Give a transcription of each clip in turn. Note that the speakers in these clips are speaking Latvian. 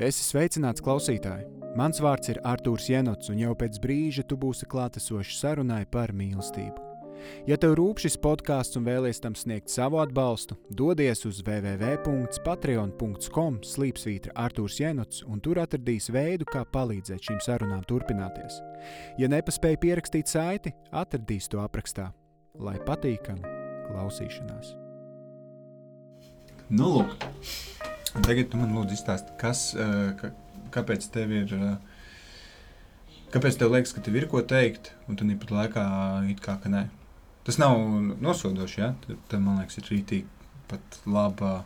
Esi sveicināts klausītāji! Mans vārds ir Artūrs Jenots, un jau pēc brīža tu būsi klātesošs sarunai par mīlestību. Ja tev rūp šis podkāsts un vēlies tam sniegt savu atbalstu, dodies uz www.patreon.com slīpsvītra Artūrs Jenots, un tur atradīs veidu, kā palīdzēt šīm sarunām turpināties. Ja nepaspēji pierakstīt saiti, atradīs to aprakstā. Lai patīkami klausīšanās! Nu, lūk. Tagad tu man lūdzu izstāst, kas, eh, kāpēc tev ir, eh, kāpēc tev liekas, ka tev ir ko teikt, un tu nepat laikā it kā, ka nē. Tas nav nosodoši, ja? Tad, man liekas, ir rītīgi pat laba,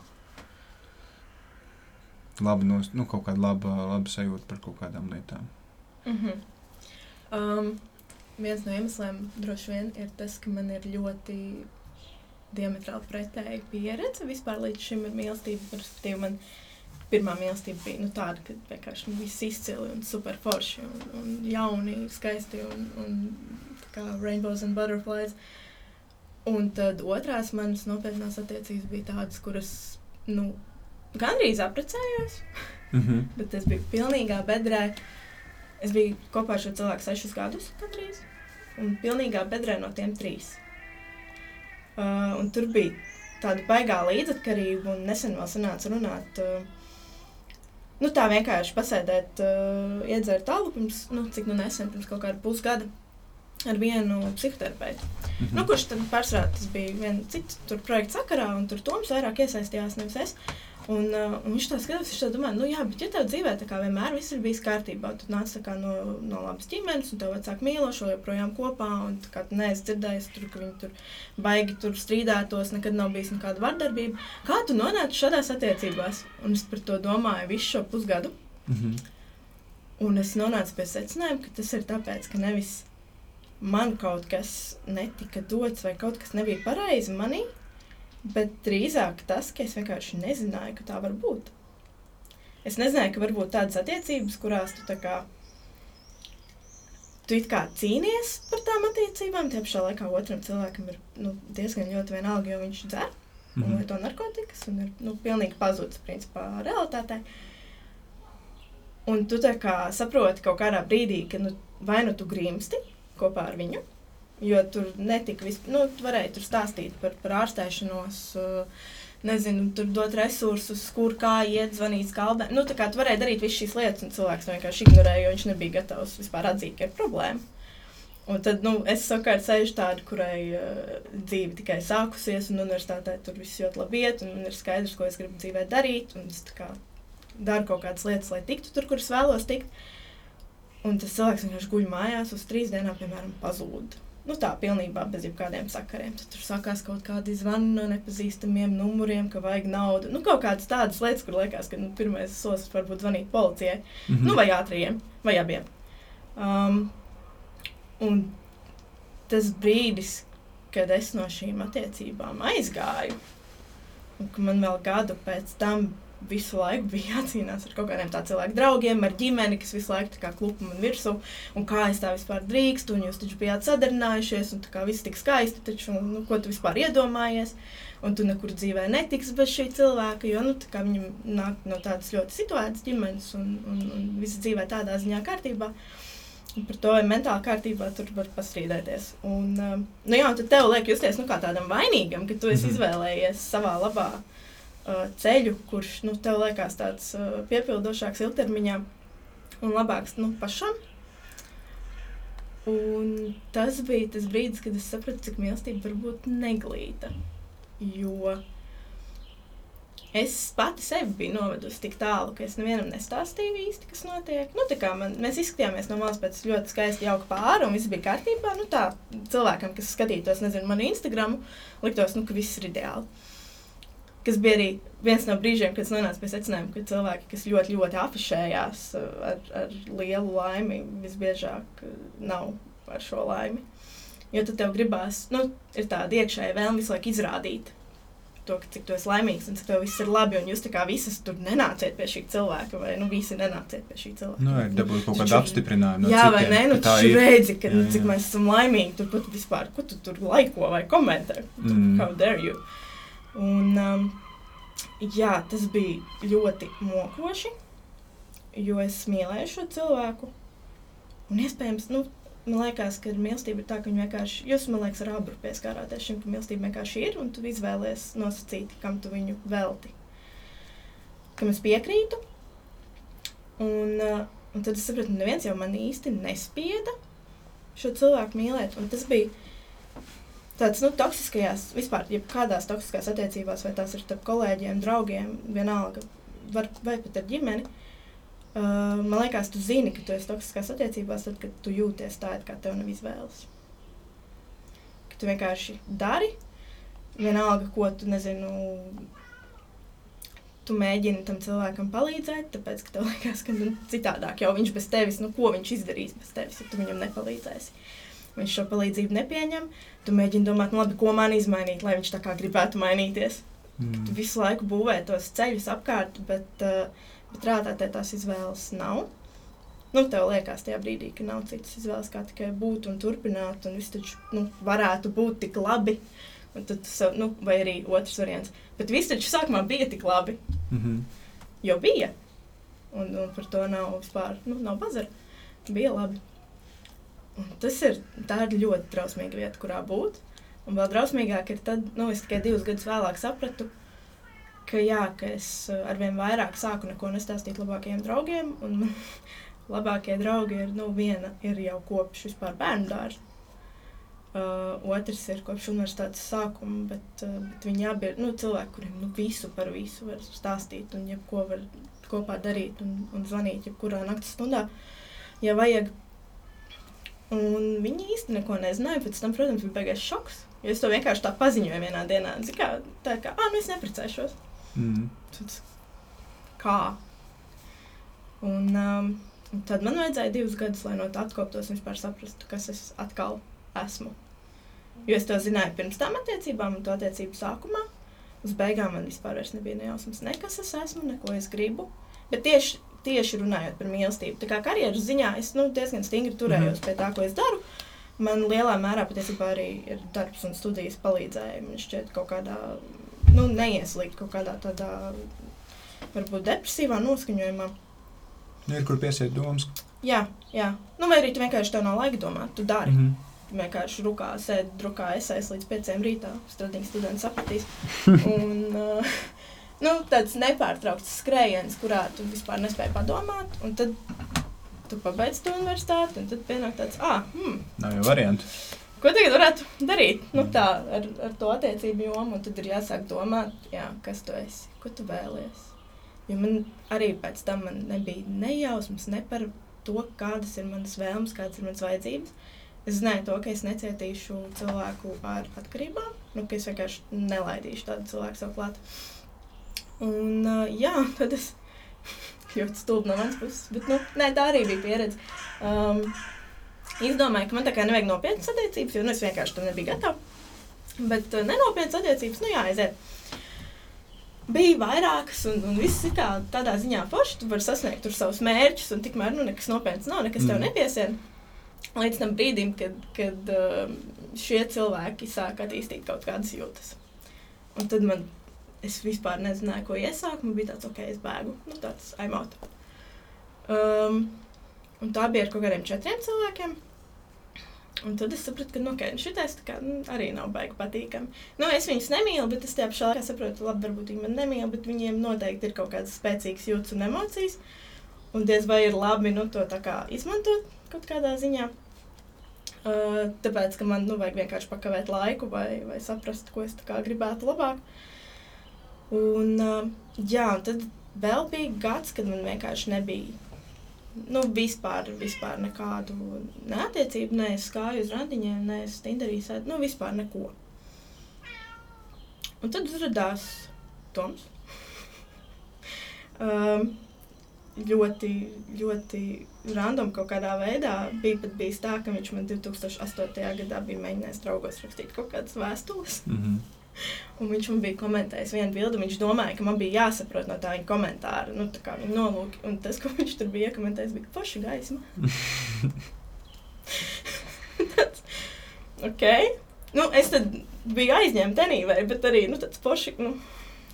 laba nos, nu, kaut kāda laba, laba sajūta par kaut kādām lietām. Mm -hmm. um, viens no iemesliem droši vien ir tas, ka man ir ļoti diametrāli pretēja pieredze vispār līdz šim ar mīlestību. Respektīvi, man pirmā mīlestība bija nu, tāda, ka vienkārši viss izcili un super forši un, un jauni, skaisti un, un kā rainbows and butterflies. Un tad otrās manas nopietnās attiecības bija tādas, kuras nu, gandrīz apprecējos, mm -hmm. bet es biju pilnīgā bedrē. Es biju kopā ar šo cilvēku sešus gadus, gandrīz, un pilnīgā bedrē no tiem trīs. Uh, tur bija tāda baigā līdzatkarība, un nesen vēl sanāca runāt. Uh, nu, tā vienkārši pasēdēt, uh, iedzert tālu pirms, nu, cik nu nesen, pirms kaut kāda pusgada. Ar vienu psihoterapeitu. Mm -hmm. nu, kurš tad pārsvarā tas bija viens cits projekts sakarā, un tur Toms vairāk iesaistījās, nevis es. Uh, Un, uh, un viņš tā skatās, viņš tā domā, nu jā, bet ja tev dzīvē tā kā vienmēr viss ir bijis kārtībā, tad nāc kā no, no labas ģimenes, un tev vecāki mīlošo joprojām kopā, un tā kā tu neesi dzirdējis tur, ka viņi tur baigi tur strīdētos, nekad nav bijis nekāda vardarbība. Kā tu nonāci šādās attiecībās? Un es par to domāju visu šo pusgadu. Mm -hmm. Un es nonācu pie secinājuma, ka tas ir tāpēc, ka nevis man kaut kas netika dots vai kaut kas nebija pareizi manī, Bet drīzāk tas, ka es vienkārši nezināju, ka tā var būt. Es nezināju, ka var būt tādas attiecības, kurās tu tā kā tu kā cīnies par tām attiecībām. Tie pašā laikā otram cilvēkam ir nu, diezgan ļoti vienalga, jo viņš dzer mm -hmm. un mhm. lieto narkotikas un ir nu, pilnīgi pazudis principā realitātei. Un tu kā saproti kaut kādā brīdī, ka nu, vai nu tu grimsti kopā ar viņu, Jo tur netika vispār, nu, tu varēji tur stāstīt par, par ārstēšanos, uh, nezinu, tur dot resursus, kur kā iet, zvanīt skaldē. Nu, tā kā tu varēji darīt visas šīs lietas, un cilvēks vienkārši ignorēja, jo viņš nebija gatavs vispār atzīt, ka ir problēma. Un tad nu, es savukārt sēžu tādu, kurai uh, dzīve tikai sākusies, un universitātē tur viss ļoti labi iet, un man ir skaidrs, ko es gribu dzīvē darīt. Es kā, daru kaut kādas lietas, lai tiktu tur, kur es vēlos tikt. Un tas cilvēks vienkārši guļ mājās uz trīs dienām, piemēram, pazūd nu, tā pilnībā bez jebkādiem sakariem. Tad tur sākās kaut kādi zvani no nepazīstamiem numuriem, ka vajag naudu. Nu, kaut kādas tādas lietas, kur liekas, ka nu, pirmais solis varbūt zvanīt policijai, mm -hmm. nu, vai ātriem, vai abiem. Um, un tas brīdis, kad es no šīm attiecībām aizgāju, un ka man vēl gadu pēc tam visu laiku bija jācīnās ar kaut kādiem tādiem cilvēku draugiem, ar ģimeni, kas visu laiku klupa man virsū. Un kā es tā vispār drīkstu, un jūs taču bijāt sadarinājušies, un kā viss tik skaisti, taču, nu, ko tu vispār iedomājies. Un tu nekur dzīvē netiksi bez šī cilvēka, jo nu, viņam nāk no tādas ļoti situētas ģimenes, un, un, un viss dzīvē tādā ziņā kārtībā. Un par to mentāli kārtībā tur var pastrīdēties. Un, um, nu jā, tad tev liek justies nu, kā tādam vainīgam, ka tu esi -hmm. izvēlējies savā labā uh, ceļu, kurš nu, tev liekas tāds uh, piepildošāks ilgtermiņā un labāks nu, pašam. Un tas bija tas brīdis, kad es sapratu, cik mīlestība var būt neglīta. Jo es pati sevi biju novedusi tik tālu, ka es nevienam nestāstīju īsti, kas notiek. Nu, man, mēs izskatījāmies no malas pēc ļoti skaista, jauka pāra, un viss bija kārtībā. Nu, tā cilvēkam, kas skatītos, nezinu, manu Instagram, liktos, nu, ka viss ir ideāli kas bija arī viens no brīžiem, kad es nonācu pie secinājuma, ka cilvēki, kas ļoti, ļoti afišējās uh, ar, ar lielu laimi, visbiežāk uh, nav ar šo laimi. Jo tad tev gribās, nu, ir tāda iekšēja vēlme visu laiku izrādīt to, cik tu esi laimīgs un cik tev viss ir labi. Un jūs tā kā visas tur nenāciet pie šī cilvēka, vai nu visi nenāciet pie šī cilvēka. Nu, ir dabūt kaut kādu apstiprinājumu. No jā, citiem, vai nē, nu, tu redzi, ka, jā, nu, cik jā. mēs esam laimīgi. Tur pat vispār, ko tu tur laiko vai komentē. Mm. How dare you? Un, um, jā, tas bija ļoti mokoši. jo es mīlēju šo cilvēku. Un iespējams, nu, man liekas, ka mīlestība ir tā, ka viņi vienkārši, jūs, man liekas, ar abru pieskārāties šim, ka mīlestība vienkārši ir, un tu izvēlies nosacīt, kam tu viņu velti. Kam es piekrītu. Un, uh, un tad es sapratu, ka neviens jau man īsti nespieda šo cilvēku mīlēt. Un tas bija tāds, nu, toksiskajās, vispār, ja kādās toksiskās attiecībās, vai tās ir starp kolēģiem, draugiem, vienalga, var, vai pat ar ģimeni. Uh, man liekas, tu zini, ka tu esi toksiskās attiecībās, tad, kad tu jūties tā, it kā tev nav izvēles. Ka tu vienkārši dari, vienalga, ko tu nezinu. Tu mēģini tam cilvēkam palīdzēt, tāpēc, ka tev liekas, ka nu, citādāk jau viņš bez tevis, nu, ko viņš izdarīs bez tevis, ja tu viņam nepalīdzēsi. Viņš šo palīdzību nepieņem. Tu mēģini domāt, nu, labi, ko man izmainīt, lai viņš tā kā gribētu mainīties. Mm. Tu visu laiku būvē tos ceļus apkārt, bet, uh, bet realitātē tās izvēles nav. Nu, tev liekas, tajā brīdī, ka nav citas izvēles, kā tikai būt un turpināt, un viss taču nu, varētu būt tik labi. Tad, nu, vai arī otrs variants. Bet viss taču sākumā bija tik labi. Mm -hmm. Jo bija. Un, un par to nav vispār nu, nav bazara. Bija labi. Tas ir, ir ļoti drausmīga vieta, kurā būt. Un vēl drausmīgāk ir tad, nu, es tikai divus gadus vēlāk sapratu, ka, jā, ka es arvien vairāk sāku neko nestāstīt labākajiem draugiem. Un man labākie draugi ir, nu, viena ir jau kopš vispār bērnu dārza. Uh, otrs ir kopš universitātes sākuma, bet, uh, bet viņi abi ir nu, cilvēki, kuriem nu, visu par visu var stāstīt un jebko var kopā darīt un, un zvanīt jebkurā naktas stundā, ja vajag. Un viņi īsti neko nezināja. Pēc tam, protams, bija beigās šoks. Jo es to vienkārši tā paziņoju vienā dienā. Kā, tā kā, ah, nu es neprecēšos. Mm. Tad, kā? Un, um, tad man vajadzēja divus gadus, lai no tā atkoptos un vispār saprastu, kas es atkal esmu. Jo es to zināju pirms tam attiecībām, un to attiecību sākumā. Uz beigām man vispār nebija nejausmas, ne kas es esmu, ne ko es gribu. Bet tieši, tieši runājot par mīlestību, tā kā karjeras ziņā es nu, diezgan stingri turējos mm. pie tā, ko es daru. Man lielā mērā patiesībā arī ir darbs un studijas palīdzēja man šķiet kaut kādā, nu, neieslīgt kaut kādā tādā, varbūt depresīvā noskaņojumā. Nu, ir kur piesiet domas. Jā, jā. Nu, vai arī tu vienkārši tev nav laika domāt, tu dari. Mm -hmm vienkārši rukā sēdi, drukā esēs līdz pieciem rītā. Stradīgs students sapratīs. Un, uh, nu, tāds nepārtraukts skrējiens, kurā tu vispār nespēji padomāt. Un tad tu pabeidz to universitāti, un tad pienāk tāds, ah, hmm. Nav jau variantu. Ko tagad varētu darīt? Nu, tā ar, ar to attiecību jomu, un tad ir jāsāk domāt, jā, kas tu esi, ko tu vēlies. Jo man arī pēc tam nebija nejausmas ne par to, kādas ir manas vēlmes, kādas ir manas vajadzības. Es zināju, to, ka es necietīšu cilvēku ar atkarībām, nu, ka es vienkārši nelaidīšu tādu cilvēku sev klāt. Un, uh, jā, tad es ļoti stulbi no manas puses, bet nu, nē, tā arī bija pieredze. Um, izdomāju, ka man tā kā nevajag nopietnas attiecības, jo nu, es vienkārši tam nebiju gatava. Bet uh, nenopietnas attiecības, nu jā, aiziet. Bija vairākas, un, un viss ir tā, tādā ziņā forši. Tu vari sasniegt savus mērķus, un tikmēr nu, nekas nopietns nav, nekas mm. tev nepiesien līdz tam brīdim, kad, kad šie cilvēki sāk attīstīt kaut kādas jūtas. Un tad man, es vispār nezināju, ko iesākt. Man bija tāds, ok, es bēgu, nu, tāds aimot. Um, un tā bija ar kaut kādiem četriem cilvēkiem. Un tad es sapratu, ka nu, okay, šitais kā, nu, arī nav baigi patīkami. Nu, es viņus nemīlu, bet es tajā pašā laikā saprotu, labi, varbūt viņi man nemīl, bet viņiem noteikti ir kaut kādas spēcīgas jūtas un emocijas. Un diez vai ir labi nu, to izmantot kaut kādā ziņā. Uh, tāpēc, ka man nu, vajag vienkārši pakavēt laiku vai, vai saprast, ko es gribētu labāk. Un, jā, un tad vēl bija gads, kad man vienkārši nebija nu, vispār, vispār nekādu neatiecību, ne es gāju uz randiņiem, ne es tinderīju, nu, vispār neko. Un tad uzrādījās Toms. um, ļoti, ļoti random kaut kādā veidā. Bija pat bijis tā, ka viņš man 2008. gadā bija mēģinājis draugos rakstīt kaut kādas vēstules. Mm -hmm. Un viņš man bija komentējis vienu bildi. Viņš domāja, ka man bija jāsaprot no tā viņa komentāra, nu, tā kā viņa nolūki. Un tas, ko viņš tur bija iekomentējis, bija paša gaisma. tāds, ok. Nu, es tad biju aizņemta tenīvē, bet arī nu, tāds poši, nu,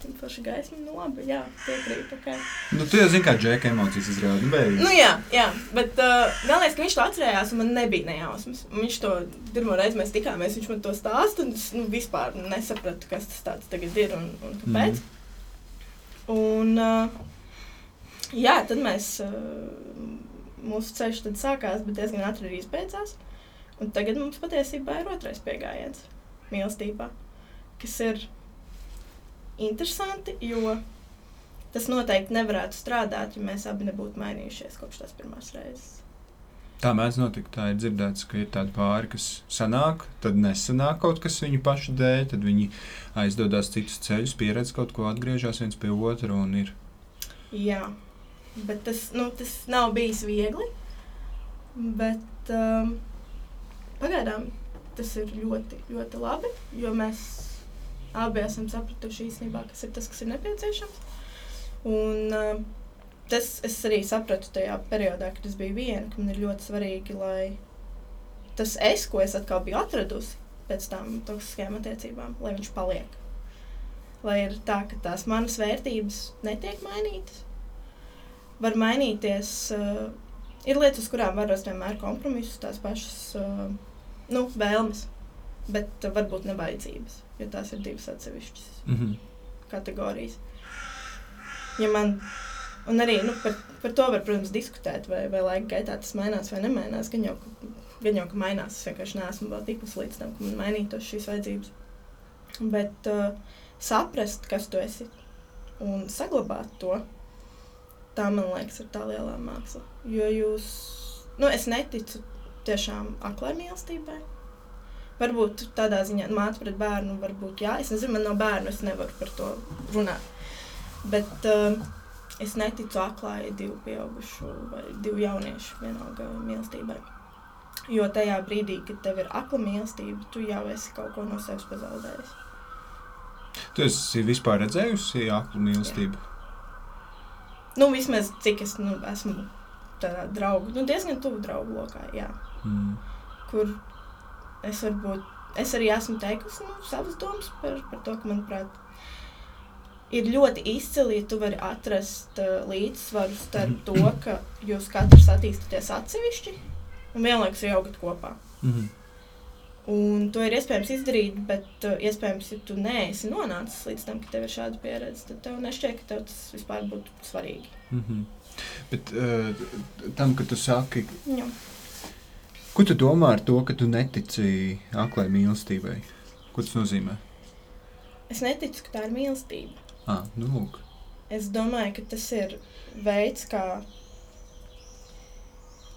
Tur paši gaisma, nu labi, jā, piekrītu. Okay. Nu, tu jau zini, kā džeka emocijas izrāda. Nu, beigās. Nu, jā, jā, bet uh, galvenais, ka viņš to atcerējās, un man nebija nejausmas. Viņš to pirmo reizi mēs tikāmies, viņš man to stāsta, un es nu, vispār nesapratu, kas tas tāds tagad ir un, un kāpēc. Mm. Un, uh, jā, tad mēs, uh, mūsu ceļš tad sākās, bet diezgan ātri arī izbeidzās. Un tagad mums patiesībā ir otrais pieejams mīlestībā, kas ir interesanti, jo tas noteikti nevarētu strādāt, ja mēs abi nebūtu mainījušies kopš tās pirmās reizes. Tā mēdz notikt. Tā ir dzirdēts, ka ir tādi pāri, kas sanāk, tad nesanāk kaut kas viņu pašu dēļ, tad viņi aizdodas citus ceļus, pieredz kaut ko, atgriežas viens pie otra un ir. Jā, bet tas, nu, tas nav bijis viegli. Bet um, pagaidām tas ir ļoti, ļoti labi, jo mēs abi esam sapratuši īstenībā, kas ir tas, kas ir nepieciešams. Un, uh, tas es arī sapratu tajā periodā, kad es biju viena, ka man ir ļoti svarīgi, lai tas es, ko es atkal biju atradusi pēc tam toksiskajām attiecībām, lai viņš paliek. Lai ir tā, ka tās manas vērtības netiek mainītas. Var mainīties, uh, ir lietas, uz kurām var rast vienmēr kompromisus, tās pašas uh, nu, vēlmes, bet varbūt ne vajadzības jo tās ir divas atsevišķas mm -hmm. kategorijas. Ja man, un arī nu, par, par to var, protams, diskutēt, vai, vai laika gaitā tas mainās vai nemainās. Gan jau, gan jau ka mainās, es vienkārši neesmu vēl tikus līdz tam, ka man mainītos šīs vajadzības. Bet uh, saprast, kas tu esi un saglabāt to, tā man liekas, ir tā lielā māksla. Jo jūs, nu, es neticu tiešām aklai mīlestībai Varbūt tādā ziņā māte pret bērnu, varbūt jā. Es nezinu, man nav bērnu, es nevaru par to runāt. Bet uh, es neticu aklai divu pieaugušu vai divu jauniešu vienalga mīlestībai. Jo tajā brīdī, kad tev ir akla mīlestība, tu jau esi kaut ko no sevis pazaudējis. Tu esi vispār redzējusi aklu mīlestību? Jā. Nu, vismaz cik es nu, esmu tādā draugu, nu, diezgan tuvu draugu lokā, jā. Mm. Kur es varbūt, es arī esmu teikusi nu, savas domas par, par to, ka, manuprāt, ir ļoti izcili, ja tu vari atrast uh, līdzsvaru starp to, ka jūs katrs attīstāties atsevišķi un vienlaikus augat kopā. Mm -hmm. Un to ir iespējams izdarīt, bet uh, iespējams, ja tu neesi nonācis līdz tam, ka tev ir šāda pieredze, tad tev nešķiet, ka tev tas vispār būtu svarīgi. Mm -hmm. Bet uh, tam, ka tu saki, Jā. Ko tu domā ar to, ka tu netici aklai mīlestībai? Ko tas nozīmē? Es neticu, ka tā ir mīlestība. Ah, nu, lūk. Es domāju, ka tas ir veids, kā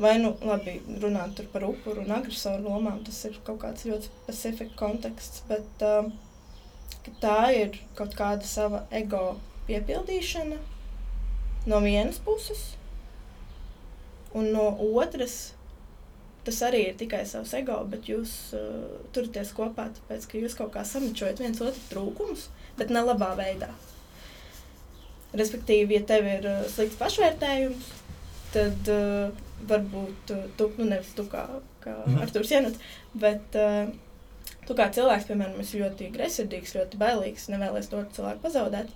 vai nu labi runāt par upuru un agresoru lomām. Tas ir kaut kāds ļoti specifisks konteksts, bet uh, tā ir kaut kāda sava ego piepildīšana no vienas puses, un no otras tas arī ir tikai savs ego, bet jūs uh, turaties kopā, tāpēc ka jūs kaut kā samičojat viens otru trūkumus, bet ne labā veidā. Respektīvi, ja tev ir uh, slikts pašvērtējums, tad uh, varbūt uh, tu, nu nevis tu kā, kā mm. Artūrs Jenots, bet uh, tu kā cilvēks, piemēram, esi ļoti gresidīgs, ļoti bailīgs, nevēlies to cilvēku pazaudēt.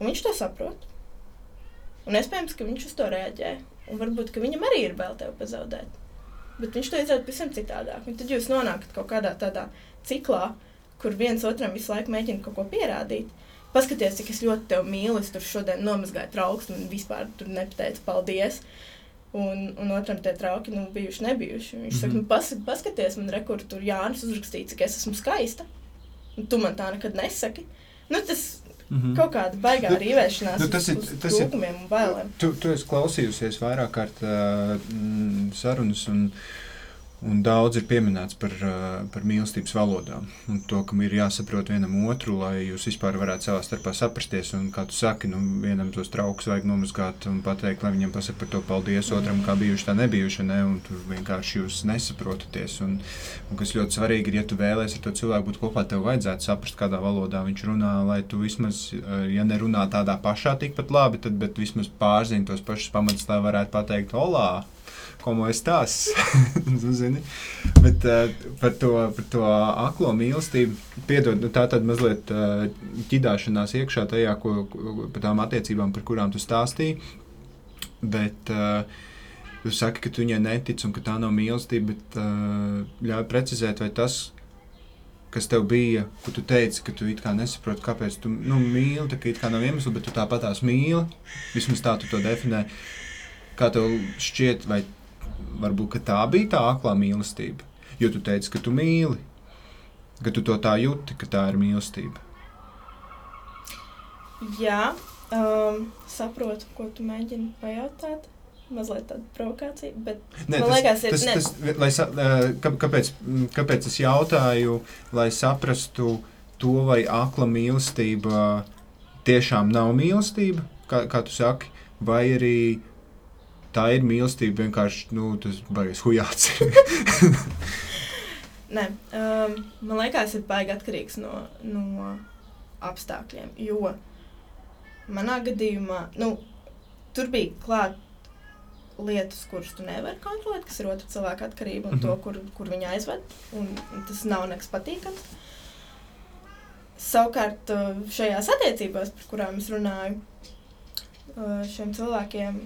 Un viņš to saprot. Un iespējams, ka viņš uz to reaģē. Un varbūt viņam arī ir bail tevi pazaudēt bet viņš to izdarīja pavisam citādāk. Un tad jūs nonākat kaut kādā tādā ciklā, kur viens otram visu laiku mēģina kaut ko pierādīt. Paskaties, cik es ļoti tevi mīlu, es tur šodien nomazgāju trauksmi un vispār nepateicu paldies. Un, un otram tie trauki nu, bijuši, nebijuši. Viņš mm -hmm. saka, nu, pas, paskaties, man rekur tur Jānis uzrakstīja, cik es esmu skaista. Un tu man tā nekad nesaki. Nu, tas Mm -hmm. Kaut kāda baigā nu, rīvēšanās nu, tas uz, ir, uz tas trūkumiem un bailēm. Tu, tu esi klausījusies vairāk kārt uh, sarunas un uh, Un daudz ir pieminēts par, par mīlestības valodām. Un to, ka ir jāsaprot vienam otru, lai jūs vispār varētu savā starpā saprasties. Un, kā tu saki, nu, vienam tos traukus vajag nomazgāt un pateikt, lai viņam pasaka par to paldies, otram kā bijuši tā nebijuši. Ne? Un tur vienkārši jūs nesaprotaties. Un, un kas ļoti svarīgi ir, ja tu vēlēsies ar to cilvēku būt kopā, tev vajadzētu saprast, kādā valodā viņš runā, lai tu vismaz, ja nerunā tādā pašā tikpat labi, tad vismaz pārzini tos pašus pamatus, lai varētu pateikt, olā! Komo es tās, nu. Bet uh, par, to, par to aklo mīlestību, piedod, nu, tā tad mazliet uh, ķidāšanās iekšā tajā, ko, ko, par tām attiecībām, par kurām tu stāstīji. Bet uh, tu saki, ka tu viņai netici un ka tā nav mīlestība, bet uh, ļauj precizēt, vai tas, kas tev bija, ko tu teici, ka tu kā nesaproti, kāpēc tu nu, mīli, tā kā nav iemesls, bet tu tāpat tās mīli, vismaz tā tu to definē. Kā tev šķiet, vai varbūt tā bija tā aklā mīlestība? Jo tu teici, ka tu mīli, ka tu to tā jūti, ka tā ir mīlestība. Jā, um, saprotu, ko tu mēģini pajautāt. Mazliet tāda provokācija, bet Nē, man tas, liekas, ir tas, ne. tas, lai, sa- kā, kāpēc, kāpēc es jautāju, lai saprastu to, vai akla mīlestība tiešām nav mīlestība, kā, kā tu saki, vai arī tā ir mīlestība vienkārši nu, tas baigs hujāts. Nē, um, man liekas, ir baigi atkarīgs no, no apstākļiem. Jo manā gadījumā nu, tur bija klāta lietas, kuras tu nevari kontrolēt, kas ir otra cilvēka atkarība un mm -hmm. to, Mhm. kur, kur viņa aizved. Un, un tas nav nekas patīkams. Savukārt, uh, šajās attiecībās, par kurām es runāju, uh, šiem cilvēkiem,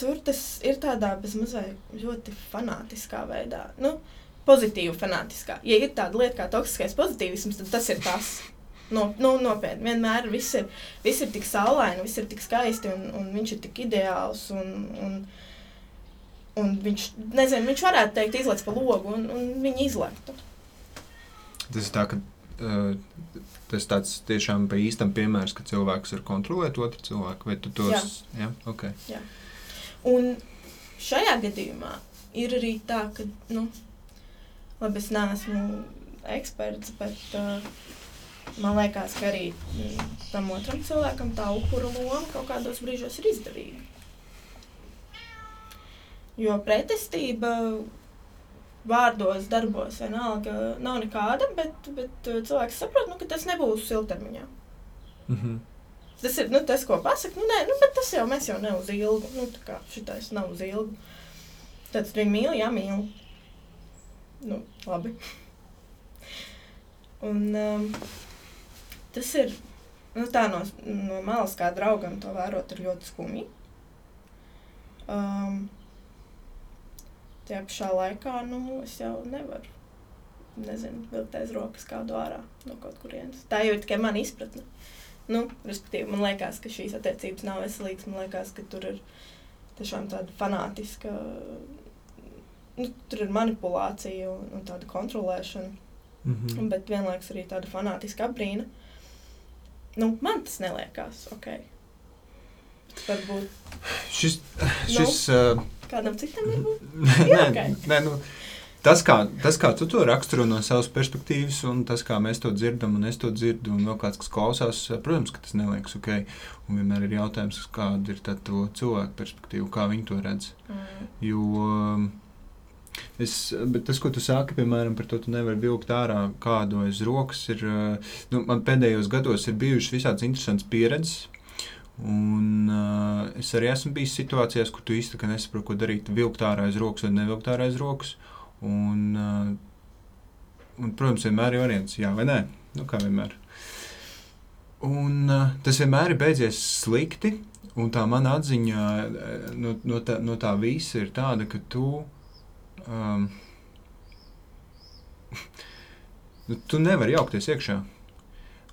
tur tas ir tādā bezmazliet ļoti fanātiskā veidā. Nu, pozitīvi fanātiskā. Ja ir tāda lieta kā toksiskais pozitīvisms, tad tas ir tas. No, nu, nopietni. Vienmēr viss ir, viss ir tik saulaini, viss ir tik skaisti, un, un viņš ir tik ideāls. Un, un, un viņš, nezinu, viņš varētu teikt, izlaiž pa logu, un, un viņi izlaižtu. tas ir tā, ka uh, tas tāds tiešām pa īstam piemērs, ka cilvēks var kontrolēt otru cilvēku, vai tu tos... Jā, jā ok. Un šajā gadījumā ir arī tā, ka, nu, labi, es neesmu eksperts, bet uh, man liekas, ka arī mm, tam otram cilvēkam tā upura loma kaut kādos brīžos ir izdevīga. Jo pretestība vārdos, darbos vienalga nav nekāda, bet, bet cilvēks saprot, nu, ka tas nebūs ilgtermiņā. Mm -hmm. Tas ir nu, tas, ko pasakā. Nu, nē, nu, bet tas jau mēs jau ne uz ilgu. Nu, tā kā šitais nav uz ilgu. Tad viņi mīl, jā, mīl. Nu, labi. Un um, tas ir nu, tā no, no malas, kā draugam to vērot, ir ļoti skumji. Um, tajā pašā laikā nu, es jau nevaru. Nezinu, vilkt aiz rokas kādu ārā no kaut kurienes. Tā jau ir tikai mana izpratne. Nu, respektīvi, man liekas, ka šīs attiecības nav veselīgas. Man liekas, ka tur ir tiešām tāda fanātiska, nu, tur ir manipulācija un, un tāda kontrolēšana, Mm -hmm. bet vienlaikus arī tāda fanātiska apbrīna. Nu, man tas neliekas ok. Varbūt Šis, šis uh, kādam citam varbūt. nē, ok. nē, nu, tas, kā, tas, kā tu to raksturo no savas perspektīvas, un tas, kā mēs to dzirdam, un es to dzirdu, un vēl kāds, kas klausās, protams, ka tas neliekas ok. Un vienmēr ir jautājums, kāda ir tā to cilvēku perspektīva, kā viņi to redz. Mm. Jo um, es, bet tas, ko tu sāki, piemēram, par to, tu nevari vilkt ārā kādu aiz rokas, ir, uh, nu, man pēdējos gados ir bijušas visādas interesantas pieredzes. Un, uh, es arī esmu bijis situācijās, kur tu īstenībā nesaproti, ko darīt. Vilkt ārā aiz rokas vai nevilkt ārā aiz rokas. Uh, un, protams, vienmēr ir variants, jā vai nē. Nu, kā vienmēr. Un, uh, tas vienmēr ir beidzies slikti. Un tā mana atziņa uh, no, no, tā, no tā visa ir tāda, ka tu. Um, nu, tu nevari jaukties iekšā.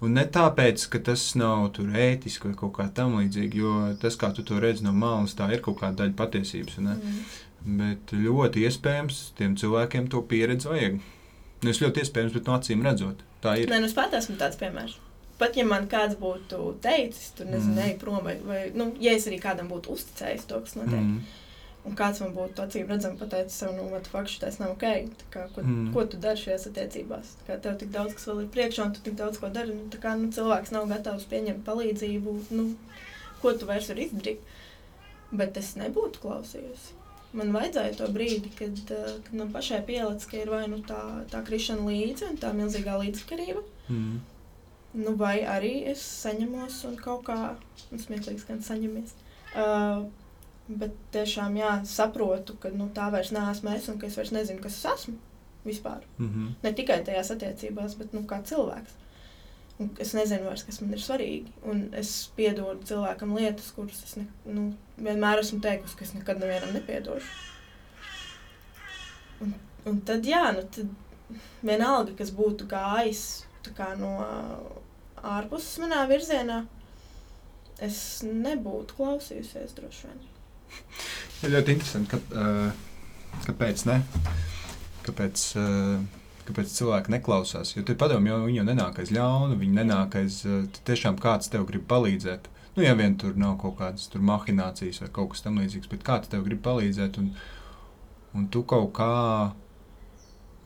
Un ne tāpēc, ka tas nav tur ētiski vai kaut kā tamlīdzīga, jo tas, kā tu to redzi no malas, tā ir kaut kāda daļa patiesības. Mm. Bet ļoti iespējams, tiem cilvēkiem to pieredzi vajag. Es ļoti iespējams, bet no acīm redzot, tā ir. Nē, nu, es pat esmu tāds piemērs. Pat ja man kāds būtu teicis, tur nezinu, Mm. ej prom, vai, vai nu, ja es arī kādam būtu uzticējis to, kas notiek, mm. Un kāds man būtu acīm redzami pateicis, nu, what fakts tas nav ok. Tā Kā, ko, Mm. ko tu dari šajās attiecībās? Kā tev tik daudz, kas vēl ir priekšā, un tu tik daudz ko dari. Nu, tā kā nu, cilvēks nav gatavs pieņemt palīdzību, nu, ko tu vairs vari izdarīt. Bet es nebūtu klausījusi. Man vajadzēja to brīdi, kad, uh, kad man pašai pielicis, ka ir vai nu tā, tā krišana līdzi un tā milzīgā līdzkarība. Mm. Nu, vai arī es saņemos un kaut kā, nu, smieklīgs, gan saņemies. Uh, Bet tiešām jā, saprotu, ka nu, tā vairs neesmu es un ka es vairs nezinu, kas es esmu vispār. Mm -hmm. Ne tikai tajās attiecībās, bet nu, kā cilvēks. Un es nezinu, vairs, kas man ir svarīgi. Un es piedodu cilvēkam lietas, kuras es ne, nu, vienmēr esmu teikusi, ka es nekad nevienam nepiedošu. Un, un tad, jā, nu, tad vienalga, kas būtu gājis kā, no ārpuses manā virzienā, es nebūtu klausījusies droši vien. Ir ļoti interesanti, ka, uh, kāpēc ne? Kāpēc, uh, kāpēc cilvēki neklausās? Jo tur padomju, jau viņi jau nenāk aiz ļaunu, viņi nenāk aiz uh, tiešām kāds tev grib palīdzēt. Nu, ja vien tur nav kaut kādas tur mahinācijas vai kaut kas tamlīdzīgs, bet kāds tev grib palīdzēt, un, un tu kaut kā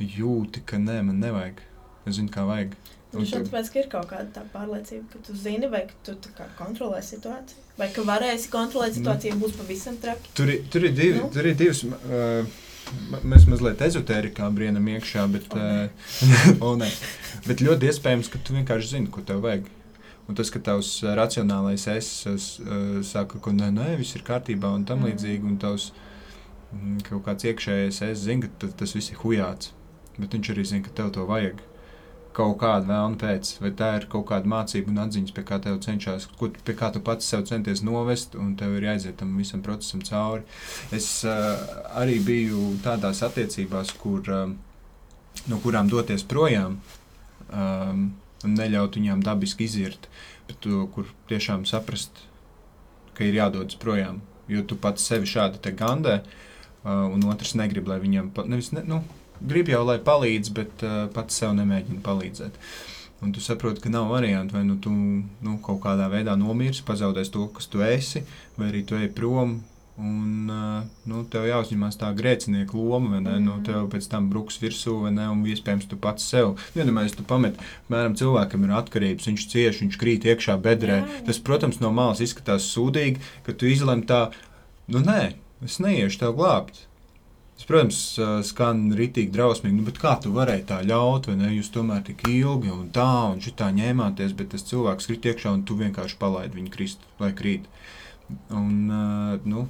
jūti, ka nē, man nevajag. Es zinu, kā vajag. Nu, šeit tāpēc, ka ir kaut kāda tā pārliecība, ka tu zini, vai ka tu kontrolē situāciju, vai ka varēsi kontrolēt situāciju, būs pavisam traki. Tur, tur ir divi, Nu. tur ir divas. Uh, Mēs mazliet ezotērikā brīnām iekšā, bet, O, nē. uh, bet ļoti iespējams, ka tu vienkārši zini, ko tev vajag. Un tas, ka tavs uh, racionālais es uh, saka, ka nē, nē, viss ir kārtībā un tam Mm. līdzīgi, un tavs mm, kaut kāds iekšējais es zina, ka ta- tas viss ir hujāts. Bet viņš arī zina, ka tev to vajag. Kaut kāda vēlna pēc, vai tā ir kaut kāda mācība un atziņas, pie kā tev cenšas, ko, pie kā tu pats sev centies novest, un tev ir jāiziet tam visam procesam cauri. Es uh, arī biju tādās attiecībās, kur, um, no kurām doties projām, um, un neļaut viņām dabiski izirt, bet to, kur tiešām saprast, ka ir jādodas projām. Jo tu pats sevi šādi te gandē, uh, un otrs negrib, lai viņam pa, nevis, ne, nu, grib jau, lai palīdz, bet uh, pats sev nemēģina palīdzēt. Un tu saproti, ka nav variantu, vai nu tu nu, kaut kādā veidā nomirsi, pazaudēsi to, kas tu esi, vai arī tu ej prom. Un uh, nu, tev jāuzņemās tā grēcinieka loma, vai ne? Mm. Nu, tev pēc tam bruks virsū, vai ne? Un iespējams, tu pats sev. Vienmēr tu pamet, piemēram, cilvēkam ir atkarības, viņš cieš, viņš krīt iekšā bedrē. Jā. Tas, protams, no malas izskatās sūdīgi, ka tu izlem tā, nu nē, es neiešu tev glābt. Tas, protams, skan rītīgi drausmīgi, nu, bet kā tu varēji tā ļaut, vai ne? Jūs tomēr tik ilgi un tā, un šitā ņēmāties, bet tas cilvēks krīt iekšā, un tu vienkārši palaidi viņu krist, lai krīt. Un, nu,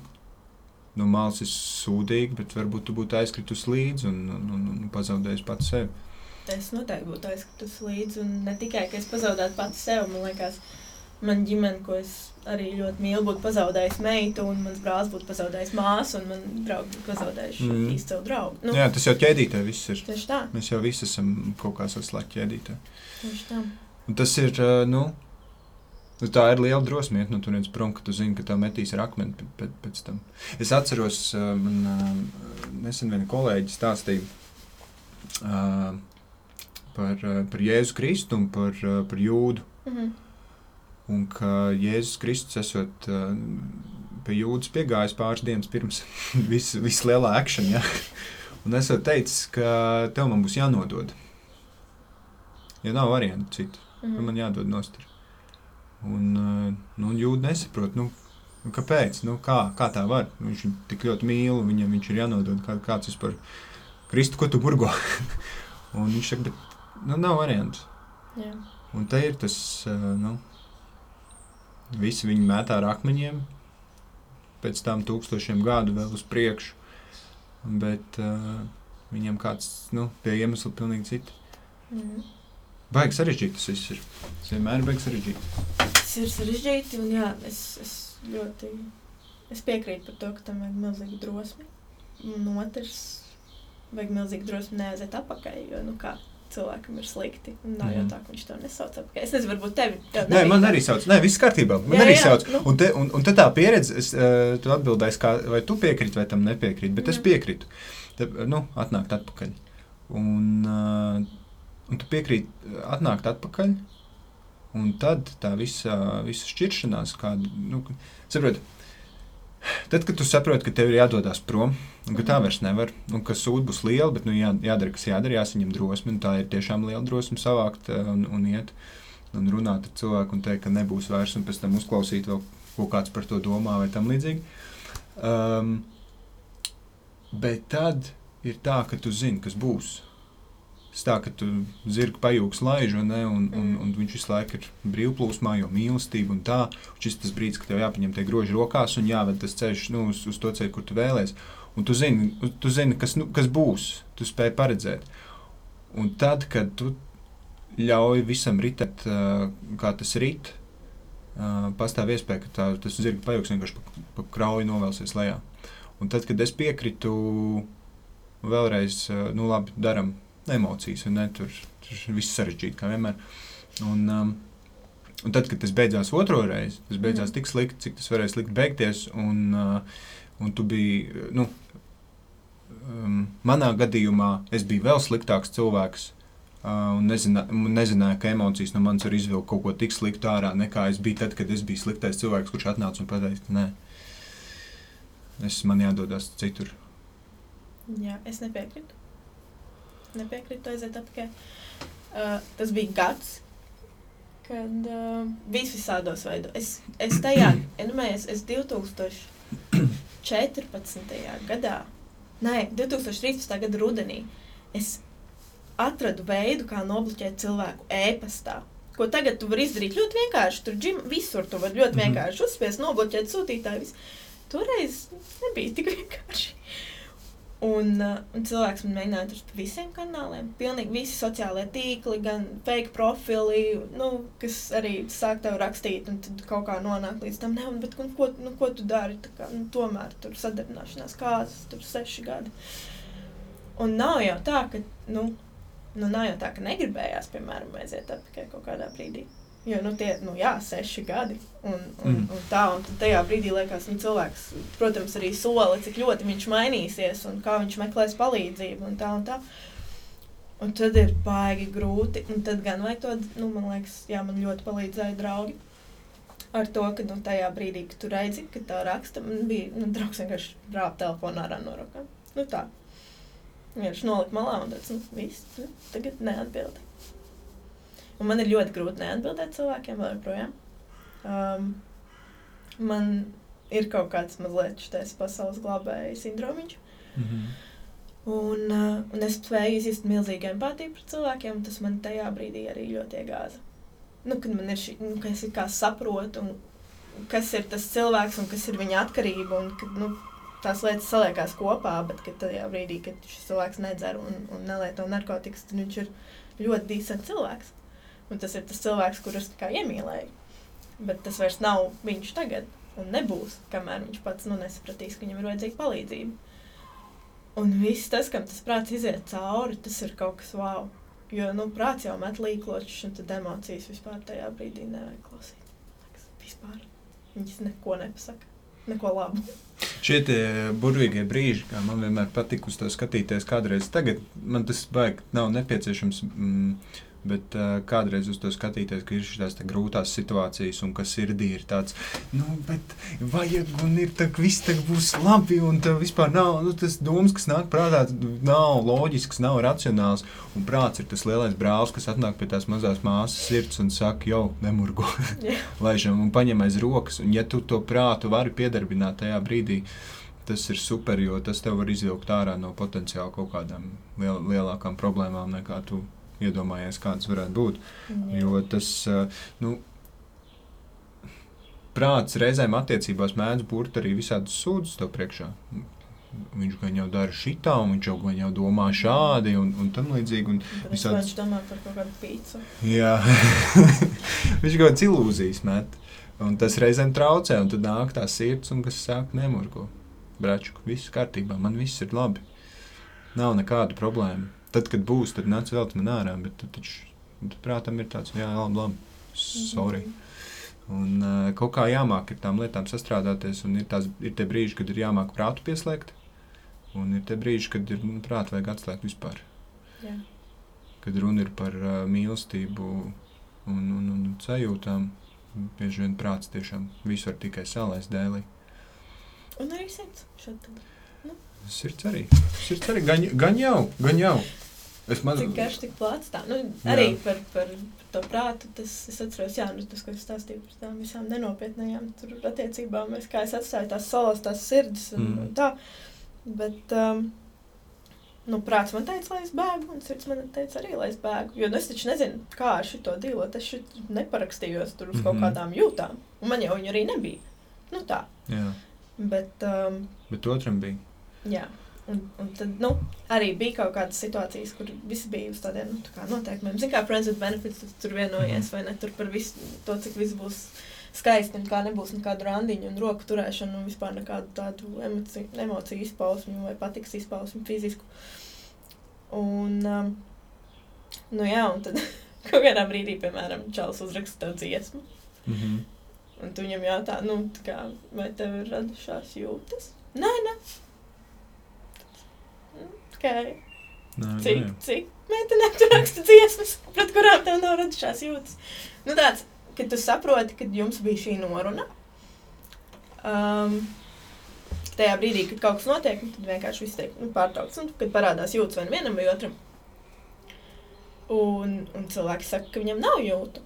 no malas ir sūdīgi, bet varbūt tu būtu aizkritus līdzi un, un, un, un pazaudējis pats sevi. Es noteikti būtu aizskritus līdzi. Un ne tikai ka es pazaudētu pati sev, man liekas, man ģimene, ko es arī ļoti mīlu, būtu pazaudējusi meitu, un mans brālis būtu pazaudējis māsu, un man draugi būtu pazaudējuši Mm. mm. izcilu draugu. Nu, Jā, tas jau ķēdītē viss ir. Tieši tā, Mēs jau visi esam kaut kā saslēgti ķēdītē. tieši tā. Un tas ir, nu, nu, tā ir liela drosme iet no turienes prom, ka tu zini, ka tev metīs ar akmeni pēc, pēc, tam. Es atceros, man nesen viena kolēģi stāstīja ā, par, par Jēzu Kristu un par, par jūdu. Mhm. Un ka Jēzus Kristus esot uh, pie jūdas piegājis pāris dienas pirms vis- vislielā akcenta. Ja? Un es teicu, ka tev man būs jānodod. Jo nav variantu citu. Mm. Man jādod nostri. Un, uh, nu, un jūda nesaprot, nu, nu, kāpēc, nu, kā, kā tā var. Nu, viņš viņu tik ļoti mīl, viņam viņš ir jānodod kā, kāds vispār. Kristu, ko tu burgo? un viņš saka, bet nu, nav variantu. Jā. Un te ir tas, uh, nu, visi viņi mētā ar akmeņiem, pēc tam tūkstošiem gadu vēl uz priekšu, bet uh, viņam kāds, nu, tie iemesli pilnīgi citi. Mhm. Baigi sarežģīti tas viss ir. Tas vienmēr ir baigi sarežģīti. Tas ir sarežģīti, un jā, es, es ļoti es piekrītu par to, ka tam vajag milzīgi drosmi. Un otrs, vajag milzīgi drosmi neaiziet atpakaļ, jo, nu kā, cilvēkam ir slikti. Nav jau Mhm. tā, ka viņš to nesauc atpakaļ. Es nezinu, varbūt tevi. tev Nē, nebija man arī sauc. Nē, viss kārtībā. Man Jā, arī jā, sauc. nu. Un, te, un, un te tā pieredze, es, uh, tu atbildēsi, kā, vai tu piekrīti, vai tam nepiekrīti. Bet es Jā. piekrītu. Te, nu, atnākt atpakaļ. Un, uh, un tu piekrīti atnākt atpakaļ. Un tad tā visa, visa šķiršanās, kāda, nu, saprot, tad, kad tu saproti, ka tev ir jādodas prom, un ka tā vairs nevar, un ka sūdi būs liela, bet nu, jā, jādara, kas jādara, jāsaņem drosme, un tā ir tiešām liela drosme savākt uh, un, un iet un runāt ar cilvēku un teikt, ka nebūs vairs, un pēc tam uzklausīt vēl, ko kāds par to domā vai tam līdzīgi. Um, bet tad ir tā, ka tu zini, kas būs. Tā, ka tu zirga pajūgs laiž, un, un, un, un viņš visu laiku ir brīvplūsmā, jo mīlestība un tā. Šis tas brīdis, kad tev jāpaņem tie groži rokās un jāved tas ceļš nu, uz, uz to ceļu, kur tu vēlēsies. Un tu zini, tu zini kas, nu, kas būs, tu spēj paredzēt. Un tad, kad tu ļauj visam ritēt, kā tas rit, pastāv iespēja, ka tā, tas zirga pajūgs vienkārši pa, pa krauju novelsies lejā. Un tad, kad es piekritu, vēlreiz, nu labi, daram emocijas, un ne, tur, tur viss sarežģīti, kā vienmēr. Un, um, un tad, kad tas beidzās otro reizi, tas beidzās mm. tik slikti, cik tas varēja slikti beigties. Un, uh, un tu biji, nu, um, manā gadījumā, es biju vēl sliktāks cilvēks. Uh, un nezina, nezināju, ka emocijas no manis var izvilkt kaut ko tik sliktu ārā, nekā es biju tad, kad es biju sliktais cilvēks, kurš atnāca un pateica, ka nē, es man jādodas citur. Jā, es nepiekrītu nepiekrītu aiziet atpakaļ. Uh, tas bija gads, kad uh, viss visādos veidos. Es, es tajā, enumējies, es 2014. gadā, nē, 2013. gada rudenī, es atradu veidu, kā nobloķēt cilvēku e-pastā. Ko tagad tu vari izdarīt ļoti vienkārši. Tur džim, visur tu vari ļoti mhm. vienkārši uzspiest, nobloķēt sūtītāju. Toreiz nebija tik vienkārši. Un, uh, un cilvēks man mēģināja atrast pa visiem kanāliem. Pilnīgi visi sociālie tīkli, gan fake profili, nu, kas arī sāk tev rakstīt, un tad kaut kā nonāk līdz tam, ne, bet nu, ko, nu, ko tu dari? Kā, nu, tomēr tur sadarbināšanās kāzas, tur seši gadi. Un nav jau tā, ka, nu, nu nav jau tā, ka negribējās, piemēram, aiziet atpakaļ kaut kādā brīdī. Jo nu, tie nu, jā, seši gadi. Un, un, mm. un tā, un tajā brīdī liekas, ka nu, cilvēks, protams, arī sola, cik ļoti viņš mainīsies un kā viņš meklēs palīdzību. Un tā, un tā. Un tad ir baigi grūti. Un tad gan vajag to, nu, man liekas, jā, man ļoti palīdzēja draugi. Ar to, ka nu, tajā brīdī, kad tu redzi, ka tā raksta, man bija nu, draugs vienkārši rāpa telefonā ar no rokām. Nu, tā. Viņš nolika malā un teica, nu, viss, nu, tagad neatbildi. Un man ir ļoti grūti neatbildēt cilvēkiem vēl joprojām. Um, man ir kaut kāds mazliet šis pasaules glābēja sindromiņš. Mm -hmm. Un, uh, un es spēju izjust milzīgu empātiju pret cilvēkiem, tas man tajā brīdī arī ļoti iegāza. Nu, kad man ir šī, nu, ka es kā saprotu, un, kas ir tas cilvēks un kas ir viņa atkarība, un kad, nu, tās lietas saliekās kopā, bet tajā brīdī, kad šis cilvēks nedzer un, un nelieto narkotikas, tad viņš ir ļoti dīsants cilvēks. Un tas ir tas cilvēks, kurus iemīlēju. Bet tas vairs nav viņš tagad, un nebūs, kamēr viņš pats nu, nesapratīs, ka viņam ir vajadzīga palīdzība. Un viss tas, kam tas prāts iziet cauri, tas ir kaut kas wow. Jo nu, prāts jau met līkločus, un tad emocijas vispār tajā brīdī nevajag klausīt. Vispār viņas neko nepasaka. Neko labu. Šie burvīgie brīži, kā man vienmēr patīk uz to skatīties, kādreiz tagad man tas baigi nav nepieciešams. Mm, Bet uh, kādreiz uz to skatīties, ka ir šīs grūtās situācijas, un ka sirdī ir tāds, nu, bet vajag, un ir tā, ka viss būs labi, un tā vispār nav, nu, tas domas, kas nāk prātā, nav loģisks, nav racionāls. Un prāts ir tas lielais brālis, kas atnāk pie tās mazās māsas sirds un saka, jau nemurgo, laižam un paņem aiz rokas. Un ja tu to prātu vari piedarbināt tajā brīdī, tas ir super, jo tas tev var izvilkt ārā no potenciāli kaut kādām liel, lielākām problēmām nekā tu iedomājies, kādas varētu būt. Jā. Jo tas, nu, prāts reizēm attiecībās mēdz būt arī visādas sūdzes tev priekšā. Viņš gan jau dara šitā, un viņš jau, jau domā šādi, un, un tam līdzīgi. Un visāds... Viņš domā par kaut kādu pīci. Jā, viņš kaut kādas ilūzijas met. Un tas reizēm traucē, un tad nāk tā sirds, un kas sāk nemurgo. Bračku, viss kārtībā, man viss ir labi. Nav nekādu problēmu. Tad, kad būs, tad nāc vēl man ārā. Bet tad, taču, prātam, ir tāds, jā, labi, labi, sorry. Mm -hmm. Un uh, kaut kā jāmāk ar tām lietām sastrādāties, un ir, tās, ir tie brīži, kad ir jāmāk prātu pieslēgt, un ir tie brīži, kad ir nu, prātu vajag atslēgt vispār. Jā. Kad runa ir par uh, mīlestību un, un, un sajūtām, bieži vien prāts tiešām visu var tikai salaist dēlī. Un arī sirds šeit. Sirds arī. Sirds arī. Gan, gan jau, gan jau. Es maz... Cik garš, tik plāts tā. Nu, arī par, par, par to prātu, tas es atceros, jā, nu, tas, ko es stāstīju par tām visām nenopietnējām tur attiecībām, es, kā es atstāju tās salas, tās sirds un, mm. un tā. Bet, um, Nu, prāts man teica, lai es bēgu, un sirds man teica arī, lai es bēgu. Jo nu, es taču nezinu, kā ar šo dīlot. Es šit neparakstījos tur uz mm -hmm. kaut Mhm. kādām jūtām. Un man jau viņa arī nebija. Nu, tā. Jā. Bet, um, Bet otram bija. jā. Un, un tad, nu, arī bija kaut kādas situācijas, kur viss bija uz tādiem nu, tā kā noteikumiem. Zinām, kā Friends with Benefits tu tur vienojies, Mhm. vai ne? Tur par visu to, cik viss būs skaisti, un kā nebūs nekādu randiņu, un roku turēšanu, un vispār nekādu tādu emociju, emociju izpausmu vai patiks izpausmu fizisku. Un, um, nu jā, un tad kaut kādā brīdī, piemēram, Čāls uzraksta tev dziesmu, Mhm. un tu viņam jautā, nu, kā, vai tev ir radušās jūtas? Nē, nē. Okay. Nē, Cik, nē. cik meitenēm tu raksta dziesmas, pret kurām tev nav radušās jūtas? Nu, tāds, kad tu saproti, ka jums bija šī noruna. Um, tajā brīdī, kad kaut kas notiek, nu, tad vienkārši viss tiek nu, pārtraukts. Un, kad parādās jūtas vai nu vienam vai otram. Un, un cilvēki saka, ka viņam nav jūtu.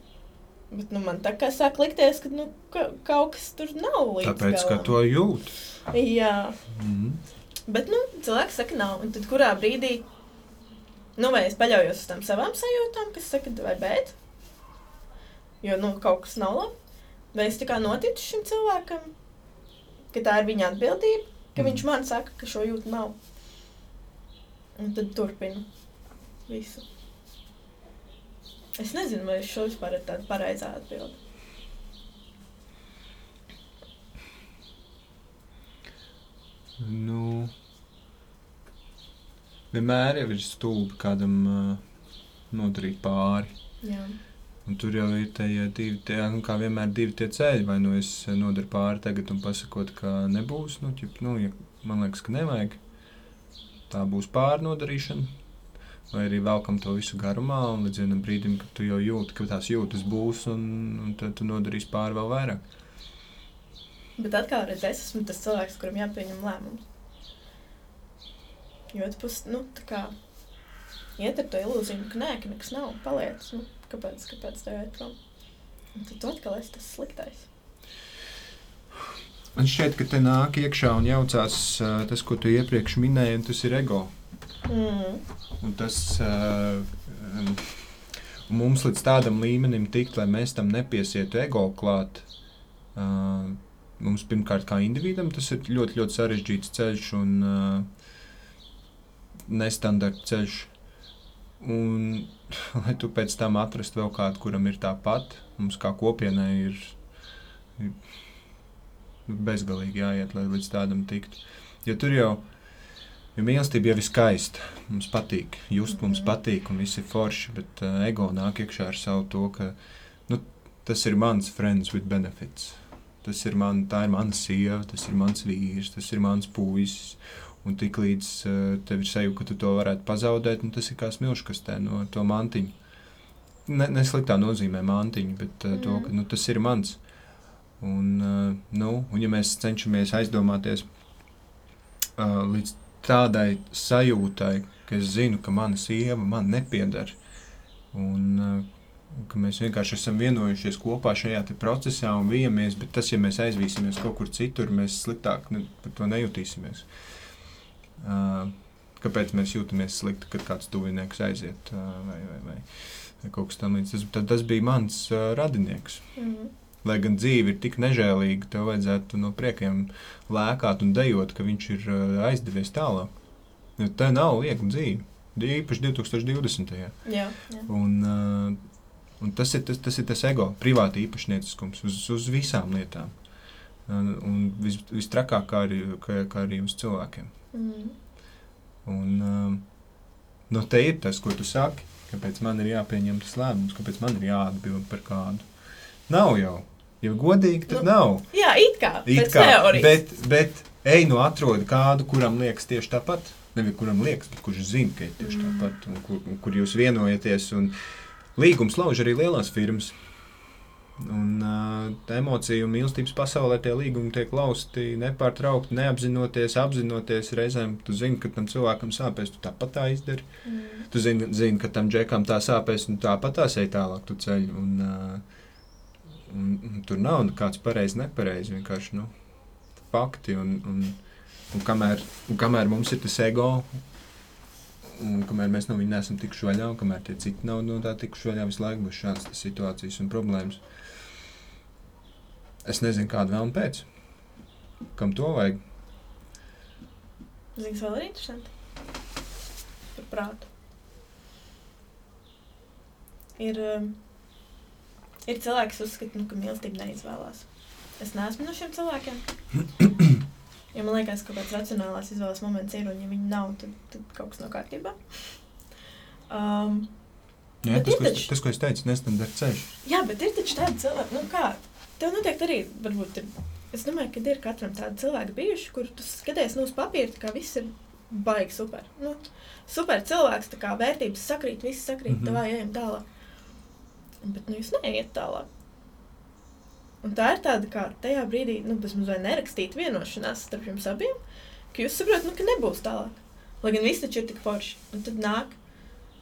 Bet nu, man tā kā sāk likties, ka nu, ka, kaut kas tur nav līdz Tāpēc, ka galam. to jūt. Jā. Mhm. Bet, nu, cilvēks saka, nav. Un tad, kurā brīdī, nu, vai es paļaujos uz tām savām sajūtām, kas saka, vai bet, jo, nu, kaut kas nav labi, vai es tā kā noticu šim cilvēkam, ka tā ir viņa atbildība, ka Mm. viņš man saka, ka šo jūtu nav. Un tad turpinu visu. Es nezinu, vai šo vispār ir tāda pareizā atbilde. Nu, vienmēr jau ir stulbi kādam uh, nodarīt pāri. Jā. Un tur jau ir tie divi, tie, nu, kā vienmēr, divi tie ceļi. Vai nu es nodaru pāri tagad un pasakot, ka nebūs, nu, ķip, nu ja man liekas, ka nevajag. Tā būs pārnodarīšana. Vai arī velkam to visu garumā, un līdz vienam brīdim, kad tu jau jūti, ka tās jūtas būs, un, un tad tu nodarīsi pāri vēl vairāk. Bet atkal, redz, es esmu tas cilvēks, kuram jāpieņem lēmums. Jo tas būs, nu, tā kā iet ar to ilūziju, ka nē, ka nekas nav palicis. Nu, kāpēc, kāpēc tev iet prom? Un tad tu atkal esi tas sliktais. Man šķiet, ka te nāk iekšā un jaucās uh, tas, ko tu iepriekš minēji, un tas ir ego. Mm. Un tas uh, um, mums līdz tādam līmenim tikt, lai mēs tam nepiesietu ego klāt. Uh, mums pirmkārt, kā individam, tas ir ļoti, ļoti sarežģīts ceļš un uh, nestandarta ceļš. Un, lai tu pēc tam atrastu vēl kādu, kuram ir tāpat, mums kā kopienai ir, ir bezgalīgi jāiet, lai līdz tādam tiktu. Jo tur jau Jo mīlestība jau ir skaista. Mums patīk, just mums Mhm. patīk, un viss ir forši. Bet uh, ego nāk iekšā ar savu to, ka nu, tas ir mans friends with benefits. Tas ir man, tā ir mana sieva, tas ir mans vīrs, tas ir mans puisis. Un tik līdz uh, tev ir sajūta, ka tu to varētu pazaudēt, un tas ir kā smilškastē no to mantiņu. Ne, nesliktā nozīmē mantiņu, bet uh, to, ka nu, tas ir mans. Un, uh, nu, un ja mēs cenšamies aizdomāties uh, līdz tādai sajūtai, ka es zinu, ka mana sieva man nepiedara. Un uh, ka mēs vienkārši esam vienojušies kopā šajā procesā un vijamies, bet tas, ja mēs aizvīsimies kaut kur citur, mēs sliktāk ne, par to nejutīsimies. Uh, kāpēc mēs jūtamies slikti, kad kāds tuvinieks aiziet uh, vai, vai, vai, vai kaut kas tamlīdzīgs? Tas, tas bija mans uh, radinieks. Mm. Lai gan dzīve ir tik nežēlīga, tev vajadzētu no priekiem lēkāt un dejot, ka viņš ir uh, aizdevies tālāk. Jo tā nav viegla dzīve. Īpaši 2020. Jā, jā. Un, uh, un tas, ir, tas, tas ir tas ego, privāta īpašnieciskums uz, uz visām lietām. Un, un vis, vistrakāk kā arī, kā, kā arī uz cilvēkiem. Mm. Un, um, no te ir tas, ko tu saki, kāpēc man ir jāpieņem tas lēmums, kāpēc man ir jāatbild par kādu. Nav jau. Ja godīgi, tad Nu, nu, nav. jā it kā. It kā, teorijas. bet, bet ej nu atrod kādu, kuram liekas tieši tāpat. Nevis kuram liekas, bet kurš zina, ka ir tieši Mm. tāpat. Un kur, un kur jūs vienojaties. Un līgums lauž arī lielās firmas. Un uh, emociju un mīlestības pasaulē tie līgumi tiek lausti nepārtraukti, neapzinoties, apzinoties. Reizēm tu zini, ka tam cilvēkam sāpēs, tu tāpat tā izdari. Mm. Tu zini, zini ka tam džekam tā sāpēs, un tāpat tā ej tālāk, tu ceļ. Un, uh, un, un tur nav nekāds pareizs, nepareizs. Vienkārši nu, fakti. Un, un, un, kamēr, un kamēr mums ir tas ego, Un kamēr mēs no viņa neesam tikuši vaļā, un kamēr tie citi nav no tā tikuši vaļā, visu laiku būs šādas situācijas un problēmas. Es nezinu, kāda vēl un pēc. Kam to vajag? Zini, vēl ir interesanti? Par prātu. Ir, um, ir cilvēki, kas uzskata, nu, ka mīlestība neizvēlās. Es neesmu no šiem cilvēkiem. Jo man liekas, ka kaut kāds racionālās izvēles moments ir, un ja viņi nav, tad, tad kaut kas nav kārtībā. Um, Jā, tas, ko es, taču- tas, ko es teicu, nestandarta ceļš. jā, bet ir taču tādi cilvēki, nu kā, tev noteikti arī, varbūt ir, es domāju, ka ir katram tādi cilvēki bijuši, kur tu skaties nu uz papīra, kā viss ir baigi super. Nu, super cilvēks, tā kā vērtības sakrīt, viss sakrīt, mm -hmm. tā ejam tālāk. Bet, nu, jūs neiet tālāk. Un tā ir tāda kā tajā brīdī, nu, bezmaz vai nerakstīt vienošanās starp jums abiem, ka jūs saprotat, nu, ka nebūs tālāk. Lai gan viss taču ir tik forši. Un tad nāk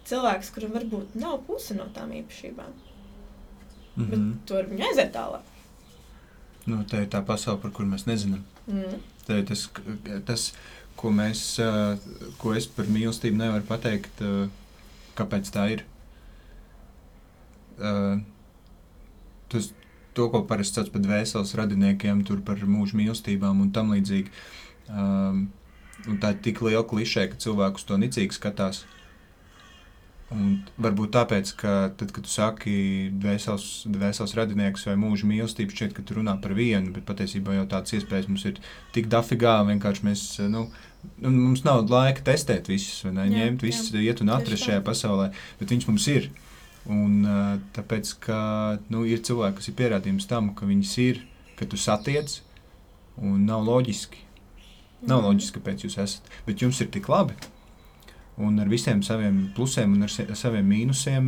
cilvēks, kuram varbūt nav pusi no tām īpašībām. Mm Mm. Bet -hmm. tur viņi aiziet tālāk. nu, tā ir tā pasaule, par kuru mēs nezinām. Mm. Tā ir tas, tas ko, mēs, ko es par mīlestību nevaru pateikt, kāpēc tā ir. Tas, to, ko parasti sauc par dvēseles radiniekiem, tur par mūža mīlestībām un tam līdzīgi. Um, un tā ir tik liela klišē, ka cilvēku uz to nicīgi skatās. Un varbūt tāpēc, ka tad, kad tu saki dvēseles, dvēseles radinieks vai mūža mīlestību, šķiet, ka tu runā par vienu, bet patiesībā jau tādas iespējas mums ir tik dafigā, vienkārši mēs, nu, nu, mums nav laika testēt visus, vai ne, Jā, ņemt visus, iet un atrast šajā pasaulē, bet viņš mums ir. Un, tāpēc, ka nu, ir cilvēki, kas ir pierādījums tam, ka viņas ir, ka tu satiec, un nav loģiski. Nav Mhm. loģiski, kāpēc jūs esat. Bet jums ir tik labi. Un ar visiem saviem plusiem un ar saviem mīnusiem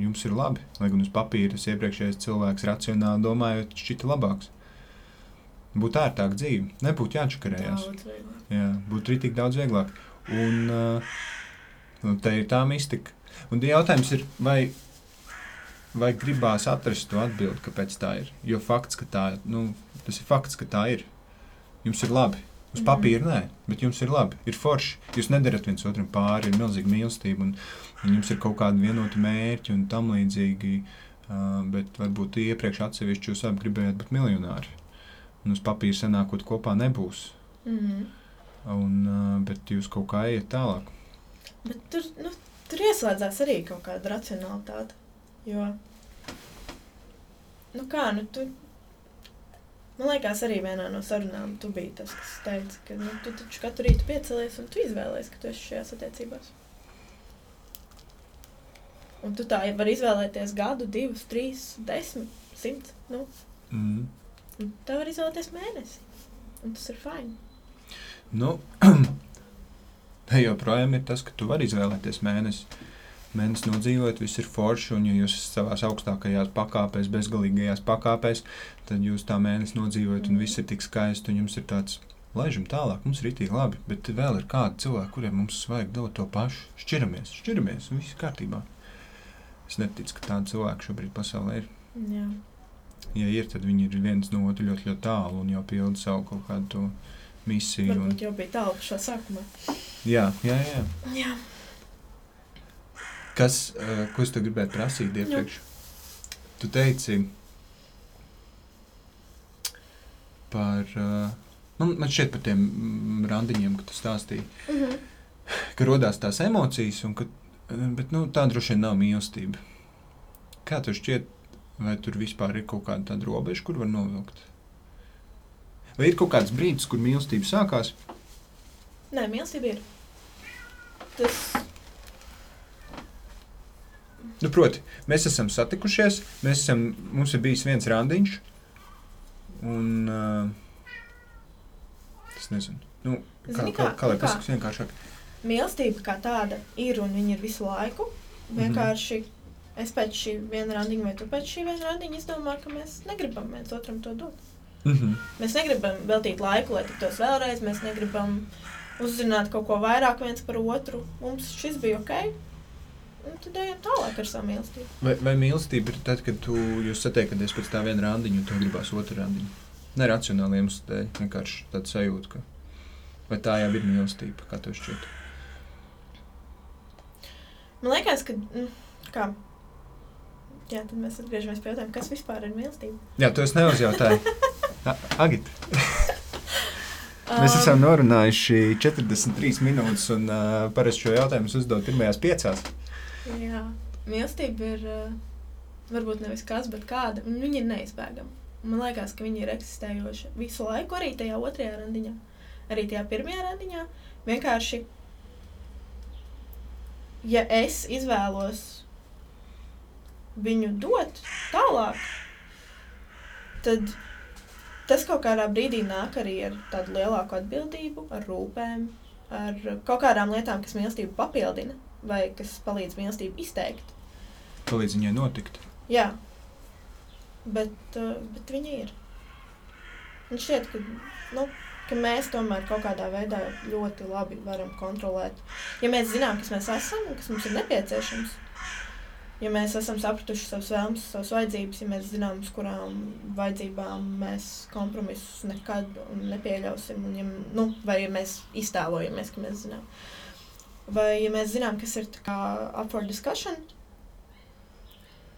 jums ir labi. Lai gan uz papīra tas iepriekšējais cilvēks racionāli domājot, šķita labāks. Būtu ērtāk dzīve, nebūtu jāčakarējās. Jā, būtu rītīgi daudz vieglāk. Un uh, nu, tā ir tā mistika. Un jautājums ir, vai, vai gribās atrast to atbildi, kāpēc tā ir? Jo fakts, ka tā, nu, tas ir fakts, ka tā ir. Jums ir labi. Uz papīra nē, bet jums ir labi, ir forši. Jūs nedarat viens otram pāri, ir milzīga mīlestība, un, un jums ir kaut kādi vienoti mērķi un tam līdzīgi. Uh, bet varbūt iepriekš atsevišķi jūs abi gribējāt būt miljonāri. Un uz papīra sanākot kopā nebūs. Mhm. Un, uh, bet jūs kaut kā ejat tālāk. Bet tur, nu, tur ieslēdzās arī kaut kāda racionalitāte. Jo, nu kā, nu, tu, man liekas, arī vienā no sarunām tu biji tas, kas teica, ka nu, tu taču katru rītu piecelies un tu izvēlējies, ka tu esi šajās attiecībās. Un tu tā vari izvēlēties gadu, divus, trīs, desmit, simt. Nu, Mm. un tā var izvēlēties mēnesi. Un tas ir fini. Nu, te joprojām ir tas, ka tu vari izvēlēties mēnesi. Mēnesis nodzīvot, viss ir forši, un ja jūs esat savā augstākajās pakāpēs, bezgalīgajās pakāpēs, tad jūs tā mēnesi nodzīvojat, un viss ir tik skaisti, un jums ir tāds, laižam tālāk, mums ir itī labi, bet vēl ir kādi cilvēki, kuriem mums vajag dot to pašu. Šķiramies, šķiramies, un viss ir kārtībā. Es neticu, ka tādi cilvēki šobrīd pasaulē ir. Jā. Ja ir, tad viņi ir viens no otra ļoti, ļoti tālu un jau pilda savu kaut kādu to misiju. Un... Varbūt jau bija tālu pašā sākumā. Jā, jā, jā. Jā. Kas, uh, ko es tev gribēju prasīt iepriekš? Tu teici par, uh, nu, man šķiet par tiem mm, randiņiem, ka tu stāstīji, Mhm. ka rodās tās emocijas, un ka, uh, bet nu, tā droši vien nav mīlestība. Kā tev šķiet, vai tur vispār ir kaut kāda tāda robeža, kur var novilkt? Vai ir kaut kāds brīdis, kur mīlestība sākās? Nē, mīlestība ir. Tas Nu, proti, mēs esam satikušies, mēs esam, mums ir bijis viens randiņš, un uh, es nezinu, nu, kā, Zini kā, kā? kā lai Nu kā? pasakās vienkāršāk. mīlestība kā tāda ir un viņa ir visu laiku. Vienkārši es pēc šī viena randiņa vai tu pēc šī viena randiņa izdomāju, ka mēs negribam viens otram to dot. Mm -hmm. Mēs negribam veltīt laiku, lai tiktos vēlreiz. Mēs negribam uzzināt kaut ko vairāk viens par otru. Mums šis bija ok. Un tad ejam tālāk ar savu mīlestību. vai, vai mīlestība ir tad, kad tu, jūs satiekaties pēc tā viena randiņa, un tu gribās otru randiņu? Neracionāli iemeslu dēļ, vienkārši tāda sajūta, ka vai tā jau ir mīlestība, kā tev šķiet. Man liekas, ka. mm, Kā? Jā, tad mēs atgriežamies pie jautājuma, kas vispār ir mīlestība. Jā, to es neuzjautāju. Agit. Mēs esam norunājuši 43 minūtes, un uh, parasti šo jautājumu es uzdodu pirmajās piecās. Jā, mīlestība ir uh, varbūt nevis kas, bet kāda. Viņa ir neizbēgama. Man liekas, ka viņa ir eksistējoša visu laiku, arī tajā otrajā randiņā, arī tajā pirmajā randiņā. Vienkārši, ja es izvēlos viņu dot tālāk, tad tas kaut kādā brīdī nāk arī ar tādu lielāku atbildību, ar rūpēm, ar kaut kādām lietām, kas mīlestību papildina vai kas palīdz mīlestību izteikt. Palīdz viņai notikt. Jā, bet, uh, bet viņi ir. Man šķiet, ka, nu, ka mēs tomēr kaut kādā veidā ļoti labi varam kontrolēt. Ja mēs zinām, kas mēs esam un kas mums ir nepieciešams, ja mēs esam sapratuši savas vēlmes, savas vajadzības, ja mēs zinām, uz kurām vajadzībām mēs kompromisus nekad nepieļausim, un ja, nu, vai ja mēs iztēlojamies, ka mēs zinām. Vai ja mēs zinām, kas ir up for discussion,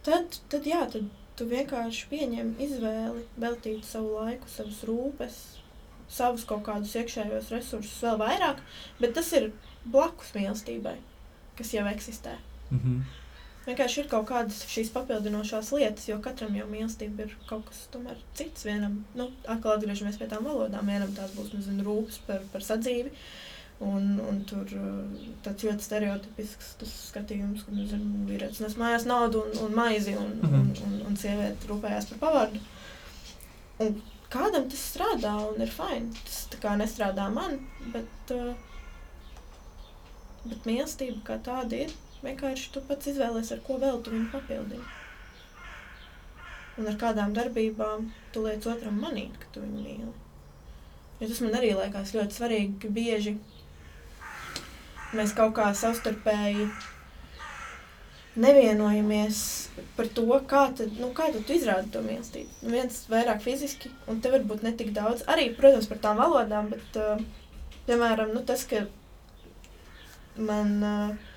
tad, tad jā, tad tu vienkārši pieņem izvēli, veltīt savu laiku, savas rūpes, savus kaut kādus iekšējos resursus vēl vairāk, bet tas ir blakus mīlestībai, kas jau eksistē. Mm -hmm. Vienkārši ir kaut kādas šīs papildinošās lietas, jo katram jau mīlestība ir kaut kas tomēr cits. Vienam, nu, atkal atgriežamies pie tām valodām. Vienam tās būs, nezinu, rūpes par, par sadzīvi. Un, un tur uh, tāds ļoti stereotipisks tas skatījums, ka nezinu, vīrietis nes mājās naudu un, un maizi, un, Mhm. un, un, un sieviete rūpējās par pavārdu. Un kādam tas strādā un ir fini. Tas tā kā nestrādā man, bet, uh, bet mīlestība kā tāda ir. Vienkārši tu pats izvēlēsies, ar ko vēl tu viņu papildini. Un ar kādām darbībām tu liec otram manīt, ka tu viņu mīli. Jo tas man arī liekas ļoti svarīgi, ka bieži mēs kaut kā savstarpēji nevienojamies par to, kā tad, nu, kā tad tu izrādi to mīlestību. Nu, viens vairāk fiziski, un te varbūt ne tik daudz. Arī, protams, par tām valodām, bet, uh, piemēram, nu, tas, ka man, uh,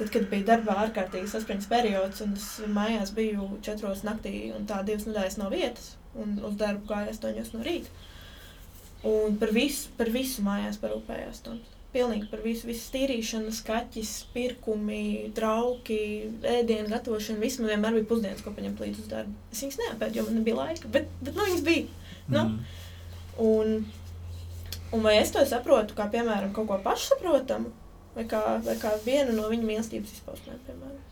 tad, kad bija darbā ārkārtīgi saspringts periods, un es mājās biju četros naktī, un tā divas nedēļas no vietas, un uz darbu gāju astoņos no rīta. Un par visu, par visu mājās parūpējās. Tom. Pilnīgi par visu, visu tīrīšanu, skaķis, pirkumi, trauki, ēdienu gatavošanu. Viss man vienmēr bija pusdienas, ko paņemt līdzi uz darbu. Es viņas neapēdu, jo man nebija laika, bet, bet nu, viņas bija. Nu, Mm. Un, un vai es to saprotu kā, piemēram, kaut ko pašsaprotamu, vai kā, vai kā vienu no viņa mīlestības izpausmēm, piemēram.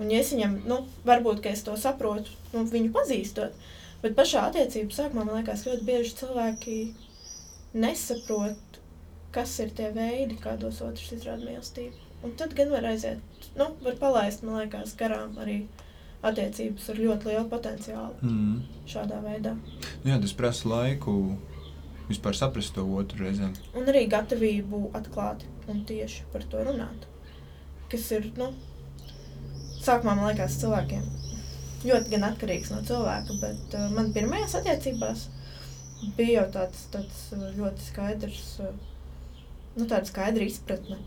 Un, ja es viņam, nu, varbūt, ka es to saprotu, nu, viņu pazīstot, bet pašā attiecību sākumā, man liekas, ļoti bieži cilvēki nesaprot, kas ir tie veidi, kādos otrs izrāda mīlestību. Un tad gan var aiziet, nu, var palaist, man liekas, garām arī attiecības ar ļoti lielu potenciālu Mm. šādā veidā. Nu Jā, tas prasa laiku vispār saprast to otru reizēm. Un arī gatavību atklāti un tieši par to runāt. Kas ir, nu, sākumā man liekas, cilvēkiem ļoti gan atkarīgs no cilvēka, bet uh, man pirmajās attiecībās bija jau tāds, tāds uh, ļoti skaidrs, uh, nu, tāda skaidra izpratne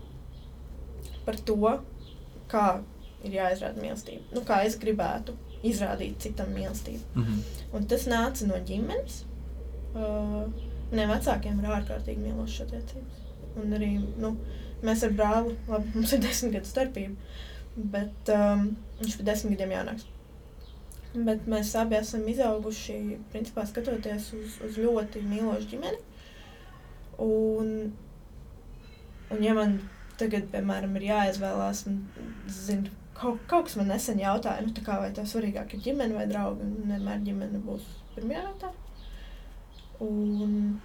par to, kā ir jāizrāda mīlestība. Nu, kā es gribētu izrādīt citam mīlestību. Mm -hmm. Un tas nāca no ģimenes. Uh, Maniem vecākiem ir ārkārtīgi mīlošas attiecības. Un arī nu, mēs ar brāli, labi, mums ir desmit gadu starpība, bet um, viņš ir desmit gadiem jaunāks. Bet mēs abi esam izauguši, principā, skatoties uz, uz ļoti mīlošu ģimeni. Un, un ja man tagad, piemēram, ir jāizvēlās, un zinu, kaut, kaut kas man nesen jautāja, nu, tā kā, vai tev svarīgāk ir ģimene vai draugi, un vienmēr ģimene būs pirmajā vietā. Un,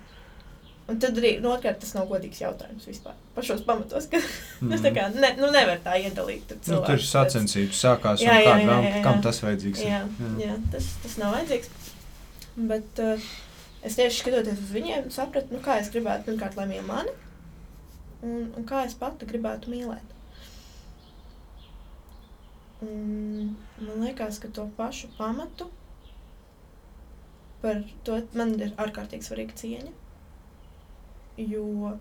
un tad arī, nu, otrkārt, tas nav godīgs jautājums vispār. Pašos pamatos, ka mm. tas tā kā, ne, nu, nevar tā iedalīt. tur Nu, tur sacensības, sākās Jā, jā, jā, jā, jā. kam tas vajadzīgs. ir. Jā, jā tas, tas nav vajadzīgs. Bet uh, es tieši skatoties uz viņiem, sapratu, nu, kā es gribētu, pirmkārt, lai mīl mani, un, un kā es pati gribētu mīlēt. Un man liekas, ka to pašu pamatu par to man ir ārkārtīgi svarīga cieņa. Jo,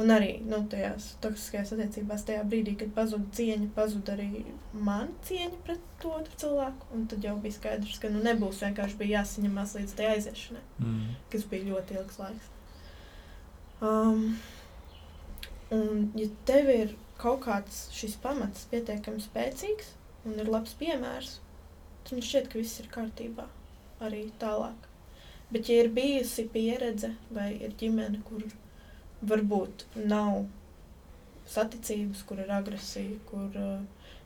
Un arī nu, tajās toksiskajās attiecībās, tajā brīdī, kad pazuda cieņa, pazuda arī mana cieņa pret to otru cilvēku. Un tad jau bija skaidrs, ka nu, nebūs vienkārši bija jāsaņemās līdz tai aiziešanai, Mm. kas bija ļoti ilgs laiks. Um, un, ja tev ir kaut kāds šis pamats pietiekami spēcīgs un ir labs piemērs, tad man šķiet, ka viss ir kārtībā arī tālāk. Bet, ja ir bijusi pieredze vai ir ģimene, kur varbūt nav saticības, kur ir agresija, kur, uh,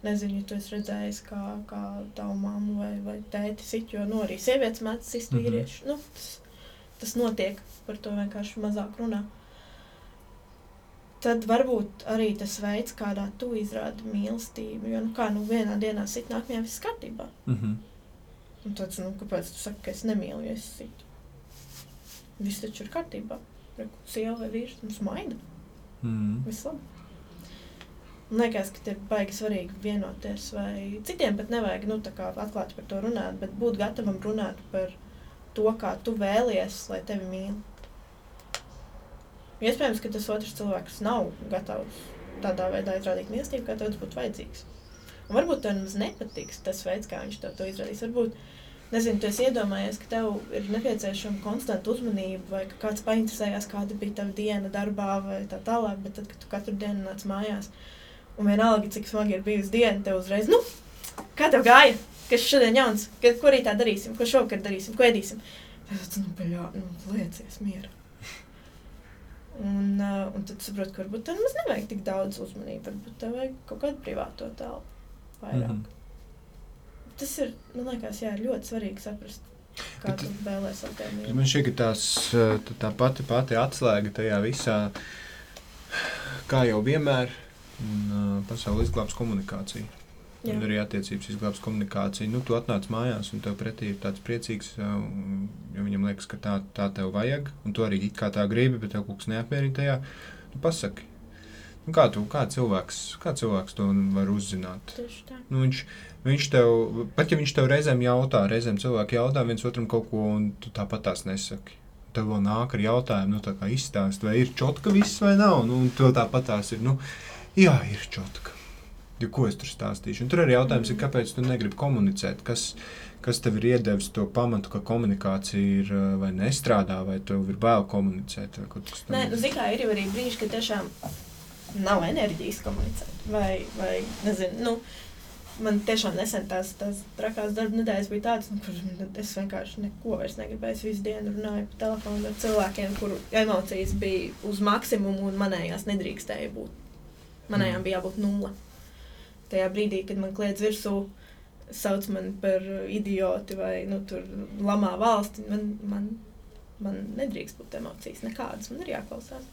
nezinu, ja tu esi redzējis, kā, kā tavu mammu vai, vai tēti sit, jo, nu, arī sievietes mēdz sist Mhm. vīrieši. Nu, tas, tas notiek, par to vienkārši mazāk runā. Tad varbūt arī tas veids, kādā tu izrādi mīlestību, jo, nu, kā, nu, vienā dienā sit, nākamajā viss kārtībā. Mm -hmm. Un tāds, nu, kāpēc tu saki, ka es nemīlu, ja es situ? Viss taču ir kārtībā. Sieva vai vīrs mums maina. Mm. Viss labi. Man liekas, ka ir baigi svarīgi vienoties, vai citiem pat nevajag nu, atklāti par to runāt, bet būt gatavam runāt par to, kā tu vēlies, lai tevi mīl. Iespējams, ka tas otrs cilvēks nav gatavs tādā veidā izrādīt mīlestību, kā tev tas būtu vajadzīgs. Un varbūt tev nemaz nepatiks tas veids, kā viņš to izrādīs. Varbūt, nezinu, tu esi iedomājies, ka tev ir nepieciešama konstanta uzmanība, vai ka kāds painteresējās, kāda bija tava diena darbā, vai tā tālāk. Bet tad, kad tu katru dienu nāc mājās, un vienalga, cik smagi ir bijusi diena, tev uzreiz, nu, kā tev gāja? Kas šodien jauns? Ka, ko rītā darīsim? Ko šovakar darīsim? Ko ēdīsim? Tad nu, beļā, nu, liecies mieru. Un, uh, un tad saproti, ka varbūt tev nemaz nevajag tik daudz uzmanības. Varbūt tev vajag kaut kādu privāto telpu vairāk. Mm. -hmm. Tas ir, man liekas, jā, ļoti svarīgi saprast, kā Bet- tevi. Man šķiet, ka tās, tā- pati, pati atslēga tajā visā, kā jau vienmēr, un pasauli izglābs komunikācija. Jā. Un arī attiecības izglābs komunikācija. Nu, tu atnāc mājās, un tev pretī ir tāds priecīgs, jo viņam liekas, ka tā, tā tev vajag, un tu arī it kā tā gribi, bet tev kaut kas neapmierina tajā. Nu, pasaki, nu, kā, tu, kā, cilvēks, kā cilvēks to var uzzināt? Tieši tā. Nu, viņš, viņš tev, pat ja viņš tev reizēm jautā, reizēm cilvēki jautā viens otram kaut ko, un tu tāpat tās nesaki. Tev vēl nāk ar jautājumu, nu, tā kā izstāst, vai ir čotka viss vai nav. Nu, un tu tāpat tās ir, nu, jā, ir čotka. Jo, ko es tur stāstīšu? Un tur arī jautājums ir, kāpēc tu negribi komunicēt? Kas, kas tev ir iedevis to pamatu, ka komunikācija ir eh, vai nestrādā, vai tev ir bail komunicēt? Nē, nu, tamlīdzīgs? zini, kā ir arī brīži, kad tiešām nav enerģijas komunicēt. Vai, vai nezinu, nu, man tiešām nesen tās, tās trakās darba nedēļas bija tādas, nu, kur es vienkārši neko vairs negribēju. Es visu dienu runāju pa telefonu ar cilvēkiem, kuru emocijas bija uz maksimumu un manējās nedrīkstēja būt. Manējām Mm. bija jābūt nulle. Tajā brīdī, kad man kliedz virsū, sauc mani par idioti vai nu, tur lamā valsti, man, man, man nedrīkst būt emocijas nekādas. Man ir jāklausās.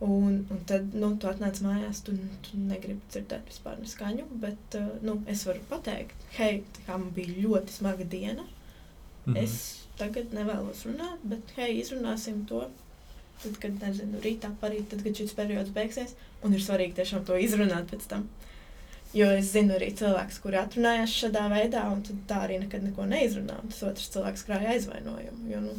Un, un tad, nu, tu atnāc mājās, tu, tu negribi dzirdēt vispār neskaņu, bet uh, nu, es varu pateikt, hei, tā kā man bija ļoti smaga diena. Mm. Es tagad nevēlos runāt, bet hei, izrunāsim to. Tad, kad, nezinu, rītā, parīt, tad, kad šis periods beigsies, un ir svarīgi tiešām to izrunāt pēc tam. Jo es zinu arī cilvēkus, kuri atrunājās šādā veidā, un tā arī nekad neko neizrunā. un Tas otrs cilvēks krāja aizvainojumu. Jo, nu,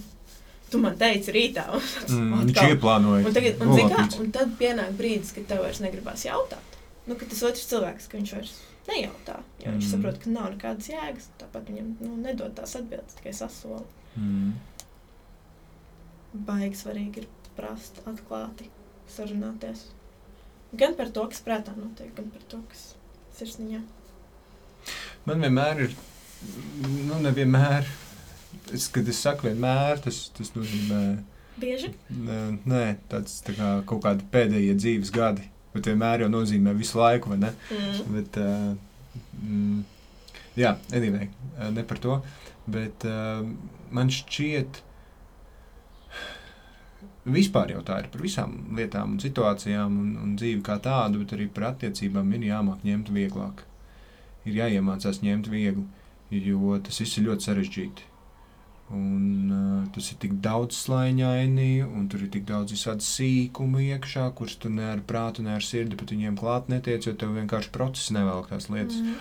tu man teici rītā, Mm, viņš ieplānoja. Un, tagad, un, zini kā, nolapīts. un tad pienāk brīdis, kad tev vairs negribas jautāt. Nu, kad tas otrs cilvēks, ka viņš vairs nejautā, jo viņš Mhm. saprot, ka nav nekādas jēgas. Tāpat viņam nu, nedod tās atbildes, tikai sasola. Mm. Baigi svarīgi ir prast atklāti sarunāties. Gan par to, kas prātā notiek, gan par to, kas sirsniņā. Man vienmēr ir, nu, nevienmēr. Es, kad es saku, vienmēr tas, tas nozīmē, Bieži nē, tāds tā kā kaut kādi pēdējie dzīves gadi. Bet vienmēr jau nozīmē visu laiku, vai ne? mm. Bet, uh, mm, jā, anyway, ne par to. Bet uh, man šķiet, vispār jau tā ir par visām lietām un situācijām un, un dzīvi kā tādu, bet arī par attiecībām ir jāmāk ņemt vieglāk. Ir jāiemācās ņemt viegli, jo tas viss ir ļoti sarežģīti. Un, uh, tas ir tik daudz slāņaini, un tur ir tik daudz visādi sīkumu iekšā, kurus tu ne ar prātu, ne ar sirdi pat viņiem klāt netiec, jo tev vienkārši procesi nevēl tās lietas. Mm.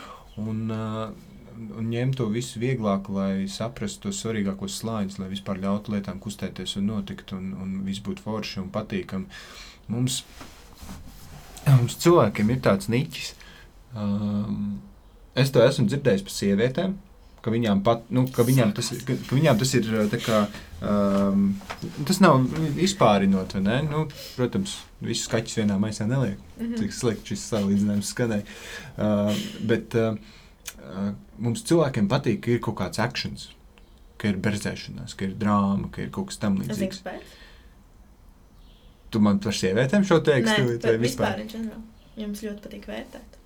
Un uh, un ņemt to visu vieglāk, lai saprastu tos svarīgākos slāņus, lai vispār ļautu lietām kustēties un notikt, un, un viss būtu forši un patīkami. Mums, mums cilvēkiem ir tāds niķis. Um, es to esmu dzirdējis par sievietēm, ka viņām, pat, nu, ka viņām, tas, ka, ka viņām tas ir tā kā. Um, tas nav izpārinot, vai ne? Nu, protams, visus skaņus vienā maisā neliek. Mm -hmm. Cik slikti šis salīdzinājums skanēja. Uh, bet uh, mums cilvēkiem patīk, ka ir kaut kāds akcents, ka ir berzēšanās, ka ir drāma, ka ir kaut kas tamlīdzīgs. Tu man par sievietēm šo teiktu? Nē, vai vispār? vispār Jums ļoti patīk vērtēt.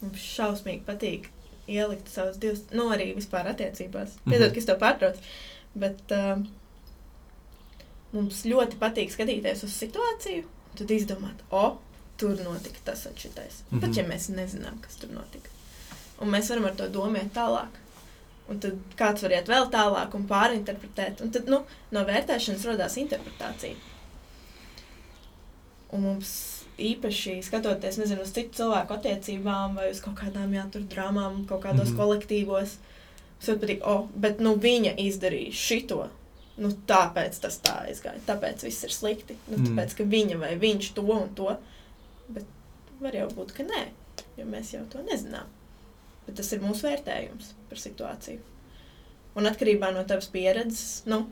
Mums šausmīgi patīk ielikt savus divus, nu, arī vispār attiecībās. Mm -hmm. Piedod, ka es to pārtraucu. Bet uh, mums ļoti patīk skatīties uz situāciju, tad izdomāt, o, tur notika tas un šitais. Mm -hmm. Pat ja mēs nezinām, kas tur notika. Un mēs varam ar to domāt tālāk. Un tad kāds var iet vēl tālāk un pārinterpretēt. Un tad nu, no vērtēšanas radās interpretācija. Un mums īpaši skatoties nezinu, uz citu cilvēku attiecībām vai uz kaut kādām jā, drāmām, kaut kādos mm -hmm. kolektīvos. Es patīk, oh, bet nu, viņa izdarīja šito. Nu, tāpēc tas tā aizgāja. Tāpēc viss ir slikti. Nu, mm. Tāpēc, ka viņa vai viņš to un to. Bet var jau būt, ka nē, jo mēs jau to nezinām. Bet tas ir mūsu vērtējums par situāciju. Un atkarībā no tavas pieredzes, nu,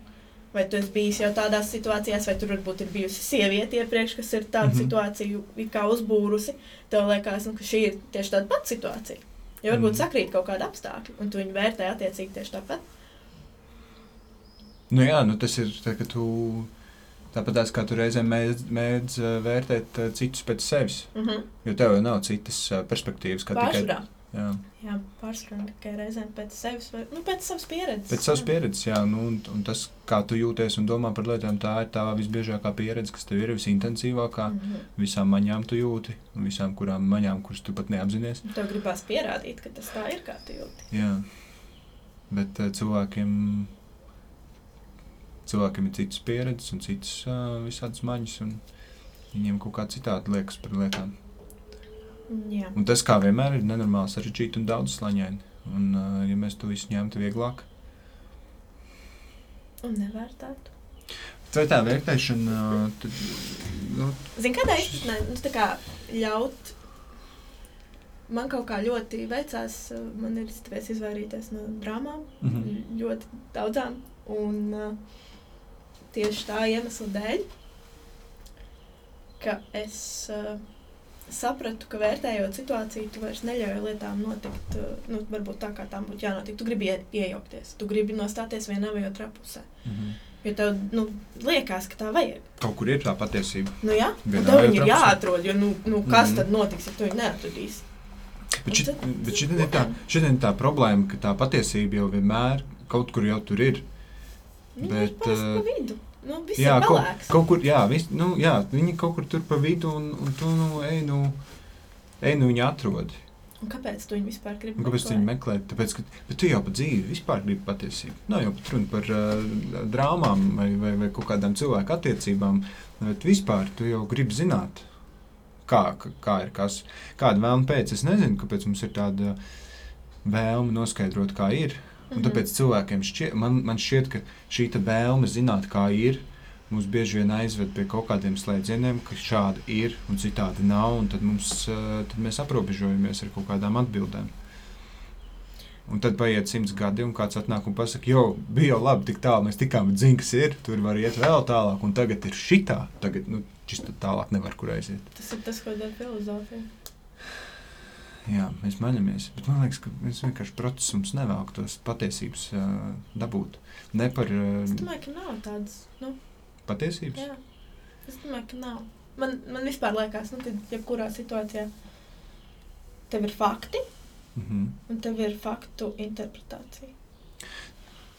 Vai tu esi bijis jau tādās situācijās, vai tur varbūt ir bijusi sieviete iepriekš, kas ir tādu mm -hmm. situāciju kā uzbūrusi? Tev liekas, nu, ka šī ir tieši tāda pati situācija. Jo varbūt mm sakrīt kaut kāda apstākļa, un tu viņu vērtē attiecīgi tieši tāpat. Nu jā, nu tas ir tā, ka tu tāpat kā tu reizēm mēdz, mēdz vērtēt citus pēc sevis. Mm -hmm. Jo tev jau nav citas perspektīvas, kā Pāršurā. tikai Jā, jā pārsvarā tikai reizēm pēc sevis, vai, nu, pēc savas pieredzes. Pēc savas pieredzes, jā, nu, un, un tas, kā tu jūties un domā par lietām, tā ir tā visbiežākā pieredze, kas tev ir visintensīvākā. Mm -hmm. Visām maņām tu jūti, un visām kurām maņām, kuras tu pat neapzinies. Tev gribās pierādīt, ka tas tā ir, kā tu jūti. Jā, bet uh, cilvēkiem, cilvēkiem ir citas pieredzes un citas uh, visādas maņas, un viņiem kaut kā citādi liekas par lietām. Jā. Un tas, kā vienmēr, ir nenormāli sarežģīti un daudz slaņaini. Un, uh, ja mēs to visu ņemtu vieglāk, un nevērtētu. Tā ir tā vērtēšana, tad. Nu, Zini, kādā izpratnē nu, tā kā ļaut. Man kaut kā ļoti veicās, man ir izdevies izvairīties no drāmām, mm -hmm. ļoti daudzām. Un uh, tieši tā iemesla dēļ, ka es. Uh, sapratu, ka vērtējot situāciju, tu vairs neļauj lietām notikt uh, nu, varbūt tā, kā tām būtu jānotiek. Tu gribi iejaukties, tu gribi nostāties vienā vai otrā pusē. Mm -hmm. Jo tev nu, liekas, ka tā vajag. Kaut kur ir tā patiesība. Nu, jā, tev viņa ir jāatrod. Jo, nu, nu, kas mm -hmm. tad notiks, ja tu viņu neatradīsi? Bet, šit, tad, bet šī ir tā, ir tā problēma, ka tā patiesība jau vienmēr kaut kur jau tur ir. Viņa bet, ir uh, vidu. Nu, jā, kaut, kaut kur, jā, vis, nu, jā, viņi kaut kur tur pa vidu, un, un tu nu, ej, nu, ej, nu viņu atrod. Un kāpēc tu viņu vispār gribi? Kāpēc tu viņu meklē? Tāpēc, ka bet tu jau pa dzīvi vispār gribi patiesību. Nav jau pat runa par uh, drāmām vai, vai, vai kaut kādām cilvēku attiecībām, bet vispār tu jau gribi zināt, kā, kā ir kas. Kāda vēlme pēc, es nezinu, kāpēc mums ir tāda vēlme noskaidrot, kā ir. Un tāpēc cilvēkiem šķiet, man, man šķiet, ka šī vēlme zināt, kā ir, mūs bieži vien aizved pie kaut kādiem slēdzieniem, ka šādi ir un citādi nav. Tad, mums, eh, tad mēs aprobežojamies ar kaut kādām atbildēm. Un tad paiet simts gadi, un kāds atnāk un pasakā, jo bija jau labi, tik tālu mēs tikām, bet zina, kas ir. Tur var iet vēl tālāk, un tagad ir šitā. Tagad nu, šis tālāk nevar kur aiziet. Tas ir tas, ko dara filozofija jā, mēs maļamies. Bet man liekas, ka mēs vienkārši procesā mums nevēl tos patiesības uh, dabūt. Ne par. Uh, es domāju, ka nav tādas nu, patiesības. Jā, es domāju, ka nav. Man, man vispār liekas, nu, ka jebkurā situācijā tev ir fakti, mm -hmm. un tev ir faktu interpretācija.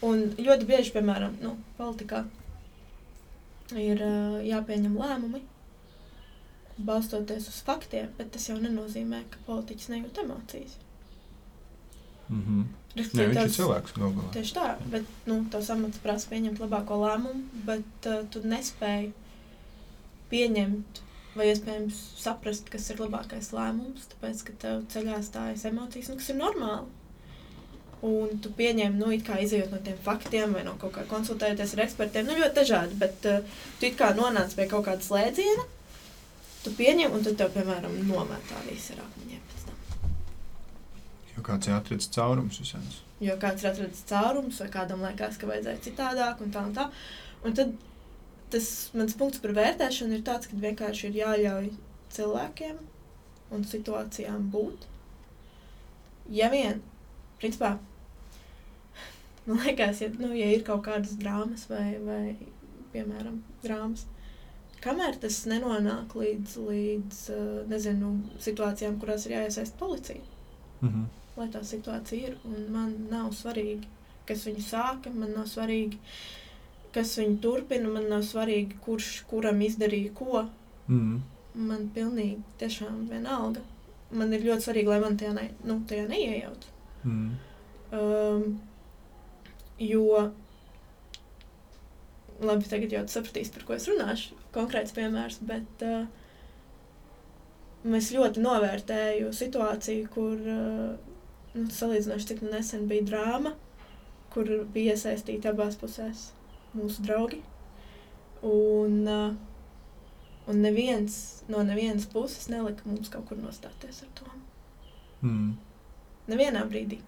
Un ļoti bieži, piemēram, nu, politikā ir uh, jāpieņem lēmumi balstoties uz faktiem, bet tas jau nenozīmē, ka politiķis nejūt emocijas. Mm -hmm. Nē, viņš ir cilvēks. Galvā. Tieši tā, bet nu, tavs amats prasa pieņemt labāko lēmumu, bet uh, tu nespēji pieņemt vai iespējams saprast, kas ir labākais lēmums, tāpēc, ka tev ceļā stājas emocijas, un kas ir normāli. Un tu pieņem, nu, it kā izējot no tiem faktiem, vai no kaut kā konsultējoties ar ekspertiem, nu, ļoti dažādi, bet uh, tu it kā nonāc pie kaut kāda slēdziena, tu pieņem, un tad tev, piemēram, nometā visi ar akmeņiem pēc tam. Jo kāds ir atradzis caurums visāds. Jo kāds ir atradzis caurumus, vai kādam liekas, ka vajadzēja citādāk, un tā un tā. Un tad tas mans punkts par vērtēšanu ir tāds, ka vienkārši ir jāļauj cilvēkiem un situācijām būt. Ja vien, principā, man liekas, ja, nu, ja ir kaut kādas drāmas vai, vai piemēram, drāmas, kamēr tas nenonāk līdz, līdz eh, nezinu, situācijām, kurās ir jāiesaist policija, Mhm. lai tā situācija ir. Un man nav svarīgi, kas viņu sāka, man nav svarīgi, kas viņu turpina, man nav svarīgi, kurš kuram izdarīja ko. Mhm. Man pilnīgi tiešām vienalga. Man ir ļoti svarīgi, lai man tajā, ne, nu, tajā neiejauc. Mhm. Um, jo, labi, tagad jau sapratīšu, par ko es runāšu. Konkrēts piemērs, bet uh, es ļoti novērtēju situāciju, kur uh, nu, salīdzinoši cik nesen bija drāma, kur bija iesaistīti abās pusēs mūsu draugi. Un, uh, un neviens no nevienas puses nelika mums kaut kur nostāties ar to. Mhm. Nevienā brīdī.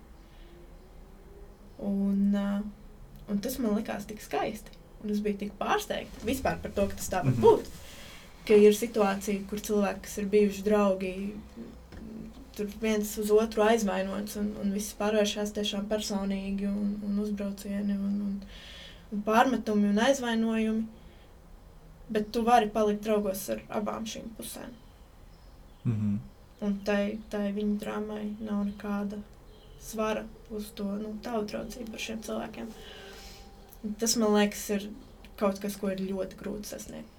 Un, uh, un tas man likās tik skaisti. Un es biju tik pārsteigta vispār par to, ka tas tā var Mhm. būt. Ka ir situācija, kur cilvēki, kas ir bijuši draugi, tur viens uz otru aizvainots, un, un viss pārvēršas tiešām personīgi, un, un uzbraucieni, un, un, un pārmetumi un aizvainojumi. Bet tu vari palikt draugos ar abām šīm pusēm. Mhm. Un tai, tai viņa drāmai nav nekāda svara uz to nu, tavu draudzību ar šiem cilvēkiem. Un Tas, man liekas, ir kaut kas, ko ir ļoti grūti sasniegt.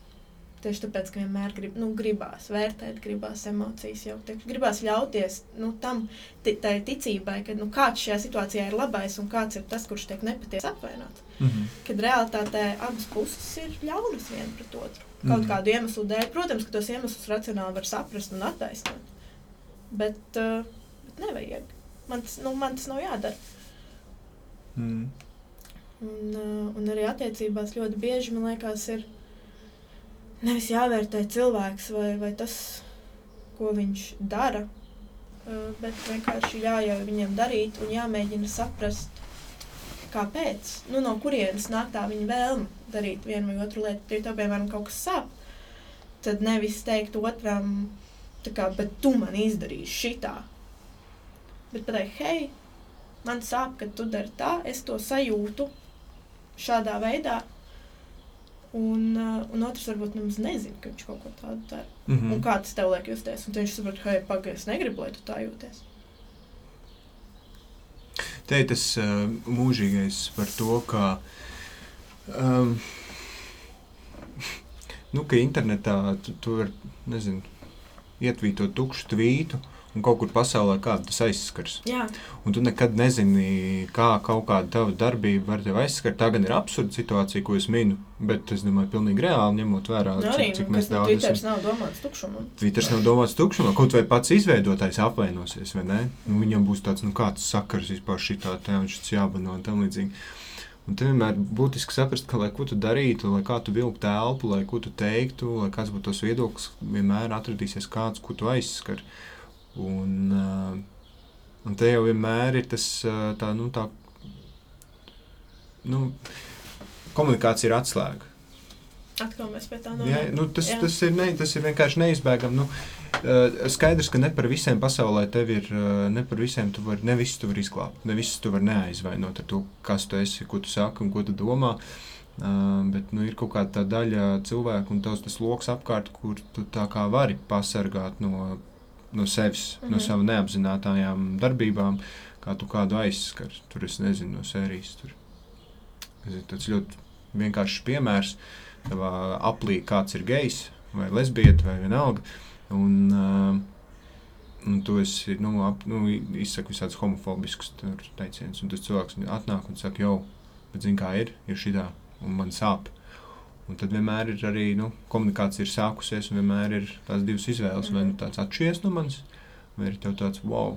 Tieši tāpēc, ka vienmēr grib, nu, gribās vērtēt, gribās emocijas, jau tā, gribās ļauties nu, tam ticībai, ka nu, kāds šajā situācijā ir labais un kāds ir tas, kurš tiek nepatiesi apvainots. Mhm. Kad realitātē abas puses ir ļaunas viena pret otru. Kaut Mhm. kādu iemeslu dēļ, protams, ka tos iemeslus racionāli var saprast un attaisnot. Bet, uh, bet nevajag. Man tas, nu, man tas nav jādara. Mhm. Un, uh, un arī attiecībās ļoti bieži man liekas, ir nevis jāvērtē cilvēks vai, vai tas, ko viņš dara, uh, bet vienkārši jāļauj viņam darīt un jāmēģina saprast, kāpēc. Nu, no kurienes nāk tā viņa vēlme darīt vienu vai otru lietu. Ja tev, piemēram, kaut kas sāp, tad nevis teikt otram, kā, bet tu man izdarīsi šitā. Bet pateikt, hei, man sāp, ka tu dari tā, es to sajūtu šādā veidā. Un, uh, un otrs varbūt nemaz nezina, ka viņš kaut ko tādu dara. Mhm. Un kā tas tev liek justies? Un viņš saprot, ka, hei, pagaidi, es negribu, lai tu tā jūties. Te ir tas uh, mūžīgais par to, ka, um, nu, ka internetā tu, tu vari, nezinu, ietvītot tukšu tvītu, un kaut kur pasaulē kāda tas aizskars. Jā, Un tu nekad nezini, kā kaut kāda tava darbība var tevi aizskart. Tā gan ir absurda situācija, ko es minu, bet es domāju, pilnīgi reāli ņemot vērā, nu, arī cik, cik nu, mēs no daudz Twitteris esam. nav domāts tukšumam. Twitters nav domāts tukšumā, kaut vai pats izveidotājs apvainosies, vai ne? Nu, viņam būs tāds, nu, kāds sakars vispār šitā, tā viņš tas jābano un tam līdzīgi. Un te vienmēr būtiski saprast, ka, lai ko tu darītu, lai kā tu vilktu telpu, lai ko tu teiktu, lai kāds būtu tos viedoklis, vienmēr atradīsies kāds, ko tu aizskar. Un, uh, un te jau vienmēr ir tas, uh, tā, nu, tā, nu, komunikācija ir atslēga. Atkal mēs pie tā Jā, nonākam. nu, tas, Jā. tas, ir ne, tas ir vienkārši neizbēgami. Nu, uh, skaidrs, ka ne par visiem pasaulē tev ir, ne par visiem tu vari, ne visus tu vari izglābt, ne visus tu vari neaizvainot ar to, kas tu esi, ko tu saki un ko tu domā. Uh, bet nu, ir kaut kāda daļa cilvēku un tavs tas lokus apkārt, kur tu tā kā vari pasargāt no, no sevis, mm -hmm. no Mhm. savām neapzinātajām darbībām, kā tu kādu aizskar. Tur es nezinu, no sērijas. Tur. Tas ir ļoti vienkāršs piemērs. Tavā aplī kāds ir gejs vai lesbieta vai vienalga. Un, uh, un tu esi nu, ap, nu, izsaka visādus homofobiskus tur teicienus. Un tas cilvēks atnāk un saka, jau, bet zini, kā ir, ir šī tā, un man sāp. Un tad vienmēr ir arī nu, komunikācija ir sākusies, un vienmēr ir tās divas izvēles. Vai nu tāds atšķiries no manis, vai tev tāds wow,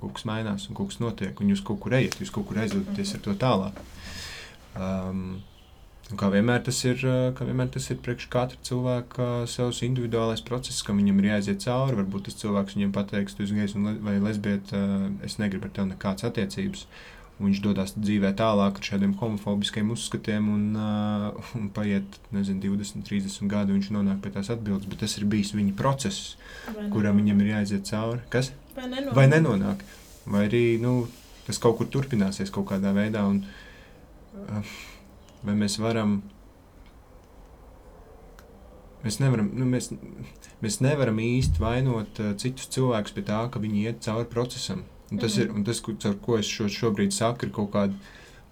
kaut kas mainās un kaut kas notiek, un jūs kaut kur ejat, jūs kaut kur aizdodaties ar to tālāk. Um, Un kā vienmēr tas ir, kā vienmēr tas ir priekš katra cilvēka savs individuālais process, kam viņam ir jāiziet cauri. Varbūt tas cilvēks viņam pateiks, tu esi gejs vai lesbieta, es negribu ar tevi nekādas attiecības. Un viņš dodas dzīvē tālāk ar šādiem homofobiskiem uzskatiem, un, uh, un paiet nezinu, 20, 30 gadi, viņš nonāk pie tās atbildes. Bet tas ir bijis viņa process, kuram viņam ir jāiziet cauri. Kas? Vai nenonāk? Vai, nenonāk? vai arī nu, tas kaut kur turpināsies kaut kādā veidā. Un, uh, vai mēs varam. Mēs nevaram, nu, mēs, mēs nevaram īsti vainot uh, citus cilvēkus pie tā, ka viņi iet cauri procesam. Un tas, mm ir, un tas ar ko es šo, šobrīd saku, ir kaut kāda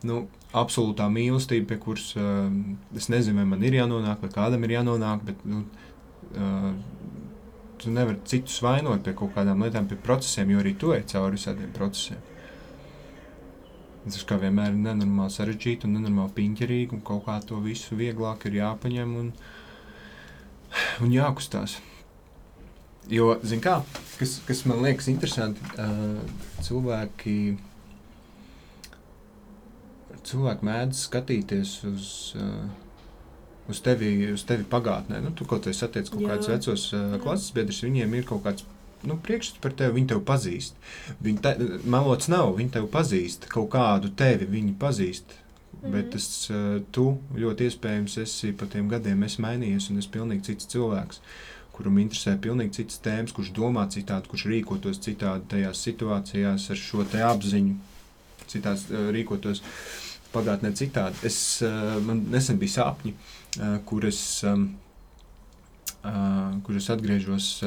nu, absolūtā mīlestība, pie kuras uh, es nezinu, vai man ir jānonāk, vai kādam ir jānonāk. Bet, nu, uh, tu nevari citus vainot pie kaut kādām lietām, pie procesiem, jo arī tu ej cauri visādiem procesiem. Tas kā vienmēr ir nenormāli sarežģīti un nenormāli piņķerīgi, un kaut kā to visu vieglāk ir jāpaņem un, un jākustās. Jo, zin kā, kas, kas man liekas interesanti, uh, cilvēki, cilvēki mēdz skatīties uz, uh, uz, tevi, uz tevi pagātnē. Nu, tu kaut kā satiec kaut Jā. kādus vecos uh, klases biedrus, viņiem ir kaut kāds nu, priekšstats par tevi, viņi tevi pazīst. Viņi te, melots nav, viņi tevi pazīst, kaut kādu tevi viņi pazīst. Mm. Bet tas, uh, tu ļoti iespējams esi pa tiem gadiem mainījies, un es esmu pilnīgi cits cilvēks, kuram interesē pilnīgi citas tēmas, kurš domā citādi, kurš rīkotos citādi tajās situācijās ar šo te apziņu, citās uh, rīkotos pagātnē citādi. Es, uh, man nesen bija sapņi, uh, kur es. Uh, kur es atgriežos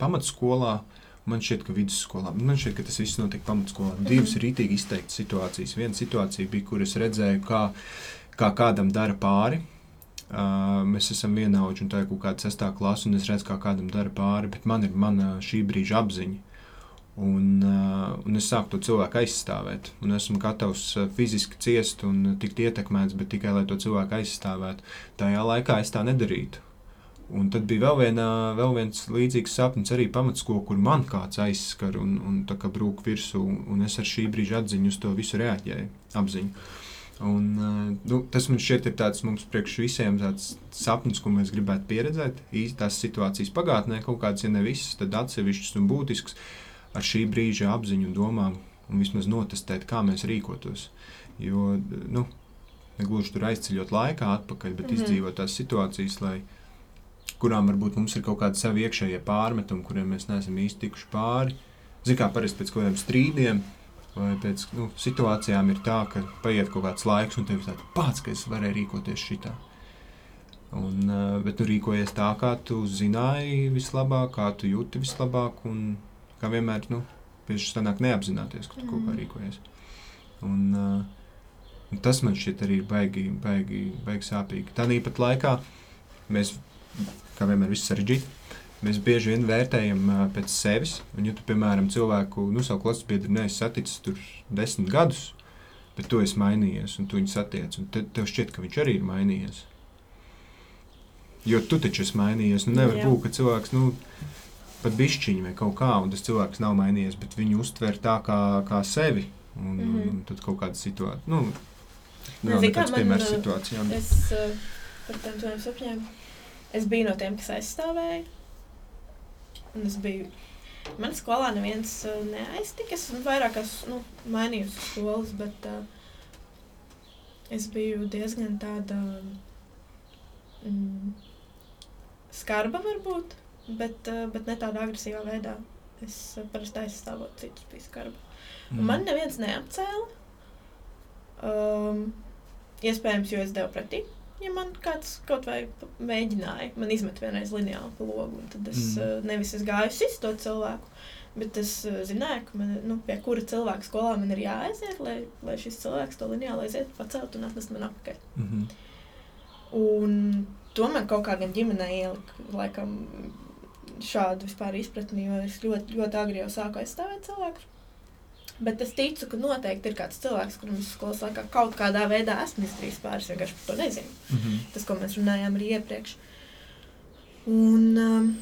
pamatskolā. Man šķiet, ka vidusskolā, man šķiet, ka tas viss notika pamatskolā. Divas rītīgi izteiktas situācijas. Viena situācija bija, kur es redzēju, kā, kā kādam dara pāri. Uh, mēs esam vienaudži, un tā ir kaut kāda sestā klase, un es redzu, kā kādam dara pāri, bet man ir mana šī brīža apziņa. Un, uh, un es sāku to cilvēku aizstāvēt. Un esmu gatavs fiziski ciest un tikt ietekmēts, bet tikai lai to cilvēku aizstāvētu. Tajā laikā es tā nedarītu. Un tad bija vēl, viena, vēl viens līdzīgs sapnis arī pamatskolā, kur man kāds aizskar un, un tā kā brūk virsū, un es ar šī brīža atziņu uz to visu reaģēju, apziņu. Un, nu, tas man šķiet ir tāds mums priekš visiem sapnis, ko mēs gribētu pieredzēt. Īsti tās situācijas pagātnē, kaut kādas, ja ne visas, tad atsevišķas un būtiskas ar šī brīža apziņu un domām, un vismaz notestēt, kā mēs rīkotos. Jo, nu, negluži tur aizceļot laikā atpakaļ, bet mm -hmm. izdzīvot tās situācijas, lai kurām varbūt mums ir kaut kādi savi iekšējie pārmetumi, kuriem mēs neesam īsti tikuši pāri. Zinām, kā parasti pēc kaut kādiem strīdiem vai pēc nu, situācijām ir tā, ka paiet kaut kāds laiks, un tev ir tāds pats, ka es varēju rīkoties šitā. Un, uh, bet tu rīkojies tā, kā tu zināji vislabāk, kā tu jūti vislabāk, un kā vienmēr, nu, bieži sanāk neapzināties, ka tu kaut kā mm. rīkojies. Un, uh, un tas man šķiet arī baigi, baigi, baigi sāpīgi. Tāpat laikā mēs kā vienmēr, viss sarežģīti. Mēs bieži vien vērtējam uh, pēc sevis. Un, ja tu, piemēram, cilvēku, nu, savu klases biedru neesi saticis tur desmit gadus, bet tu esi mainījies, un tu viņu satiec, un te, tev šķiet, ka viņš arī ir mainījies. Jo tu taču esi mainījies. Nu, nevar būt, ka cilvēks, nu, pat bišķiņi vai kaut kā, un tas cilvēks nav mainījies, bet viņu uztver tā kā, kā sevi. Un, mm -hmm. un tad kaut kāda situācija. Nu, nav nekāds piemērs situācijām. Es uh, par tiem saviem sapņiem Es biju no tiem, kas aizstāvēja. Un es biju. Man skolā neviens uh, neaiztika. Es esmu nu, mainījusi skolas, bet uh, es biju diezgan tāda mm, skarba, varbūt, bet, uh, bet ne tādā agresīvā veidā. Es uh, parasti aizstāvot citus, bija skarba. Mm. Man neviens neapcēla. Um, iespējams, jo es devu pretī ja man kāds kaut vai mēģināja, man izmet vienreiz lineāli pa logu, tad es mm. nevis es gāju sist to cilvēku, bet es uh, zināju, ka man, nu, pie kura cilvēka skolā man ir jāaiziet, lai, lai šis cilvēks to lineāli aiziet, pacelt un atnest man apakaļ. Mm -hmm. Un to man kaut kā gan ģimenē ielika, laikam, šādu vispār izpratni, jo es ļoti, ļoti agri jau sāku aizstāvēt cilvēku. Bet es ticu, ka noteikti ir kāds cilvēks, es skolas laikā kaut kādā veidā esmu izdarījis pāris, vienkārši par to nezinu. Mm -hmm. Tas, ko mēs runājām arī iepriekš. Un um,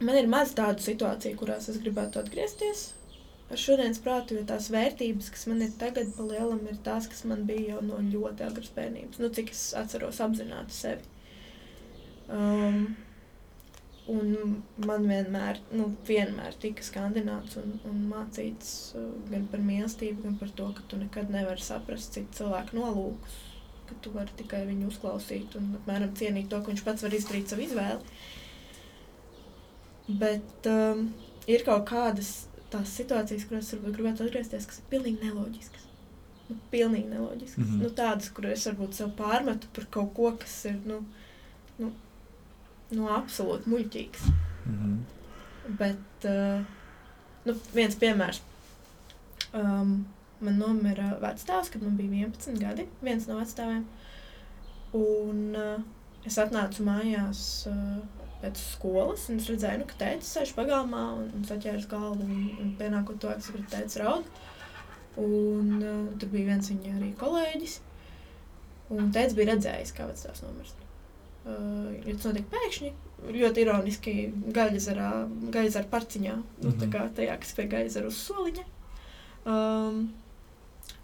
man ir maz tādu situāciju, kurās es gribētu atgriezties ar šodienas prātu, jo tās vērtības, kas man ir tagad, pa lielam, ir tās, kas man bija jau no ļoti agras bērnības. Nu, cik es atceros apzināti sevi. Um, un man vienmēr, nu, vienmēr tika skandināts un, un mācīts uh, gan par mīlestību, gan par to, ka tu nekad nevari saprast citu cilvēku nolūkus, ka tu vari tikai viņu uzklausīt un apmēram cienīt to, ka viņš pats var izdarīt savu izvēli. Bet um, ir kaut kādas tās situācijas, kurās varbūt gribētu atgriezties, kas ir pilnīgi neloģiskas. Nu, pilnīgi neloģiskas. Mm. -hmm. nu, tādas, kuras es varbūt sev pārmetu par kaut ko, kas ir nu, nu, absolūti muļķīgs. Mm -hmm. Bet uh, nu, viens piemērs. Um, man nomira vecāks, kad man bija 11 gadi. Viens no vecākiem. Un uh, es atnācu mājās uh, pēc skolas, un es redzēju, nu, ka tēvs sēž pagalmā un, un saķēris galvu. Un, un pienākot to, es sapratu, tēvs raud. Un uh, tur bija viens viņa arī kolēģis. Un tēvs bija redzējis, kā vecāks nomirst. Jo tas notika pēkšņi, ļoti ironiski gaļas gaļas parciņā, nu, tā Mhm. kā tajā, kas pie gaļas uz soliņa. Um,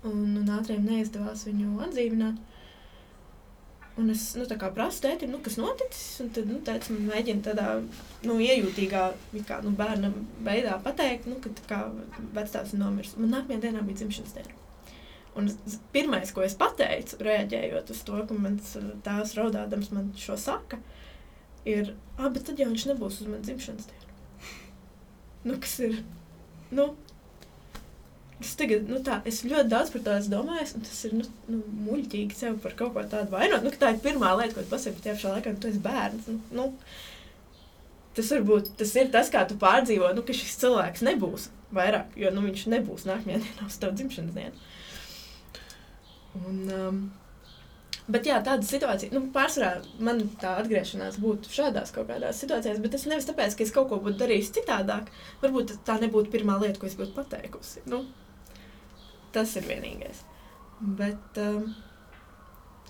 un, un ātriem neizdevās viņu atdzīvināt. Un es nu, prasu tētim, nu, kas noticis. Un tad nu, tēvs man mēģina tādā nu, iejūtīgā kā, nu, bērna veidā pateikt, nu, ka vecāks ir nomiris. Man nākamajā dienā bija dzimšanas diena. Un pirmais, ko es pateicu, reaģējot uz to, ka mans uh, tēvs raudādams man šo saka, ir, ah, bet tad jau viņš nebūs uz manas dzimšanas dienu. Nu, kas ir? Nu, es, tagad, nu, tā, es ļoti daudz par to esmu domājis, un tas ir nu, nu, muļķīgi sev par kaut ko tādu vainot. Nu, tā ir pirmā lieta, ko tu pasaki, bet tiešām laikā, nu, tu esi bērns. Nu, nu, tas, varbūt, tas ir tas, kā tu pārdzīvo, nu, ka šis cilvēks nebūs vairāk, jo nu, viņš nebūs nākamajā dienā uz tavu dzimšanas dienu. Un, um, Bet jā, tāda situācija, nu, pārsvarā man tā atgriešanās būtu šādās kaut kādās situācijās, bet tas nevis tāpēc, ka es kaut ko būtu darījis citādāk. Varbūt tā nebūtu pirmā lieta, ko es būtu pateikusi. Nu, tas ir vienīgais. Bet um,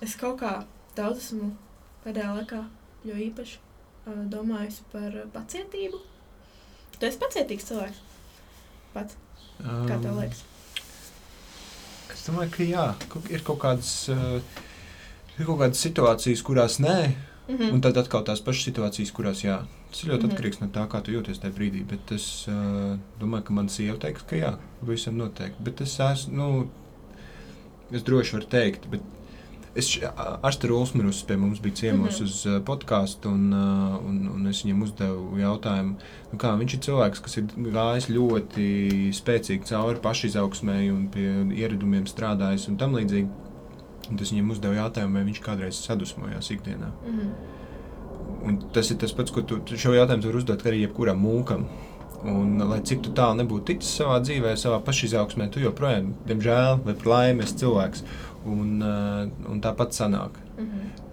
es kaut kā daudz esmu pēdējā laikā, jo īpaši uh, domājusi par uh, pacietību. Tu esi pacietīgs cilvēks. Pats, kā tev liekas? Es domāju, ka jā, ir kaut kādas, uh, ir kaut kādas situācijas, kurās nē, Mm -hmm. un tad atkal tās pašas situācijas, kurās jā. Tas ļoti Mhm. atkarīgs no tā, kā tu jūties tajā brīdī. Bet es uh, domāju, ka mana sieva teiks, ka jā, visam noteikti. Bet es esmu, nu, es droši varu teikt, bet es Arsta Rulsmīrus pie mums bija ciemos mm -hmm. uz uh, podkāstu, un, uh, un, un es viņam uzdevu jautājumu, nu kā viņš ir cilvēks, kas ir gājis ļoti spēcīgi cauri pašizaugsmēji un pie ieradumiem strādājis un tam līdzīgi. Un tas viņam uzdeva jautājumu, vai viņš kādreiz sadusmojās ikdienā. Mm -hmm. Un tas ir tas pats, ko tu šo jautājumu var uzdot arī jebkuram mūkam. Un, lai cik tālu nebūtu ticis savā dzīvē, savā pašizaugsmē, tu joprojām, diemžēl, vai par laimi, esi cilvēks. Un, uh, un tāpat sanāk. Mm -hmm.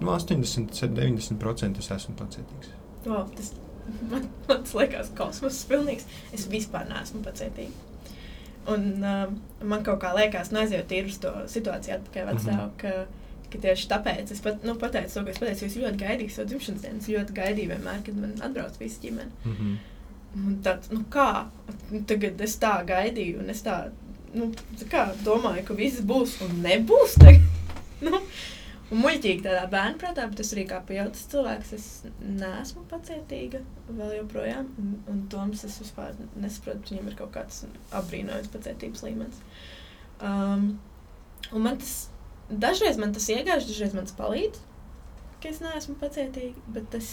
Nu, 80, 90% es esmu pacietīgs. Wow, tas man, man liekas kosmoss pilnīgs. Es vispār neesmu pacietīga. Un um, man kaut kā liekas, nu aizjūt tīri uz to situāciju atpakaļ vecāku, Mhm. ka, ka tieši tāpēc es pat, nu, pateicu to, ko es pateicu, es ļoti gaidīju savu dzimšanas dienu. Es ļoti gaidīju vienmēr, kad man atbrauc visi ģimene. Mm -hmm. Un tāds, nu kā, tagad es tā gaidīju, un es tā, nu, kā domāju, ka viss būs un nebūs nu, un muļķīgi tādā bērnu prātā, bet es arī kā pieaugušs cilvēks, es neesmu pacietīga vēl joprojām. Un, un Toms es vispār nesaprotu, viņam ir kaut kāds apbrīnojams pacietības līmenis. Um, un man tas, dažreiz man tas iegāž, dažreiz man tas palīdz, ka es neesmu pacietīga, bet es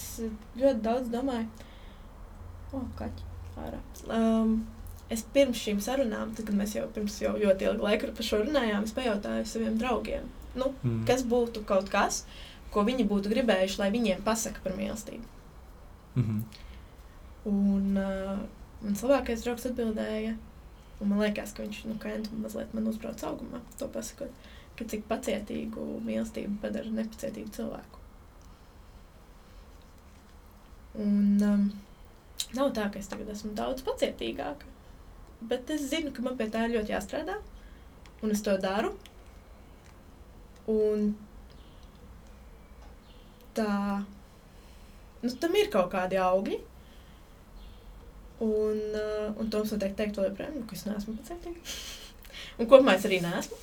ļoti daudz domāju, O, kaķi ārā. Um, es pirms šīm sarunām, tad, kad mēs jau pirms jau ļoti ilgu laiku par šo runājām, es pajautāju saviem draugiem, nu, Mm. kas būtu kaut kas, ko viņi būtu gribējuši, lai viņiem pasaka par mīlestību. Mm -hmm. Un uh, mans labākais draugs atbildēja, un man liekas, ka viņš nu, mazliet man uzbrauc augumā, to pasakot, ka cik pacietīgu mīlestību padara nepacietīgu cilvēku. Un um, nav tā, ka es tagad esmu daudz pacietīgāka. Bet es zinu, ka man pie tā ir ļoti jāstrādā, un es to daru. Un tā, nu, tam ir kaut kādi augļi. Un, uh, un to mums noteikti teikt vēl joprojām, ka es neesmu pacietīga. un kopumā es arī neesmu,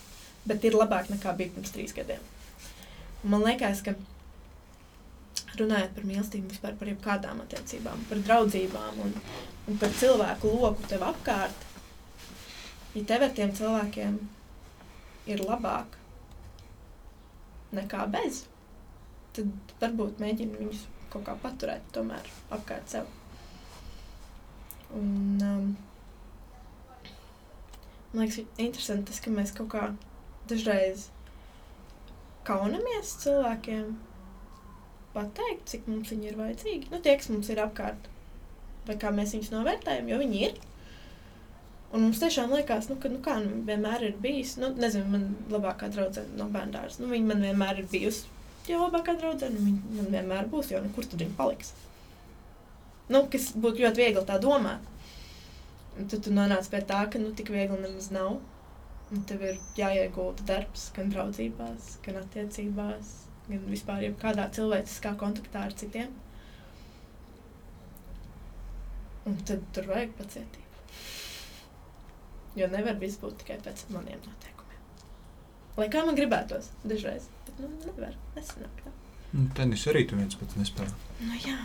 bet ir labāk nekā bija pirms trīs gadiem. Man liekas, ka runājot par mīlestību, vispār par jebkādām attiecībām, par draudzībām un, un par cilvēku loku tev apkārt, ja tev ar tiem cilvēkiem ir labāk nekā bez, tad varbūt mēģini viņus kaut kā paturēt tomēr apkārt sev. Un, um, man liekas, interesanti tas, ka mēs kaut kā dažreiz kaunamies cilvēkiem pateikt, cik mums viņi ir vajadzīgi. Nu, tie, kas mums ir apkārt, vai kā mēs viņus novērtējam, jo viņi ir. Un mums tiešām liekas, nu, ka nu, kā, nu, vienmēr ir bijis. Nu, nezinu, man labākā draudzene no bērnās. Nu, viņa man vienmēr ir bijusi jau labākā draudzene. Viņa man vienmēr būs, jo nekur tur viņa paliks. Nu, kas būtu ļoti viegli tā domāt. Un tad tu nonāc pie tā, ka nu, tik viegli nemaz nav. Un tev ir jāiegulda darbs gan draudzībās, gan attiecībās, gan vispār kādā cilvēciskā kontaktā ar citiem. Un tad tur vajag pacietību. Jo nevar viss būt tikai pēc maniem noteikumiem. Lai kā man gribētos, dažreiz, bet nu, nevar. Nesanāk tā. Nu, tenis arī tu viens pats nespēja. Nu, jā.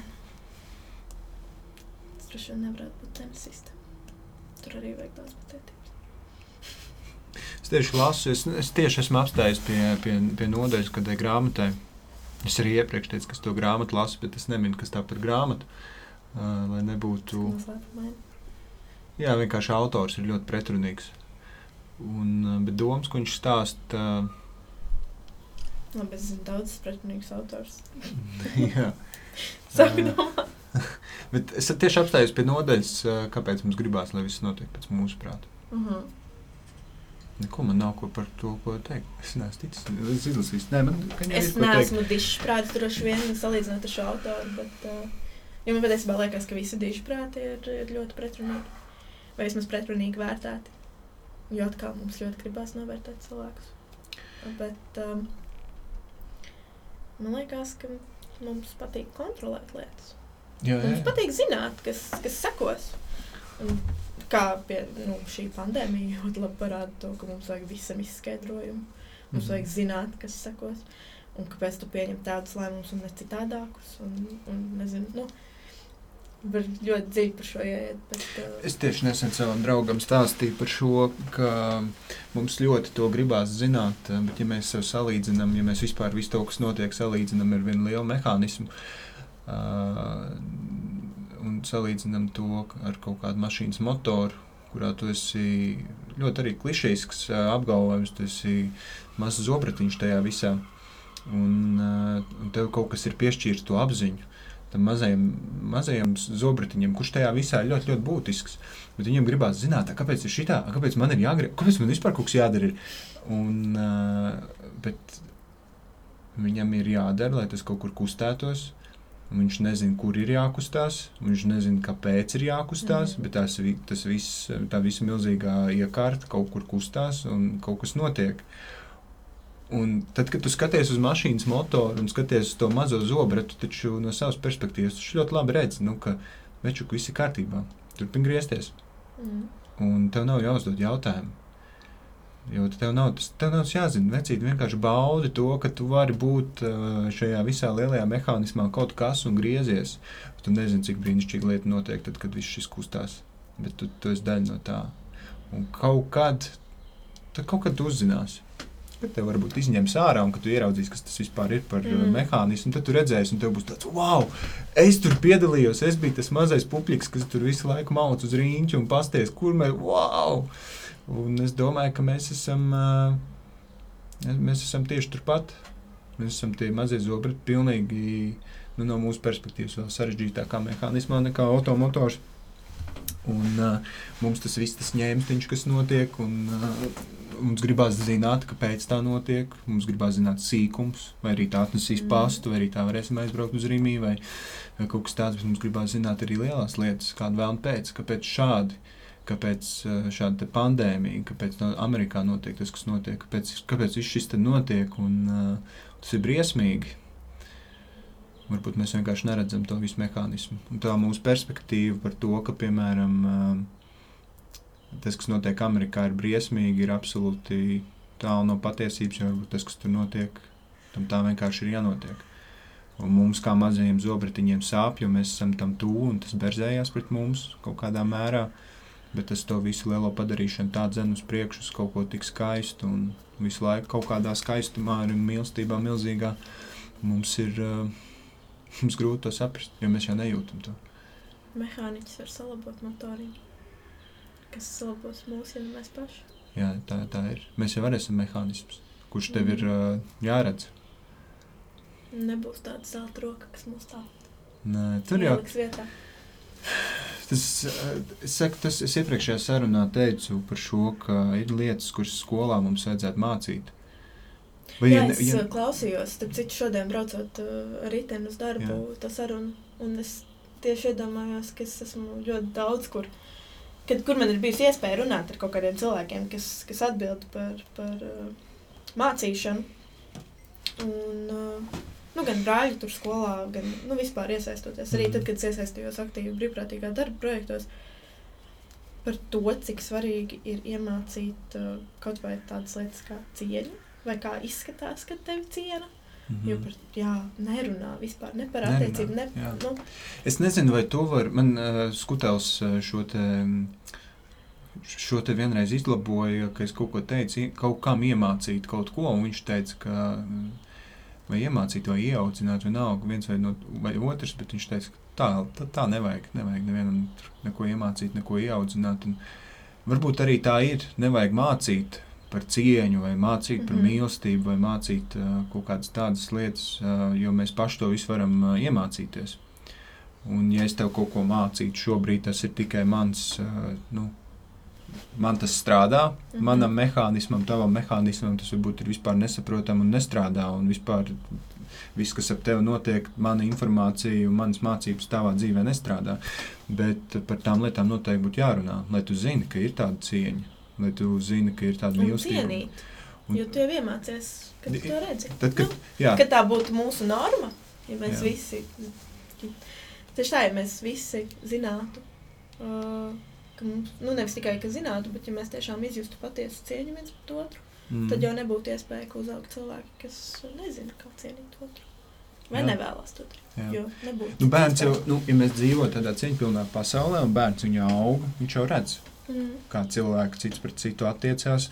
Tas droši vien nevarētu būt tenisista. Tur arī vajag daudz pacietības. Es tieši lasu, es, es tieši esmu apstājies pie, pie, pie nodaļas, kad ir grāmatai. Es arī iepriekš teicu, ka es to grāmatu lasu, bet es neminu, kas tā par grāmatu. Uh, lai nebūtu. Noslēpumaini. Jā, vienkārši autors ir ļoti pretrunīgs. Un, uh, bet domas, ko viņš stāsta, Labi, es zinu daudz pretrunīgus autors. jā. Sāku Ā. domāt. Bet es tieši apstājos pie nodaļas, uh, kāpēc mums gribās, lai viss notiek pēc mūsu prāta. Uh -huh. Neko man nav ko par to ko teikt. Es neesmu ticis. Es izlasīju, Nē, man Es neesmu dišs prāts droši vien salīdzinot ar šo autoru, bet uh, jo man patiesībā liekas, ka visi diši prāti ir, ir ļoti pretrunīgi. Vai vismaz pretrunīgi vērtēti. Jo atkal mums ļoti gribās novērtēt cilvēkus. Bet um, man liekas, ka mums patīk kontrolēt lietas. Jā, jā, Mums patīk zināt, kas, kas sekos. Un kā pie nu, šī pandēmija ļoti labi parāda to, ka mums vajag visam izskaidrojumu. Mums Mhm. vajag zināt, kas sekos. Un kāpēc tu pieņem tādus lēmumus un ne citādākus. Un, un, nezinu, nu, var ļoti dziļi par šo iet. Bet, uh, Es tieši nesen savam draugam stāstīju par šo, ka mums ļoti to gribās zināt, bet ja mēs sev salīdzinām, ja mēs vispār visu to, kas notiek, salīdzinām ar vienu lielu mehānismu uh, un salīdzinām to ar kaut kādu mašīnas motoru, kurā tu esi ļoti arī klišejisks uh, apgalvojums, tu esi mazs zobratiņš tajā visā, un, uh, un tev kaut kas ir piešķīris to apziņu tam mazajam, mazajam zobratiņam, kurš tajā visā ir ļoti, ļoti būtisks. Bet viņam gribās zināt, "A, kāpēc ir šitā, kāpēc man ir jāgrib, kāpēc man vispār kaut kas jādara. Ir? Un, uh, bet viņam ir jādara, lai tas kaut kur kustētos. Viņš nezina, kur ir jākustās, viņš nezina, kāpēc ir jākustās, Mhm. bet tās, tas viss, tā visa milzīgā iekārta kaut kur kustās un kaut kas notiek. Un tad, kad tu skaties uz mašīnas motoru un skaties uz to mazo zobratu, taču no savas perspektīvas tu ļoti labi redzi, nu, ka večuk viss ir kārtībā. Turpin griezties. mm. Un tev nav jāuzdod jautājumu. Jo tev nav tas tev nav jāzina. Vecīt vienkārši baudi to, ka tu vari būt uh, šajā visā lielajā mehānismā kaut kas un griezies. Tu nezini, cik brīnišķīga lieta notiek, tad, kad viss šis kustās. Bet tu, tu esi daļa no tā. Un kaut kad, tad kaut kad uzzināsi. Kad tev varbūt izņems ārā, un kad tu ieraudzīsi, kas tas vispār ir par mm. Mm. mehānismu, tad tu redzēsi, un tev būs tāds, wow, es tur piedalījos, es biju tas mazais pupiks, kas tur visu laiku mauc uz rīņķa un pasties, kur mēs, wow! Un es domāju, ka mēs esam, ā, mēs esam tieši turpat. Mēs esam tie mazie zobrati, pilnīgi nu, no mūsu perspektīvas vēl sarežģītākā mehānismā nekā automotors. Un, uh, mums tas viss tas ņēmstiņš, kas notiek, un uh, mums gribās zināt, kāpēc tā notiek. Mums gribās zināt sīkums, vai arī tā atnesīs Mm. pastu, vai arī tā varēsim aizbraukt uz Rīgā, vai, vai kaut kas tāds. Bet mums gribās zināt arī lielās lietas, kāda vēl un pēc, kāpēc šādi. kāpēc uh, šāda pandēmija, kāpēc no Amerikā notiek tas, kas notiek, kāpēc, kāpēc viss šis te notiek, un uh, tas ir briesmīgi. Varbūt mēs vienkārši neredzam to visu mehānismu. Un tā mūsu perspektīva par to, ka, piemēram, uh, tas, kas notiek Amerikā, ir briesmīgi, ir absolūti tālu no patiesības, jo varbūt tas, kas tur notiek, tam tā vienkārši ir jānotiek. Un mums, kā mazajiem zobratiņiem, sāp, jo mēs esam tam tuvu un tas berzējās pret mums kaut kādā mērā. Bet tas to visu lielo padarīšanu tā dzen uz priekšu, uz kaut ko tik skaistu un visu laiku kaut kādā skaistumā un mīlestībā milzīgā. Mums ir uh, mums grūti to saprast, jo mēs jau nejūtam to. Mehāniķis var salabot motoriņu. Kas salabos mūsu, ja mēs paši? Jā, tā, tā ir. Mēs jau esam mehānisms, kurš tev ir uh, jāredz. Nebūs tāda zelta roka, kas mums tā Nē, tur jau tas, es, saku, tas, es iepriekšējā sarunā teicu par šo, ka ir lietas, kuras skolā mums vajadzētu mācīt. Vai, Jā, ja, es ja, klausījos, starp citu, šodien braucot uh, ar riteni uz darbu, Jā. tā saruna. Un es tieši iedomājos, ka es esmu ļoti daudz kur. Kad, kur man ir bijusi iespēja runāt ar kaut kādiem cilvēkiem, kas, kas atbild par, par uh, mācīšanu. Un, uh, nu, gan brāļi tur skolā, gan nu, vispār iesaistoties. Arī Mhm. tad, kad es iesaistījos aktīvi brīvprātīgā darba projektos, par to, cik svarīgi ir iemācīt uh, kaut vai tādas lietas kā cieņu, vai kā izskatās, kad tevi ciena. Mhm. Jo par jā, nerunā vispār ne par attiecību, ne jā. nu, Es nezinu, vai to var. Man uh, skutels uh, šo te. mm, Šo te vienreiz izlaboja, ka es kaut ko teicu, kaut kam iemācīt kaut ko, un viņš teica, ka mm, vai iemācīt, vai ieaudzināt, vienalga, viens vai, no, vai otrs, bet viņš teica, ka tā, tā, tā nevajag, nevajag nevienam neko iemācīt, neko ieaudzināt. Un varbūt arī tā ir, nevajag mācīt par cieņu, vai mācīt par Mhm. mīlestību, vai mācīt uh, kaut kādas tādas lietas, uh, jo mēs paši to visu varam uh, iemācīties. Un, ja es tev kaut ko mācītu šobrīd, tas ir tikai mans, uh, nu, man tas strādā, mm. -hmm. manam mehānismam, tavam mehānismam tas varbūt ir vispār nesaprotami un nestrādā. Un vispār viss, kas ap tevi notiek, mana informācija un manas mācības tavā dzīvē nestrādā. Bet par tām lietām noteikti būtu jārunā, lai tu zini, ka ir tāda cieņa, lai tu zini, ka ir tāda mīlestība. cienīt. Un- Jo tu jau iemācies, kad tu to redzi. Tad, kad, nu, jā, kad tā būtu mūsu norma, ja mēs Jā. visi, tieši tā, ja mēs visi zinātu, uh, ka mums, nu nevis tikai, ka zinātu, bet ja mēs tiešām izjustu patiesu cieņu viens pret otru, mm, tad jau nebūtu iespēja, ka uzaugt cilvēki, kas nezina, kā cienīt otru. Vai Jā. nevēlas to darīt. Nu, bērns jau, nu, ja mēs dzīvojam tādā cieņpilnā pasaulē, un bērns viņu aug, viņš jau redz, Mm. kā cilvēks cits pret citu attiecās.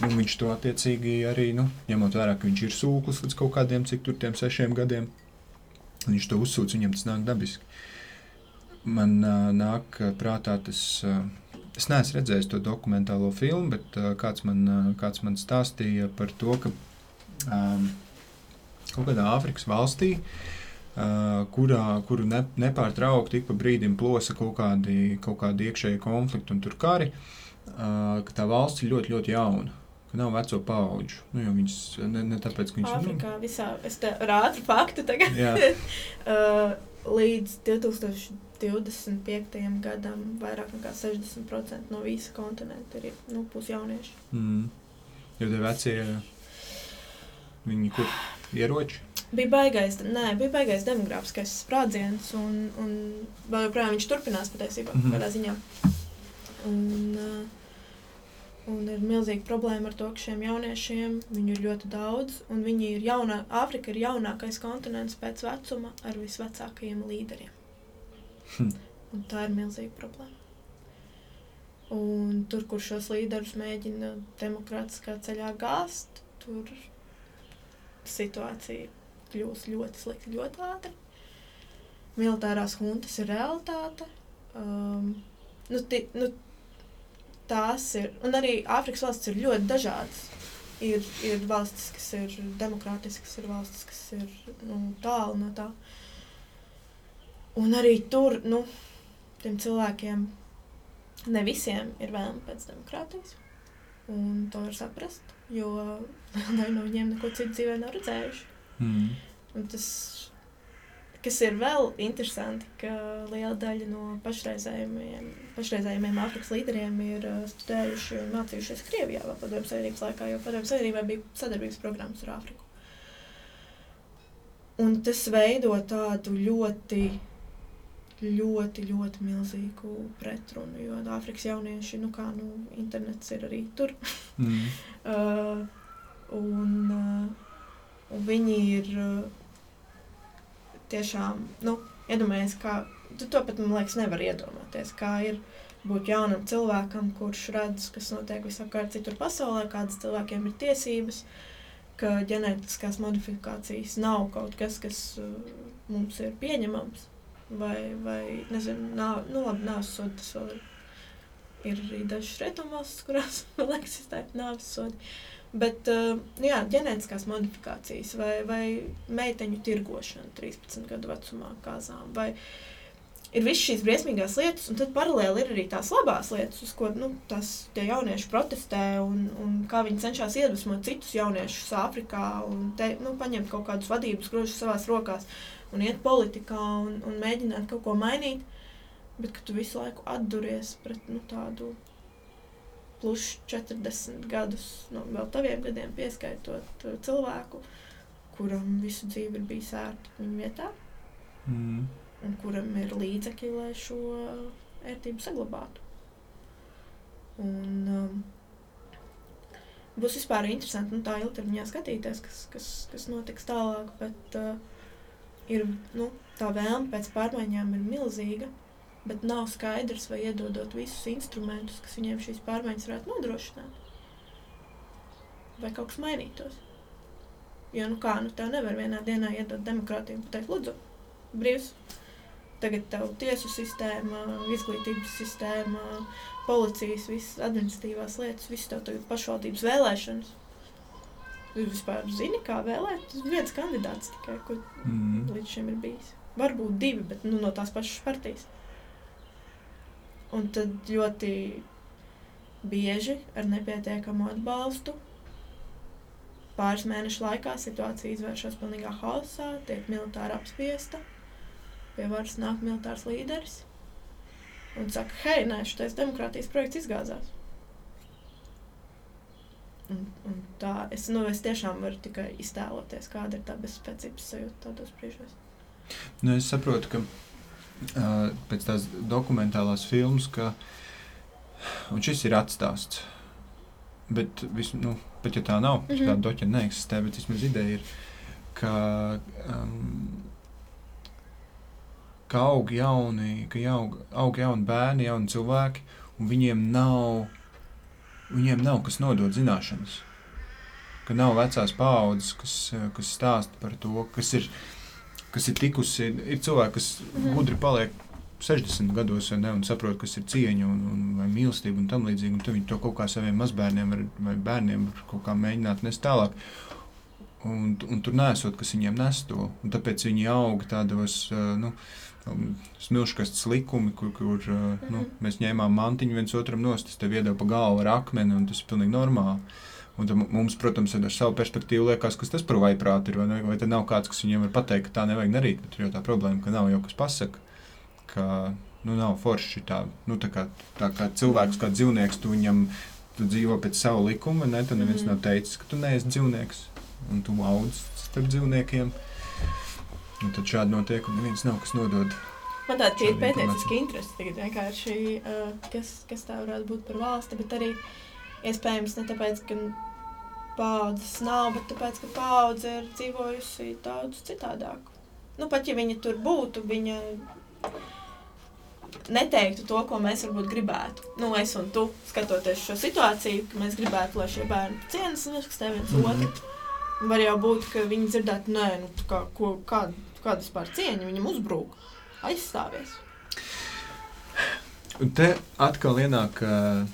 Un viņš to attiecīgi arī, nu, ņemot vērā, ka viņš ir sūklis līdz kaut kādiem, cik tur tiem sešiem gadiem. Viņš to uzsūdz, viņam tas nāk dabiski. Man uh, nāk prātā tas, uh, es neesmu redzējis to dokumentālo filmu, bet uh, kāds, man, uh, kāds man stāstīja par to, ka um, kaut kādā Āfrikas valstī, uh, kurā, kuru ne, nepārtraukti ik pa brīdim plosa kaut kādi, kaut kādi iekšēji konflikti un tur kari, ka tā valsts ir ļoti, ļoti jauna. Nav veco pauģu. Nu, viņas, ne, ne tāpēc, ka viņš Āfrikā visā, es te rādu faktu tagad. Līdz 2025. gadam vairāk nekā 60% no visa kontinenta ir nu, pusjaunieši. mm. jo tie vecie, viņi kur ieroči. Bija baigais, nē, bija baigais demogrāfiskais sprādziens, un, un vēl joprojām viņš turpinās patiesībā mm -hmm. kādā ziņā. Un, uh, un ir milzīga problēma ar to, ka šiem jauniešiem viņu ir ļoti daudz, un viņi ir jaunā, Āfrika ir jaunākais kontinents pēc vecuma ar visvecākajiem līderiem. Hm. Un tā ir milzīga problēma. Un tur, kur šos līderus mēģina demokrātiskā ceļā gāzt, tur situācija kļūst ļoti slikta ļoti ātri. Militārās huntas ir realitāte. Um, nu, ti, nu, tās ir, un arī Āfrikas valstis ir ļoti dažādas. Ir, ir valstis, kas ir demokrātiskas, ir valstis, kas ir nu, tālu no tā. Un arī tur, nu, tiem cilvēkiem, ne visiem ir vēlme pēc demokrātijas. Un to var saprast, jo daļa no viņiem neko citu dzīvē nav redzējuši. Mm. Un tas kas ir vēl interesanti, ka liela daļa no pašreizējumiem, pašreizējumiem Āfrikas līderiem ir uh, studējuši un mācījušies Krievijā vēl padomju savienības laikā, jo padomju savienībā bija sadarbības programmas ar Āfriku. Un tas veido tādu ļoti, ļoti, ļoti milzīgu pretrunu, jo Āfrikas jaunieši, nu kā, nu, internets ir arī tur. Mm. uh, un, uh, un viņi ir uh, tiešām, nu, iedomājies, kā, tu to pat, man liekas, nevar iedomāties, kā ir būt jaunam cilvēkam, kurš redz, kas notiek visapkārt citur pasaulē, kādas cilvēkiem ir tiesības, ka ģenētiskās modifikācijas nav kaut kas, kas uh, mums ir pieņemams, vai, vai nezinu, nav, nu labi, nāves sodu, tas vēl ir, ir arī dažas rietumvalstis, kurās vēl eksistē nāves sodi. Bet, uh, jā, ģenētiskās modifikācijas vai, vai meiteņu tirgošana 13 gadu vecumā kāzām, vai ir visas šīs briesmīgās lietas, un tad paralēli ir arī tās labās lietas, uz ko nu, tās, tie jaunieši protestē, un, un kā viņi cenšas iedvesmot citus jauniešus Āfrikā, un te, nu, paņemt kaut kādus vadības grožus savās rokās, un iet politikā, un, un mēģināt kaut ko mainīt, bet tu visu laiku atduries pret nu, tādu plus 40 gadus, no nu, vēl taviem gadiem pieskaitot uh, cilvēku, kuram visu dzīvi ir bijis ērti viņa vietā. Mm. Un kuram ir līdzekļi, lai šo ērtību saglabātu. Un, um, būs vispār interesanti nu, tā ilgtermiņā skatīties, kas, kas, kas notiks tālāk. Bet uh, ir, nu, tā vēlme pēc pārmaiņām ir milzīga bet nav skaidrs, vai iedodot visus instrumentus, kas viņiem šīs pārmaiņas varētu nodrošināt, vai kaut kas mainītos. Jo, nu kā, nu tev nevar vienā dienā iedot demokrātiju un pateikt, lūdzu, brīvs. Tagad tev tiesu sistēma, izglītības sistēma, policijas, visas administratīvās lietas, visas tev tagad pašvaldības vēlēšanas. Jūs vispār zini, kā vēlēt? Tas viens kandidāts tikai, kur mm. līdz šim ir bijis. Varbūt divi, bet nu, no tās pašas partijas. Un tad ļoti bieži ar nepietiekamu atbalstu pāris mēnešu laikā situācija izvēršas pilnīgā haosā, tiek militāri apspiesta, pie varas nāk militārs līderis un saka, hei, nē, šis demokrātijas projekts izgāzās. Un, un tā, es, nu, es tiešām varu tikai iztēloties, kāda ir tā bezspēcības sajūta tādos brīžos. Nu, es saprotu, ka pēc tās dokumentālās filmas, ka šis ir atstāsts. Bet, vis, nu, pat ja tā nav, mm -hmm. tāda doķa neeksistē, bet vismaz ideja ir, ka, um, ka aug jauni, ka aug, aug jauni bērni, jauni cilvēki, un viņiem nav, viņiem nav kas nodot zināšanas. Ka nav vecās paaudzes, kas, kas stāsta par to, kas ir kas ir tikusi, ir cilvēki, kas mm. gudri paliek 60 gados ne, un saprot, kas ir cieņa un, un vai mīlestība un tam līdzīgi. Un tad viņi to kaut kā saviem mazbērniem var, vai bērniem var kaut kā mēģināt nest tālāk. Un, un tur nesot, kas viņiem nes to. Un tāpēc viņi aug tādos, nu, smilškastes likumi, kur, kur nu, mhm. mēs ņēmām mantiņu viens otram nost, tas tev iedeva pa galvu ar akmeni, un tas ir pilnīgi normāli. Un mums, protams, ar savu perspektīvu liekas, kas tas par vaiprātu ir. Vai, ne? vai tad nav kāds, kas viņiem var pateikt, ka tā nevajag darīt. Bet ir jau tā problēma, ka nav jau kas pasaka, ka nu, nav forši tā, nu, tā, kā, tā kā cilvēks, kā dzīvnieks, tu viņam tu dzīvo pēc sava likuma. Ne? Tad neviens mm. nav teicis, ka tu neesi dzīvnieks un tu audz starp dzīvniekiem. Un tad šādi notiek, un neviens nav kas nodod. Man tāda ir pētnieciska interese tagad vienkārši, uh, kas, kas tā varētu būt par valsti, bet arī iespējams ne tāpēc, ka paudzes nav, bet tāpēc, ka paudze ir dzīvojusi daudz citādāk. Nu, pat ja viņa tur būtu, viņa neteiktu to, ko mēs varbūt gribētu. Nu, es un tu skatoties šo situāciju, ka mēs gribētu, lai šie bērni cienas un uzkastē viens mm -hmm. otru. Var jau būt, ka viņi dzirdētu, nē, nu, kā, ko, kāda, kāda vispār cieņa viņam uzbrūk, aizstāvies. Un te atkal ienāk uh,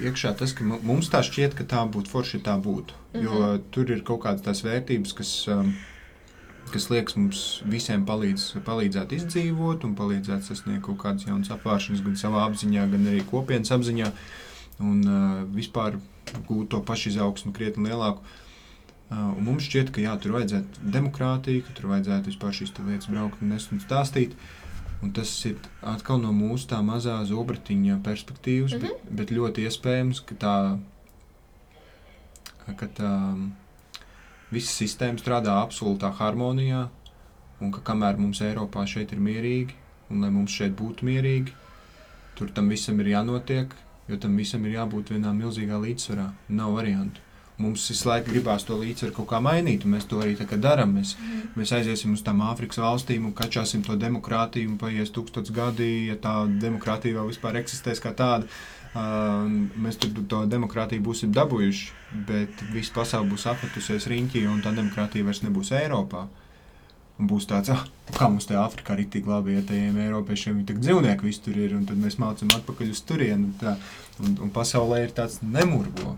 iekšā tas, ka mums tā šķiet, ka tā būtu forši, ja tā būtu. Mm -hmm. Jo tur ir kaut kādas tās vērtības, kas, um, kas liekas mums visiem palīdz, palīdzēt izdzīvot un palīdzēt sasniegt kaut kādas jaunas apgāšanas, gan savā apziņā, gan arī kopienas apziņā. Un uh, vispār gūt to pašu izaugsmu krietni lielāku. Uh, un mums šķiet, ka jā, tur vajadzētu demokrātiju, ka tur vajadzētu vispār šīs lietas braukt un nest un stāstīt. Un tas ir atkal no mūsu tā mazā zobratiņa perspektīvas, mm -hmm. bet, bet ļoti iespējams, ka tā, ka tā visa sistēma strādā absolūtā harmonijā, un ka kamēr mums Eiropā šeit ir mierīgi, un lai mums šeit būtu mierīgi, tur tam visam ir jānotiek, jo tam visam ir jābūt vienā milzīgā līdzsvarā. Nav variantu. Mums visu laiku gribās to līdzsvaru kaut kā mainīt, un mēs to arī darām. Mēs, mm. mēs aiziesim uz tām Āfrikas valstīm un kačāsim to demokrātiju, un paies tūkstotis gadi, ja tā demokrātija vēl vispār eksistēs kā tāda. Uh, mēs tur to demokrātiju būsim dabūjuši, bet visa pasaule būs apmetusies riņķī, un tā demokrātija vairs nebūs Eiropā. Un būs tāds, ah, kā mums te Āfrikā ir tik labi, ja tajiem Eiropiešiem ir tik dzīvnieki, viss tur ir, un tad mēs mācām atpakaļ uz turieni. Un, un, un pasaulē ir tāds nemurgo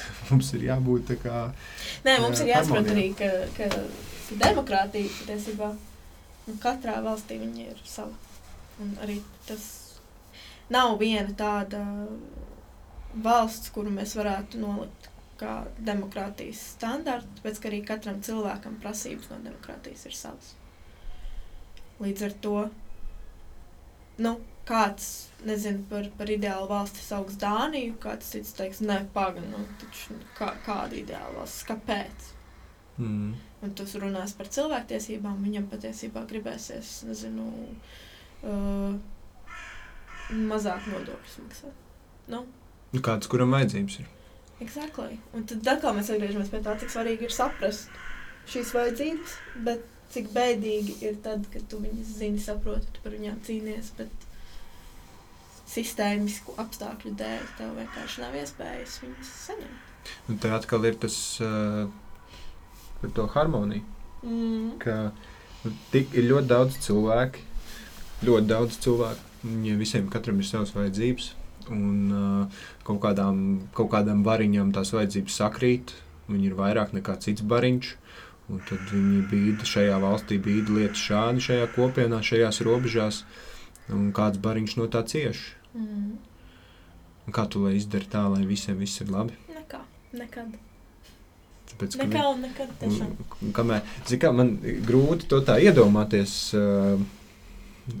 mums ir jābūt tā kā. Nē, mums ir jāsaprot arī, ka, ka demokrātija patiesībā nu, katrā valstī ir sava. Un arī tas nav viena tāda valsts, kuru mēs varētu nolikt kā demokrātijas standartu, tāpēc ka arī katram cilvēkam prasības no demokrātijas ir savas. Līdz ar to nu, kāds nezinu par, par ideālu valsti sauc Dāniju, kāds cits teiks, ne, pagaidi, nu, taču kā, kāda ideāla valsts, kāpēc? Mm. Un tas runās par cilvēktiesībām, viņam patiesībā gribēsies, nezinu, uh, mazāk nodokļus maksāt. Nu? Nu, kādas, kuram vajadzības ir? Exactly. Un tad atkal mēs atgriežamies pie tā, cik svarīgi ir saprast šīs vajadzības, bet cik bēdīgi ir tad, kad tu viņus zini, saproti, tu par viņām cīnies, bet sistēmisku apstākļu dēļ tev vienkārši nav iespējas viņus saņemt. Nu, tā atkal ir tas uh, par to harmoniju. Mm. Ka nu, tik, ir ļoti daudz cilvēku, ļoti daudz cilvēku. Viņiem visiem katram ir savas vajadzības, un uh, kaut, kādām, kaut kādam bariņam tās vajadzības sakrīt. Viņi ir vairāk nekā cits bariņš. Un tad viņi bija šajā valstī, bija lietas šādi, šajā kopienā, šajās robežās, un kāds bariņš no tā cieši. Mm. Un kā tu lai izdari tā, lai visiem viss ir labi? Nekā, nekad. Tāpēc, nekā un nekad. Tiešām. Kamēr, kā, man grūti to tā iedomāties. Uh,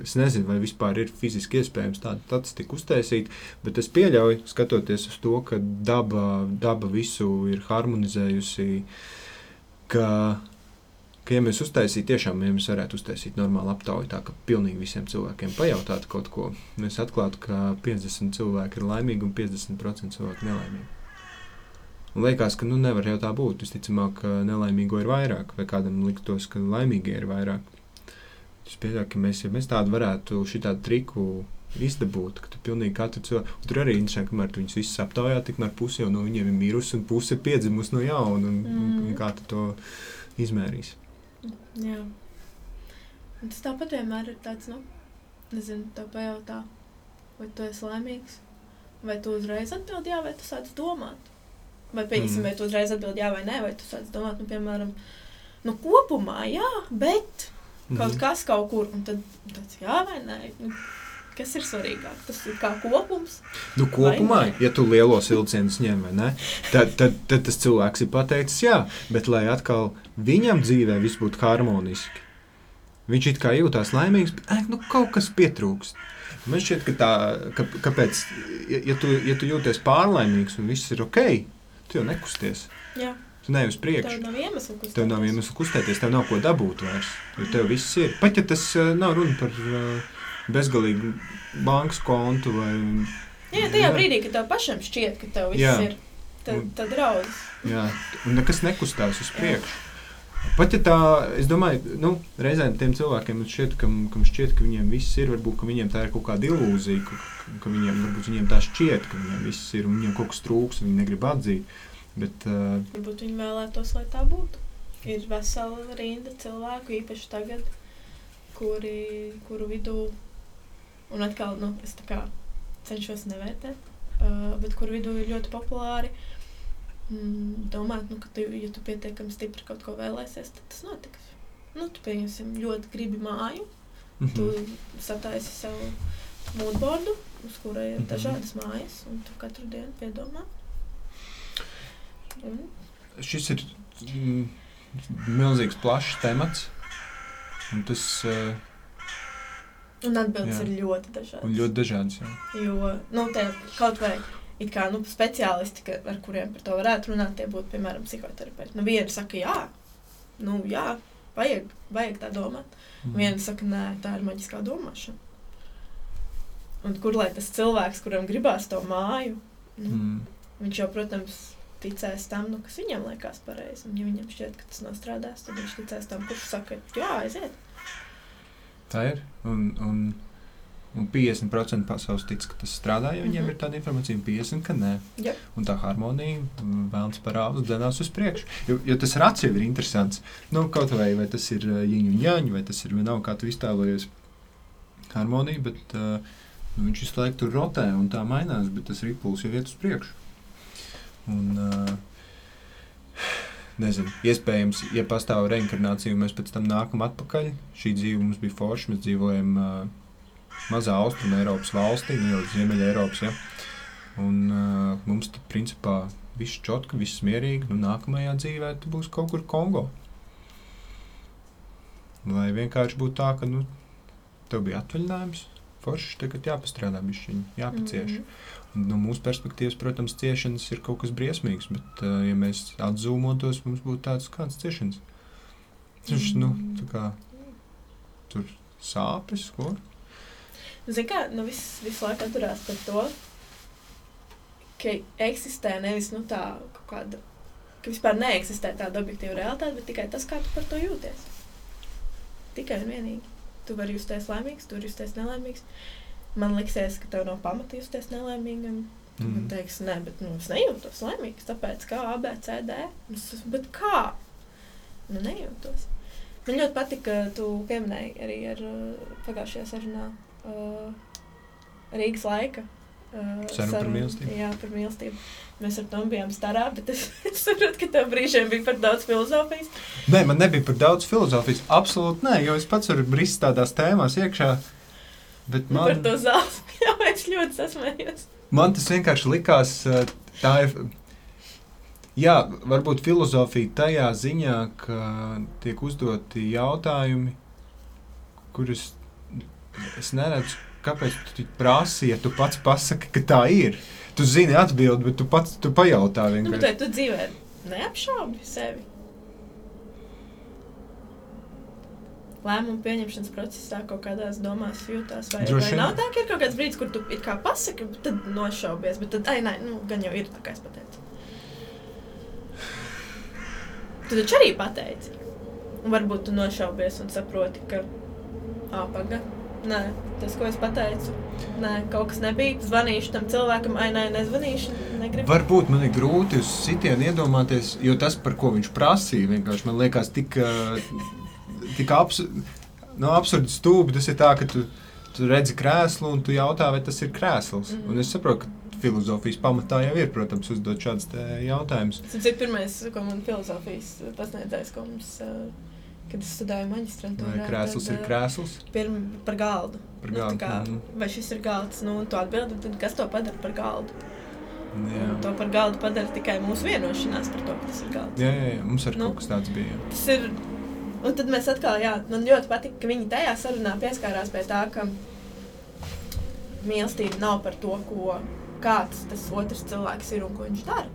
Es nezinu, vai vispār ir fiziski iespējams tādu statistiku uztaisīt, bet es pieļauju, skatoties uz to, ka daba, daba visu ir harmonizējusi, ka ka, ja mēs uztaisītu, tiešām, ja mēs varētu uztaisīt normālu aptauju, tā ka pilnīgi visiem cilvēkiem pajautātu kaut ko, mēs atklātu, ka 50 cilvēki ir laimīgi un 50% cilvēku nelaimīgi. Un liekas, ka nu, nevar jau tā būt. Visticamāk, nelaimīgo ir vairāk, vai kādam liktos, ka laimīgie ir vairāk. Es pieņemu, ka mēs, ja mēs tādu varētu, šitādu triku izdabūt, ka tu pilnīgi katru cilvēku, tur arī interesanti, kamēr tu viņus visus aptaujā, tikmēr pusi jau no viņiem ir mirusi un puse ir piedzimusi no jauna, un, mm. un, un kā tu to izmērīsi. Jā. Un tas tāpat vienmēr ir tāds, nu, nezinu, tā pajautā, vai tu esi laimīgs, vai tu uzreiz atbildi jā, vai tu sāc domāt. Vai, pieņemsim, mm. vai tu uzreiz atbildi jā vai nē, vai tu sāc domāt, nu, piemēram, nu, kopumā jā, bet kaut mm. kas kaut kur, un tad tāds jā vai nē. Nu, Kas ir svarīgāk? Tas ir kā kopums. Nu, kopumā, ja tu lielos vilcienus ņem, tad, tad, tad tas cilvēks ir pateicis, jā, bet lai atkal viņam dzīvē viss būtu harmoniski. Viņš it kā jūtas laimīgs, bet ai, nu, kaut kas pietrūkst. Man šķiet, ka tā, ka, kāpēc, ja, ja, tu, ja tu jūties pārlaimīgs un viss ir ok, tu jau nekusties. Jā. Tu neej uz priekšu. Tev nav iemesla kustēties. Tev nav iemesla kustēties, tev nav ko dabūt vairs. Jo tev viss ir. Pat ja tas nav runa par. Uh, bezgalīgu bankas kontu. Vai, jā, tajā jā. brīdī, kad tev pašam šķiet, ka tev viss jā. ir, tad, tad raudas. Jā, un nekas nekustās uz priekšu. Pat ja tā, es domāju, nu, reizēm tiem cilvēkiem šķiet, kam, kam šķiet, ka viņiem viss ir, varbūt viņiem tā ir kaut kāda ilūzija, ka, ka viņiem, viņiem tā šķiet, ka viņiem viss ir un viņiem kaut kas trūks, viņi negrib atzīt. Bet, uh, varbūt viņi vēlētos, lai tā būtu. Ir vesela rinda cilvēku, īpaši tagad, kuri, kuru vidū Un atkal, nu, es tā kā cenšos nevērtēt, uh, bet kur vidū ir ļoti populāri. Mm, domāt, nu, ka, tu, ja tu pietiekami stipri kaut ko vēlēsies, tad tas notiks. Nu, tu pieņemsim ļoti gribi māju, mm -hmm. tu sataisi savu mūžbordu, uz kura ir mm -hmm. dažādas mājas, un tu katru dienu piedomā. Un? Šis ir mm, milzīgs, plašs temats. Un tas uh, Un atbildes Jā. ir ļoti dažādas. un ļoti dažāds. Jā. Jo, nu, kaut vai it kā nu, speciālisti, ka, ar kuriem par to varētu runāt, tie būtu, piemēram, psihoterapeiti. Nu, viena saka, jā, nu, jā vajag, vajag tā domāt. Mm. Viena saka, nē, tā ir maģiskā domāšana. Un kur lai tas cilvēks, kuram gribās to māju, nu, Mm. viņš jau, protams, ticēs tam, nu, kas viņam liekas pareizi. Un, ja viņam šķiet, ka tas nav strādājis, tad viņš ticēs tam, kurš saka, jā, aiziet. Tā ir. Un, un, un 50% pasaules tic, ka tas strādā, ja viņiem Mhm. ir tāda informācija, un 50% ka nē. Jā. Un tā harmonija vēlams parādās, dzinās uz priekšu. Jo, jo tas jau ir interesants. Nu, kaut vai, vai tas ir ģiņu un jāņu, vai tas ir vienalga, kā tu iztēlojies harmoniju, bet uh, nu, viņš visu laiku tur rotē un tā mainās, bet tas ripuls jau iet uz priekšu. Un, uh, Nezinu, iespējams, ja pastāv reinkarnācija, mēs pēc tam nākam atpakaļ. Šī dzīve mums bija forša. Mēs dzīvojam uh, mazā austrumē Eiropas valstī, nu jau Ziemeļa Eiropas. Ja? Un uh, mums tur principā viss čotka, viss mierīgi. Nu, nākamajā dzīvē tu būs kaut kur Kongo. Lai vienkārši būtu tā, ka nu, tev bija atvaļinājums, foršs, tagad jāpastrādā bišķiņi, jāpacieš. Mhm. Un No mūsu perspektīvas, protams, ciešanas ir kaut kas briesmīgs, bet, uh, ja mēs atzūmotos, mums būtu tāds kāds ciešanas. Viņš, nu, tā kā tur sāpes, ko? Zini, kā nu, viss, visu laiku atturās par to, ka eksistē nevis nu, tā kaut kāda, ka vispār neeksistē tāda objektīva realitāte, bet tikai tas, kā tu par to jūties. Tikai un vienīgi. Tu vari justies laimīgs, tu vari justies nelaimīgs. Man liksies, ka tev nav pamata justies nelaimīgam. Mm. man Mhm. teiksi, nē, bet nu, es nejūtos laimīgs, tāpēc kā A, B, C, D. Es, bet kā? Nu, nejūtos. Man ļoti patika, ka tu pieminēji arī ar uh, pagājušajā sarunā uh, Rīgas laika. Uh, Saruna par mīlestību. Jā, par mīlestību. Mēs ar to bijām starā, bet es, es saprotu, ka tev brīžiem bija par daudz filozofijas. Nē, man nebija par daudz filozofijas. Absolūti nē, jo es pats varu brist tādās tēmās iekšā. Bet Nu, par man, to zāles jau es ļoti sasmējos. man tas vienkārši likās, tā ir. Jā, varbūt filozofija tajā ziņā, ka tiek uzdoti jautājumi, kurus es neredzu, kāpēc tu prasi, ja tu pats pasaki, ka tā ir. Tu zini atbildi, bet tu pats tu pajautā Nu, bet vienkārši. tu dzīvē neapšaubi sevi? Lēmumu pieņemšanas procesā kaut kādās domās jūtās, vai, Droši vai nav tā, ka ir kaut kāds brīdis, kur tu kā pasaki, tad nošaubies, bet tad, ai, nē, nu, gan jau ir tā, kā es pateicu. Tu taču arī pateici. Un varbūt tu nošaubies un saproti, ka, ā, paga, nē, tas, ko es pateicu, nē, kaut kas nebija, zvanīšu tam cilvēkam, ai, nē, nezvanīšu, negribu. Varbūt man ir grūti uz sitienu iedomāties, jo tas, par ko viņš prasīja, vienkārši man liekas tik, ā, tik abs, no absurdi stūbi. Tas ir tā, ka tu, tu redzi krēslu un tu jautā, vai tas ir krēsls. Mhm. Un es saprotu, ka filozofijas pamatā jau ir, protams, uzdot šādus jautājumus. Tas ir pirmais, ko man filozofijas pasniedzējs, ko mums, kad es studēju maģistrantūrā. Krēsls ir krēsls? Pirm, par galdu. Par Nu, galdu, kā, mhm. vai šis ir galds? Nu, tu atbildi, tad kas to padara par galdu? Jā. Un To par galdu padara tikai mūsu vienošanās par to, ka tas ir galds. Jā, jā, jā, mums arī Nu. kaut kas tāds bija. Tas ir. Un tad mēs atkal, jā, man ļoti patīk, ka viņi tajā sarunā pieskārās pie tā, ka mīlestība nav par to, ko kāds tas otrs cilvēks ir un ko viņš dara,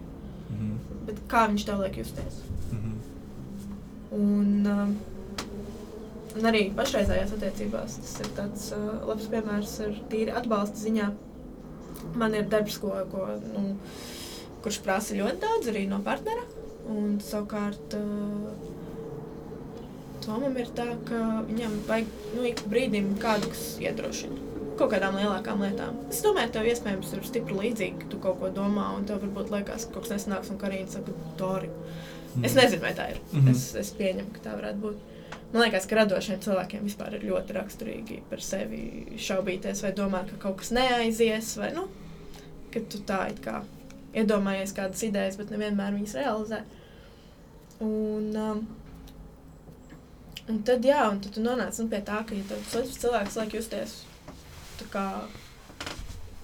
Mhm. bet kā viņš tev liek justies. Mhm. Un, um, un arī pašreizējās attiecībās tas ir tāds uh, labs piemērs ar tīri atbalsta ziņā. Man ir darbs, ko, ko, nu, kurš prasa ļoti daudz arī no partnera. Un savukārt uh, Tomam ir tā, ka viņam vajag nu, ik brīdim kādu, kas iedrošina. Kaut kādām lielākām lietām. Es domāju, tev iespējams ir stipri līdzīgi, ka tu kaut ko domā, un tev varbūt liekas, ka kaut kas nesanāks, un Karina saka, Dori. Es nezinu, vai tā ir. Mm Mhm. -hmm. es, es pieņemu, ka tā varētu būt. Man liekas, ka radošiem cilvēkiem vispār ir ļoti raksturīgi par sevi šaubīties vai domāt, ka kaut kas neaizies. Vai, nu, ka tu tā it kā iedomājies kādas idejas, bet nevienmēr viņas realizē. Un, um, un tad, jā, un tad tu nonāc nu, pie tā, ka ja cilvēks liek justies kā,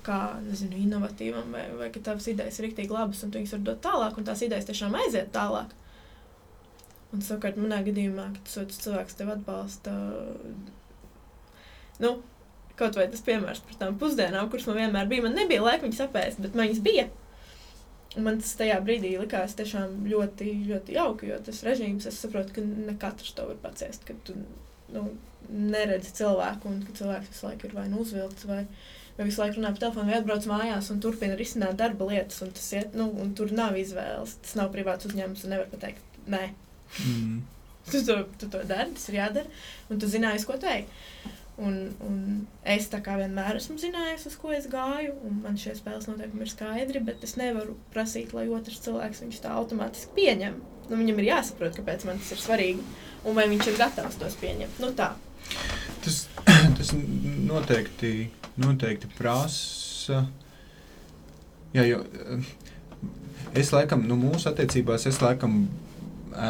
kā nezinu, inovatīvam, vai, vai ka tavas idejas ir rīktīgi labas, un tu viņas var dot tālāk, un tās idejas tiešām aiziet tālāk. Un savukārt, manā gadījumā, kad tas cilvēks tev atbalsta, nu, kaut vai tas piemērs par tām pusdienām, kuras man vienmēr bija, man nebija laika viņas apēst, bet man viņas bija. Man tas tajā brīdī likās tiešām ļoti, ļoti jauki, jo tas režīms, es saprotu, ka ne katrs to var paciest, kad tu nu, neredzi cilvēku un ka cilvēks visu laiku ir vai nu uzvilkts vai, vai visu laiku runā pa telefonu vai atbrauc mājās un turpina risināt darba lietas un tas iet, nu, un tur nav izvēles, tas nav privāts uzņēmums un nevar pateikt, nē. Mm. Tu to, tu to dari, tas ir jādara, un tu zināji, ko teikt. Un, un es tā kā vienmēr esmu zinājusi, uz ko es gāju, un man šie spēles noteikumi ir skaidri, bet es nevaru prasīt, lai otrs cilvēks viņus tā automātiski pieņem. Nu, viņam ir jāsaprot, kāpēc man tas ir svarīgi, un vai viņš ir gatavs tos pieņemt. Nu, tā. Tas, tas noteikti, noteikti prasa. Jā, jo eh, es laikam, nu, mūsu attiecībās, es laikam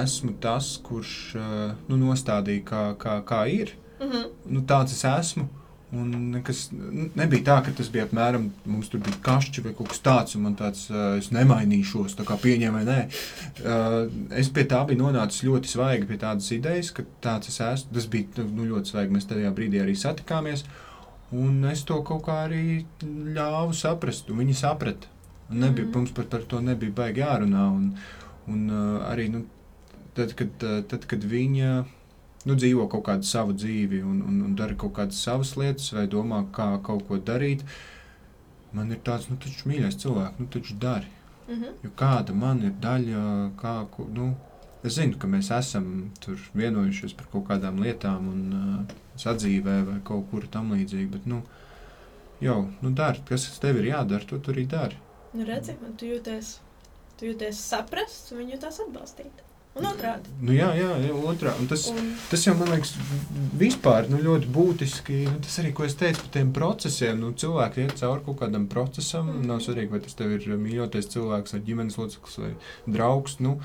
esmu tas, kurš eh, nu, nostādīja, kā, kā, kā ir. Mm -hmm. nu, tāds es esmu. Un nekas nebija tā, ka tas bija apmēram mums tur bija kašķi vai kaut kas tāds, un man tāds uh, es nemainīšos, tā kā pieņēmu vai nē. Uh, es pie tā biju nonācis ļoti svaigi pie tādas idejas, ka tāds es esmu. Tas bija nu, ļoti svaigi. Mēs tajā brīdī arī satikāmies, un es to kaut kā arī ļāvu saprast, un viņi saprata. Nebija, mm. Mums par, par to nebija baigi jārunā. Un, un uh, arī nu, tad, kad, tad, kad viņa nu, dzīvo kaut kādu savu dzīvi un, un, un dara kaut kādas savas lietas, vai domā, kā kaut ko darīt. Man ir tāds, nu, taču mīļais cilvēks, nu, taču dari. Mm -hmm. Jo kāda man ir daļa, kā, nu, es zinu, ka mēs esam tur vienojušies par kaut kādām lietām un uh, sadzīvē vai kaut kur tam līdzīgi, bet, nu, jau, nu, dari, kas tev ir jādara, to tu arī dari. Nu, redzi, man tu jūties, tu jūties saprasts un viņi jūtās atbalstīt. Un otrādi. Nu, jā, jā, otrā. Un tas, un... tas jau man liekas, vispār nu, ļoti būtiski. Nu, tas arī, ko es teicu par tiem procesiem. Nu, cilvēki iet cauri kaut kādam procesam. Mm. Nav svarīgi, vai tas tev ir mīļotais cilvēks, vai ģimenes loceklis, vai draugs. Nu,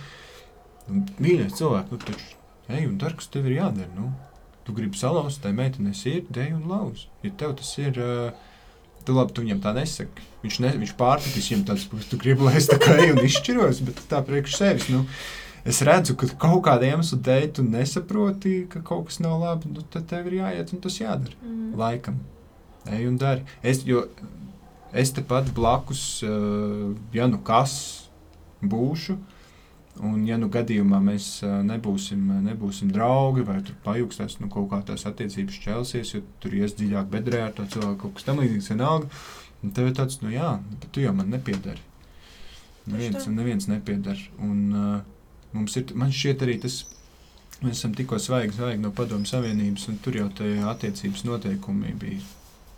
nu, mīļais cilvēks, nu, taču ej un dari, kas tev ir jādara. Nu. Tu gribi salauzt, tai meitenei sirdi, ej un lauz. Ja tev tas ir. Uh, Tu labi, tu viņam tā nesaki. Viņš, ne, viņš pārpratīs viņam tāds, ka tu gribi, lai es tā kā eju un izšķiros, bet tā priekš sevis. Nu, es redzu, ka kaut kāda iemesla dēļ tu nesaproti, ka kaut kas nav labi, nu, tad tev ir jāiet un tas jādara. Mm. Laikam, ej un dari. Es, jo, es tepat blakus, uh, ja nu kas būšu, un ja nu gadījumā mēs uh, nebūsim, nebūsim draugi vai tur pajūgstās nu, kaut kā tās attiecības šķelsies, jo tur ies dziļāk bedrē ar to cilvēku kaut kas tam līdzīgs vienalga, un tev ir tāds, nu jā, bet tu jau man nepiedari. Neviens, neviens nepiedara. Un, uh, Mums ir, man šķiet, arī tas, mēs esam tikko svaigi, svaigi no Padomu Savienības, un tur jau tie attiecības noteikumi bija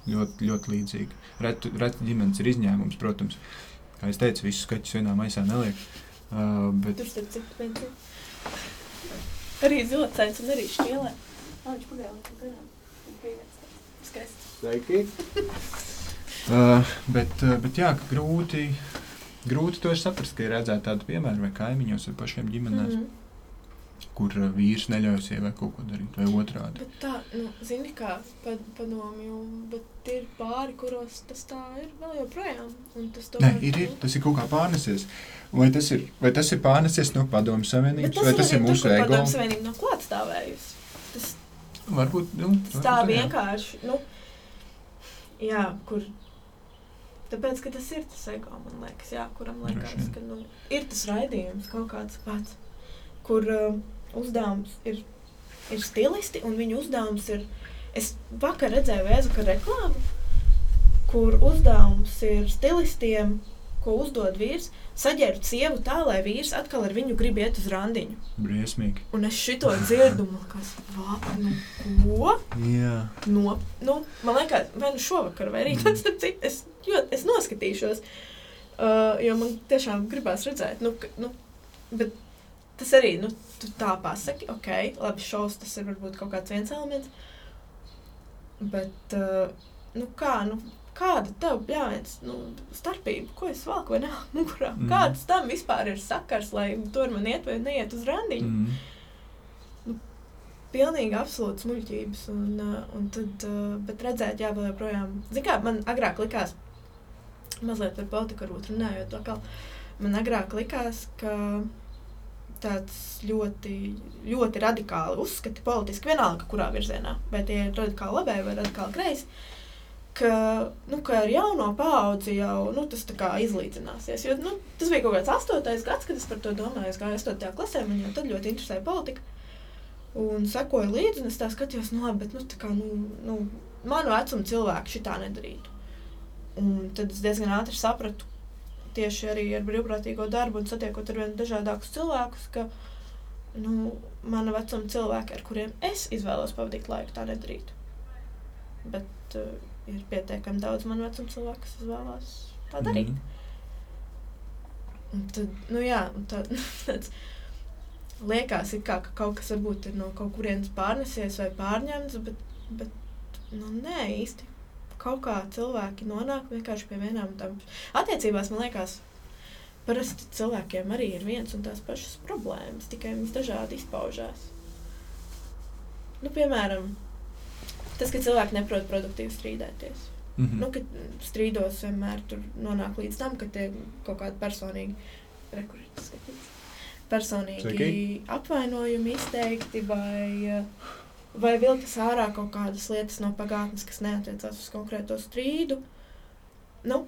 ļoti, ļoti līdzīgi. Reti ret ģimenes ir izņēmums, protams. Kā es teicu, visus skaņus vienā maisā neliek. Uh, bet... Tur starp citu pensiju. Arī zilacēns un arī šķielē. Ā, viņš pagāja laikam garām. Skaists. Sveiki! uh, bet, uh, bet jā, grūti grūti to saprast, ka ir redzēt tādu piemēru vai kaimiņos vai pašiem ģimenēs. Mm -hmm. Kur uh, vīrs neļauj sievai kaut ko darīt, vai otrādi. Bet tā, nu, zini, kā pad, padomju, bet ir pāri, kuros tas tā ir vēl joprojām. Nē, ir, ir, tas ir kaut kā pārnesies. Vai tas ir, vai tas ir pārnesies no padomu savienības, vai tas ir mūsu ego? Padomu savienība nav klātstāvējusi. Tas varbūt, nu, varbūt tā vienkārši, nu, jā, kur Tāpēc, ka tas ir tas ego, man liekas, jā, kuram liekas, ka nu, ir tas raidījums kaut kāds pats, kur uh, uzdevums ir, ir stilisti, un viņu uzdevums ir, es vakar redzēju vēzu, ka reklāmu, kur uzdevums ir stilistiem, ko uzdod vīrs, saģērbt sievu tā, lai vīrs atkal ar viņu grib iet uz randiņu. Briesmīgi. Un es šito dzirdu, man liekas, nu, ko? Jā. No, nu, man liekas, vai nu šovakar, vai rīt, mm. tas cits, es, jo, es noskatīšos, uh, jo man tiešām gribās redzēt, nu, nu, bet tas arī, nu, tu tā pasaki, ok, labi, šovs tas ir varbūt kaut kāds viens elements, bet, uh, nu, kā, nu, kāda tev bļāviens, nu, starpība, ko es valku vai nāk mugurā? Mm. Kāds tam vispār ir sakars, lai tur man iet vai neiet uz randiņu? Mm. Nu, pilnīgi absolūts muļķības. Un, uh, un tad, uh, bet redzēt, jā, vēl joprojām, zin kā, man agrāk likās, mazliet par politiku varbūt runājot, kā man agrāk likās, ka tāds ļoti, ļoti radikāli uzskati politiski, vienalga, kurā virzienā, vai tie ir radikāli labēji vai radikāli kreisi. Ka, nu, ka ar jauno paudzi jau nu, tas izlīdzināsies. Jo, nu, tas bija kaut kāds astotais gads, kad es par to domāju. Es gāju astotajā klasē, man jau tad ļoti interesēja politika. Un sekoju līdzi, un es tā skatījos, nu, labi, bet nu, kā, nu, nu, manu vecumu cilvēku šitā nedarītu. Un tad es diezgan ātri sapratu, tieši arī ar brīvprātīgo darbu un satiekot ar vien dažādākus cilvēkus, ka nu, mana vecuma cilvēki, ar kuriem es izvēlos pavadīt laiku, tā nedarītu. Bet uh, ir pietiekami daudz manu vecumu cilvēku, kas izvēlās tā darīt. Mhm. Un tad, nu jā, tad, tāds liekas, it kā, ka kaut kas varbūt ir no kaut kurienes pārnesies vai pārņemts, bet, bet nu, nē, īsti. Kaut kā cilvēki nonāk vienkārši pie vienām tam. Attiecībās man liekas, parasti cilvēkiem arī ir viens un tās pašas problēmas, tikai viņas dažādi izpaužās. Nu, piemēram, tas, ka cilvēki neprot produktīvi strīdēties. Mhm. Nu, kad strīdos vienmēr nonāk līdz tam, ka tie kaut kādi personīgi, skatīts, personīgi Sveiki. apvainojumi izteikti vai, vai vilkas ārā kaut kādas lietas no pagātnes, kas neatiecās uz konkrēto strīdu. Nu,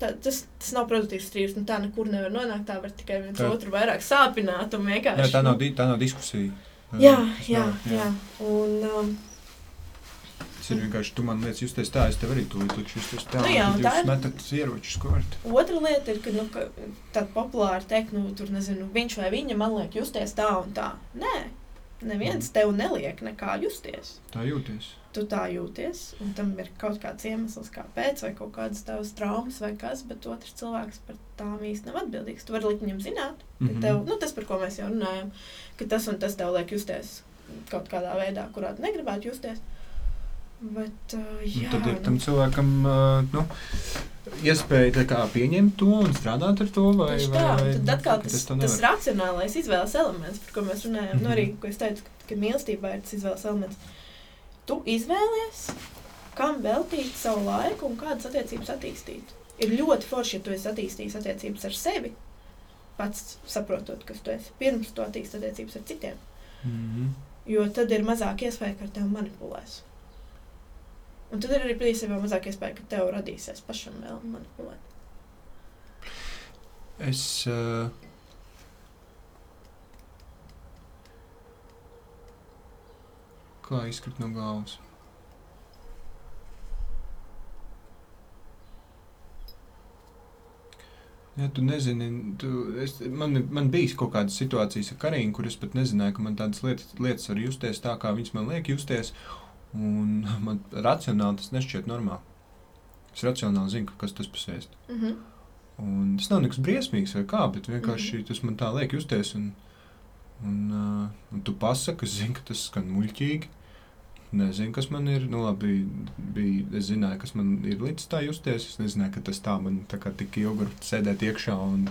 tā, tas, tas nav produktīvs strīds. Nu, tā nekur nevar nonākt. Tā var tikai viens Tā- otru vairāk sāpināt vienkārši. Jā, tā nu, nav, di- tā nav diskusija. Jā, jā, nav- jā. Un, um, Tas ir vienkārši, tu man liekas, justies tā, es tev arī tūlīt likšu justies tā. Nu jā, tā ir- metat ieročus kort. Otra lieta ir, ka nu, ka tāda populāra teikt, nu, tur nezinu, viņš vai viņa man liek justies tā un tā. Nē, neviens tev neliek nekā justies. Tā jūties. Tu tā jūties, un tam ir kaut kāds iemesls, kāpēc, vai kaut kādas tavas traumas, vai kas, bet otrs cilvēks par tām īsti nav atbildīgs. Tu vari likt viņam zināt, ka Mhm. tev, nu, tas, par ko mēs jau runājam, ka tas un tas tev liek justies kaut kādā veidā, kurā tu negribētu justies. Bet, uh, jā, tad ir nu, tam cilvēkam uh, nu, iespēja kā pieņemt to un strādāt ar to. Vai, tā, vai, tad atkal ka tas, tas nevar. racionālais izvēles elements, par ko mēs runājam, mm -hmm. nu arī, ko es teicu, ka, ka mīlestībā ir tas izvēles elements. Tu izvēlies, kam veltīt savu laiku un kādas attiecības attīstīt. Ir ļoti forši, ja tu esi attīstījis attiecības ar sevi, pats saprotot, kas tu esi, pirms tu attīsti attiecības ar citiem. Mhm. Jo tad ir mazāk iespēja, ka ar tevi manipulēs. Un tad ir arī patiesībā mazāk iespēja, ka tev radīsies pašam vēl manipulēt. Es. Uh, kā izkrīt no galvas? Ja tu nezini, tu, es, man, man bija kaut kādas situācijas ar Karinu, kur es pat nezināju, ka man tādas lietas, lietas var justies tā, kā viņas man liek justies. Un man racionāli tas nešķiet normāli. Es racionāli zinu, ka kas tas pasēst. Mm -hmm. Un tas nav nekas briesmīgs vai kā, bet vienkārši mm. tas man tā liek justies. Un, un, uh, un tu pasaki, es zinu, ka tas skan muļķīgi. Nezinu, kas man ir. Nu, labi, bija, es zināju, kas man ir līdz tā justies. Es nezināju, ka tas tā man tā kā tik ilgi var sēdēt iekšā un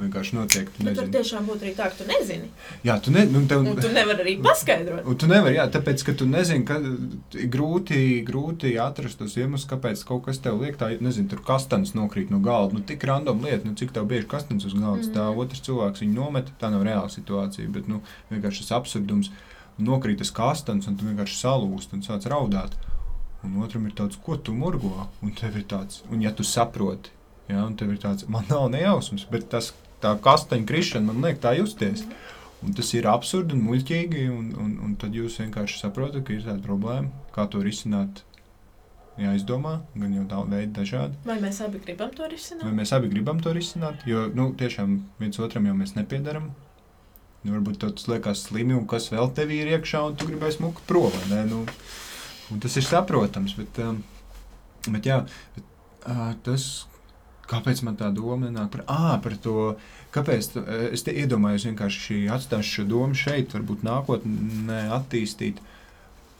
vienkārši notiek. Tu var nezini. tiešām būt arī tā, ka tu nezini. Jā, tu, ne, nu, tev, Un tu nevari arī paskaidrot. Un tu nevari, jā, tāpēc, ka tu nezini, ka grūti, grūti atrast tos iemeslus, kāpēc kaut kas tev liek tā, nezinu, tur kastanis nokrīt no galda. Nu, tik random lieta, nu, cik tev bieži kastanis uz galdas. Mm. Tā otrs cilvēks viņu nomet, tā nav reāla situācija, bet, nu, vienkārši tas absurdums, nokrīt tas kastanis un tu vienkārši salūst un sāc raudāt. Un otram ir tāds, ko tu murgo, un tev ir tāds, un ja tu saproti, jā, un tev ir tāds, man nav nejausmas, bet tas, tā kastaņa krišana man liek tā justies. Un tas ir absurdi un muļķīgi, un, un, un tad jūs vienkārši saprotat, ka ir tāda problēma, kā to risināt. Jāizdomā, gan jau tā veidi dažādi. Vai mēs abi gribam to Vai risināt? mēs abi gribam to risināt? Jo nu, tiešām viens otram jau mēs nepiedaram. Nu, varbūt tev tas liekas slimi, un kas vēl tevī ir iekšā, un tu gribēsi mukt prom. vai? Nu, tas ir saprotams. Bet, um, bet jā, bet, tas, kāpēc man tā doma nenāk par, ah, par to, kāpēc tu, es te iedomājos vienkārši atstāšu šo domu šeit, varbūt nākotnē attīstīt.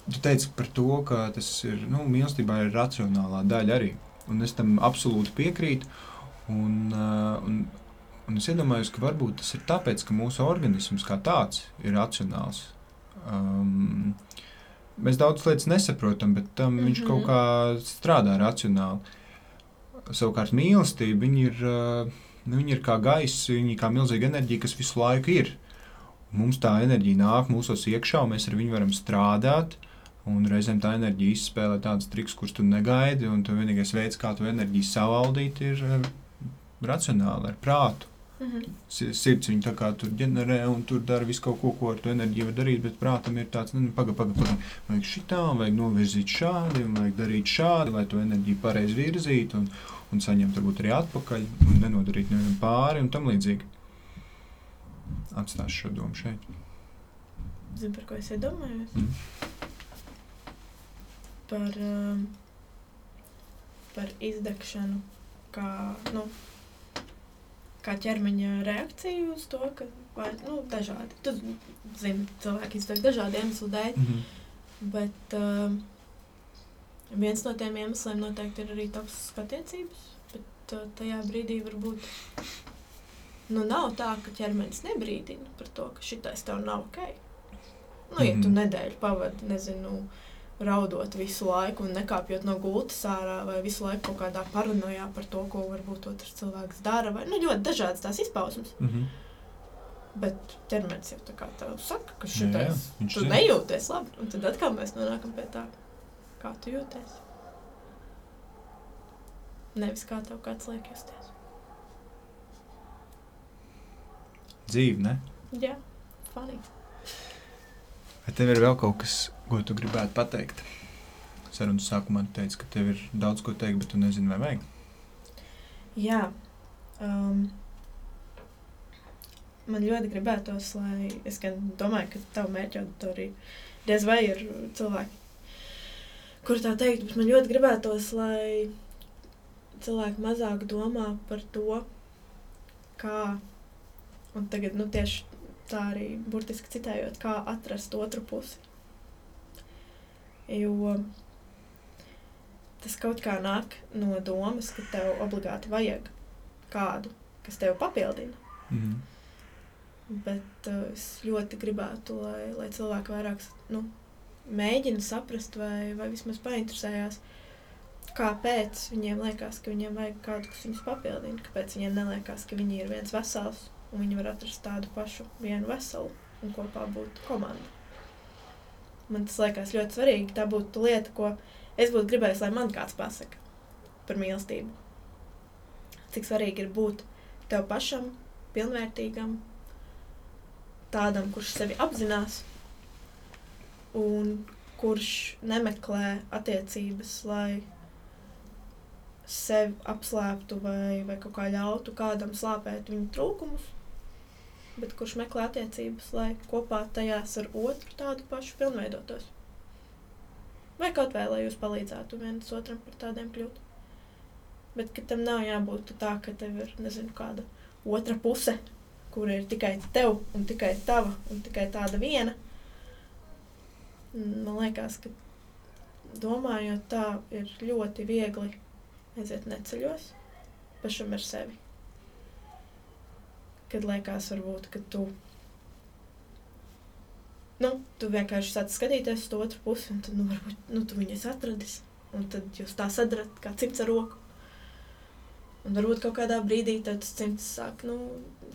Tu teici par to, ka tas ir, nu, mīlestībā ir racionālā daļa arī. Un es tam absolūti piekrītu. Un, uh, un, un es iedomājos, ka varbūt tas ir tāpēc, ka mūsu organisms kā tāds ir racionāls. Um, mēs daudz lietas nesaprotam, bet tam mm -hmm. viņš Mhm. kaut kā strādā racionāli. Savukārt mīlestība viņi ir, uh, nu, viņi ir kā gaisa, viņi ir kā milzīga enerģija, kas visu laiku ir. mums tā enerģija nāk mūsos iekšā, un mēs ar viņu varam strādāt. Un reizēm tā enerģija izspēlē tādas trikus, kurus tu negaidi. Un tu vienīgais veids, kā tu enerģiju savaldīt, ir uh, racionāli, ar prātu. Mm -hmm. Sirds viņa tā kā tur ģenerē un tur dara visu kaut ko, ko ar to enerģiju var darīt. Bet prātam ir tāds, nu, pagaidi, pagaidi, paga. vajag šitā, vajag novirzīt šādi, vajag darīt šādi, lai to enerģiju pareizi virzītu un, un saņemt varbūt arī atpakaļ un nenodarīt nevienam pāri un tam līdzīgi. Atstāšu šo domu šeit. Zinu, par ko es iedomājos. Mm. Par, um, par izdegšanu, kā, nu, kā ķermeņa reakciju uz to, ka vai, nu, dažādi. Tu zini, cilvēki izdeg dažādu iemeslu dēļ, Mm -hmm. bet um, viens no tiem iemesliem noteikti ir arī toksiskas attiecības. Bet uh, tajā brīdī varbūt nu, nav tā, ka ķermenis nebrīdina par to, ka šitais tev nav ok. Nu, ja tu Mhm. nedēļu pavadi, nezinu, raudot visu laiku un nekāpjot no gultas ārā, vai visu laiku kaut kādā paranojā par to, ko varbūt otrs cilvēks dara, vai nu, ļoti dažādas tās izpausmes. Mm -hmm. Bet ķermenis jau tā kā tev saka, ka Jā, jā, šitais viņš tu zina. nejūties labi. Un tad atkal mēs nonākam pie tā, kā tu jūties. Nevis kā tev kāds liek justies. Dzīve, ne? Jā, funny. Vai tev ir vēl kaut kas, ko tu gribētu pateikt? Sarunas sākumā tu teici, ka tev ir daudz ko teikt, bet tu nezini, vai vajag. Jā. Um, man ļoti gribētos, lai es gan domāju, ka tavu mērķa auditorija diez vai ir cilvēki, kur tā teikt, bet man ļoti gribētos, lai cilvēki mazāk domā par to, kā, un tagad, nu, tieši tā arī burtiski citējot, kā atrast otru pusi. Jo tas kaut kā nāk no domas, ka tev obligāti vajag kādu, kas tevi papildina. Mm -hmm. Bet uh, es ļoti gribētu, lai, lai cilvēki vairāk nu, mēģina saprast, vai, vai vismaz painteresējās, kāpēc viņiem liekas, ka viņiem vajag kādu, kas viņus papildina. Kāpēc viņiem neliekas, ka viņi ir viens vesels un viņi var atrast tādu pašu vienu veselu un kopā būt komanda. Man tas liekas ļoti svarīgi. Tā būtu lieta, ko es būtu gribējis, lai man kāds pasaka par mīlestību. Cik svarīgi ir būt tev pašam, pilnvērtīgam, tādam, kurš sevi apzinās un kurš nemeklē attiecības, lai sevi apslēptu vai, vai kaut kā ļautu kādam slāpēt viņa trūkumus, bet kurš meklē attiecības, lai kopā tajās ar otru tādu pašu pilnveidotos. Vai kaut vai, lai jūs palīdzētu viens otram par tādiem kļūt. Bet tam nav jābūt tā, ka tev ir nezinu, kāda otra puse, kur ir tikai tev un tikai tava un tikai tāda viena. Man liekas, ka domājot tā, ir ļoti viegli aiziet neceļos pašam ar sevi. Kad liekas, varbūt, ka tu, nu, tu vienkārši sāc skatīties uz to otru pusi, un tad, nu, varbūt, nu, tu viņus atradis. Un tad jūs tā sadarat kā cimds ar roku. Un varbūt kaut kādā brīdī tas cimds sāk, nu,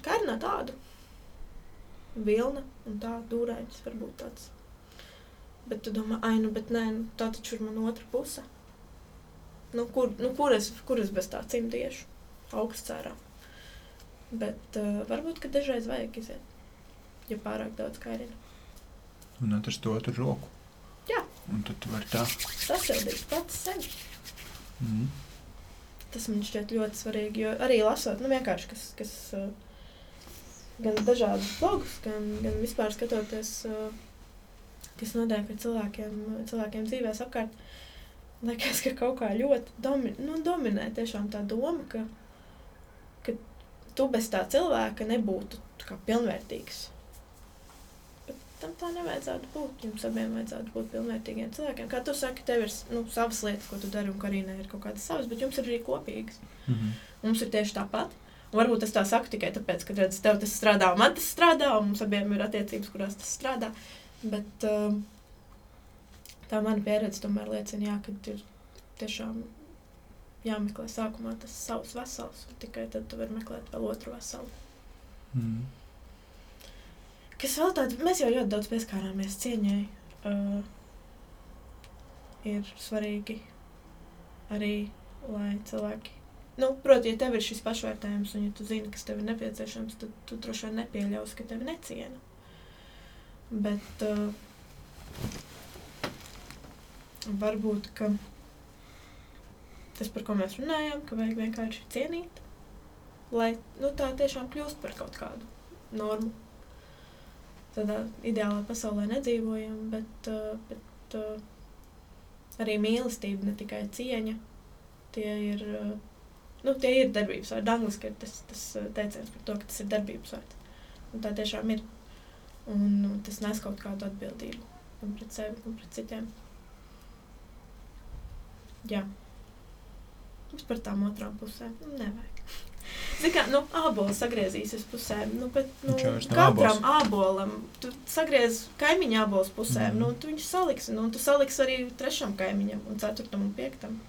karināt tādu vilna un tā dūrējums varbūt tāds. Bet tu domā, ai, nu, bet nē, nu, tā taču ir mana otra puse. Nu, kur, nu, kur, es, kur es bez tā cimda iešu? Augstcērā. Bet uh, varbūt, ka dažreiz vajag iziet, ja pārāk daudz kairina. Un atrast to otru roku. Jā. Un tad tu vari tā. Sasildīt pats sevi. Mm. Tas man šķiet ļoti svarīgi, jo arī lasot, nu, vienkārši, kas, kas uh, gan dažādus blogus, gan, gan vispār skatoties, uh, kas notiek ar cilvēkiem, cilvēkiem dzīvēs apkārt, liekas, ka kaut kā ļoti domi, nu, dominē tiešām tā doma, ka, ka tu bez tā cilvēka nebūtu tā kā pilnvērtīgs. Bet tam tā nevajadzētu būt. Jums abiem vajadzētu būt pilnvērtīgiem cilvēkiem. Kā tu saki, tev ir nu, savas lietas, ko tu dari, un Karīnai ir kaut kādas savas, bet jums ir arī kopīgas. Mm -hmm. Mums ir tieši tāpat. Varbūt es tā saku tikai tāpēc, ka redz, tev tas strādā, un man tas strādā, un mums abiem ir attiecības, kurās tas strādā. Bet uh, tā mana pieredze tomēr liecina, jā, ka ir tiešām jāmeklē sākumā tas savs vesels, un tikai tad tu vari meklēt vēl otru veselu. Mm. Kas vēl tāds, mēs jau ļoti daudz pieskārāmies cieņai. Uh, ir svarīgi arī, lai cilvēki. Nu, Protams, ja tev ir šis pašvērtējums, un ja tu zini, kas tev ir nepieciešams, tad tu droši vien nepieļausi, ka tevi neciena. Bet uh, varbūt tas, par ko mēs runājam, ka vajag vienkārši cienīt, lai nu, tā tiešām kļūst par kaut kādu normu. Tādā ideālā pasaulē nedzīvojam, bet, uh, bet uh, arī mīlestība, ne tikai cieņa. Tie ir, uh, nu, tie ir darbības vārdi. Angliski ir tas, tas teiciens par to, ka tas ir darbības vārds. Un tā tiešām ir. Un, un tas nes kaut kādu atbildību gan pret sevi, gan pret citiem. Jā. Bet par tām otrām pusēm nu, nevajag. Kā nu, abolis sagriezīs pusē. Nu, bet, nu, katram abolam, tu sagriez kaimiņa abolis pusē, mm. nu, tu viņus saliksi. Nu, tu saliksi arī trešam kaimiņam, un ceturtam un piektam.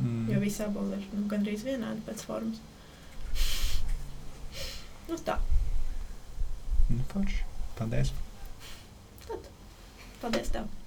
Mm. Jo visi aboli ir nu, gandrīz vienādi pēc formas. Nu, tā. Nu, forši. Paldies. Tad. Paldies tev.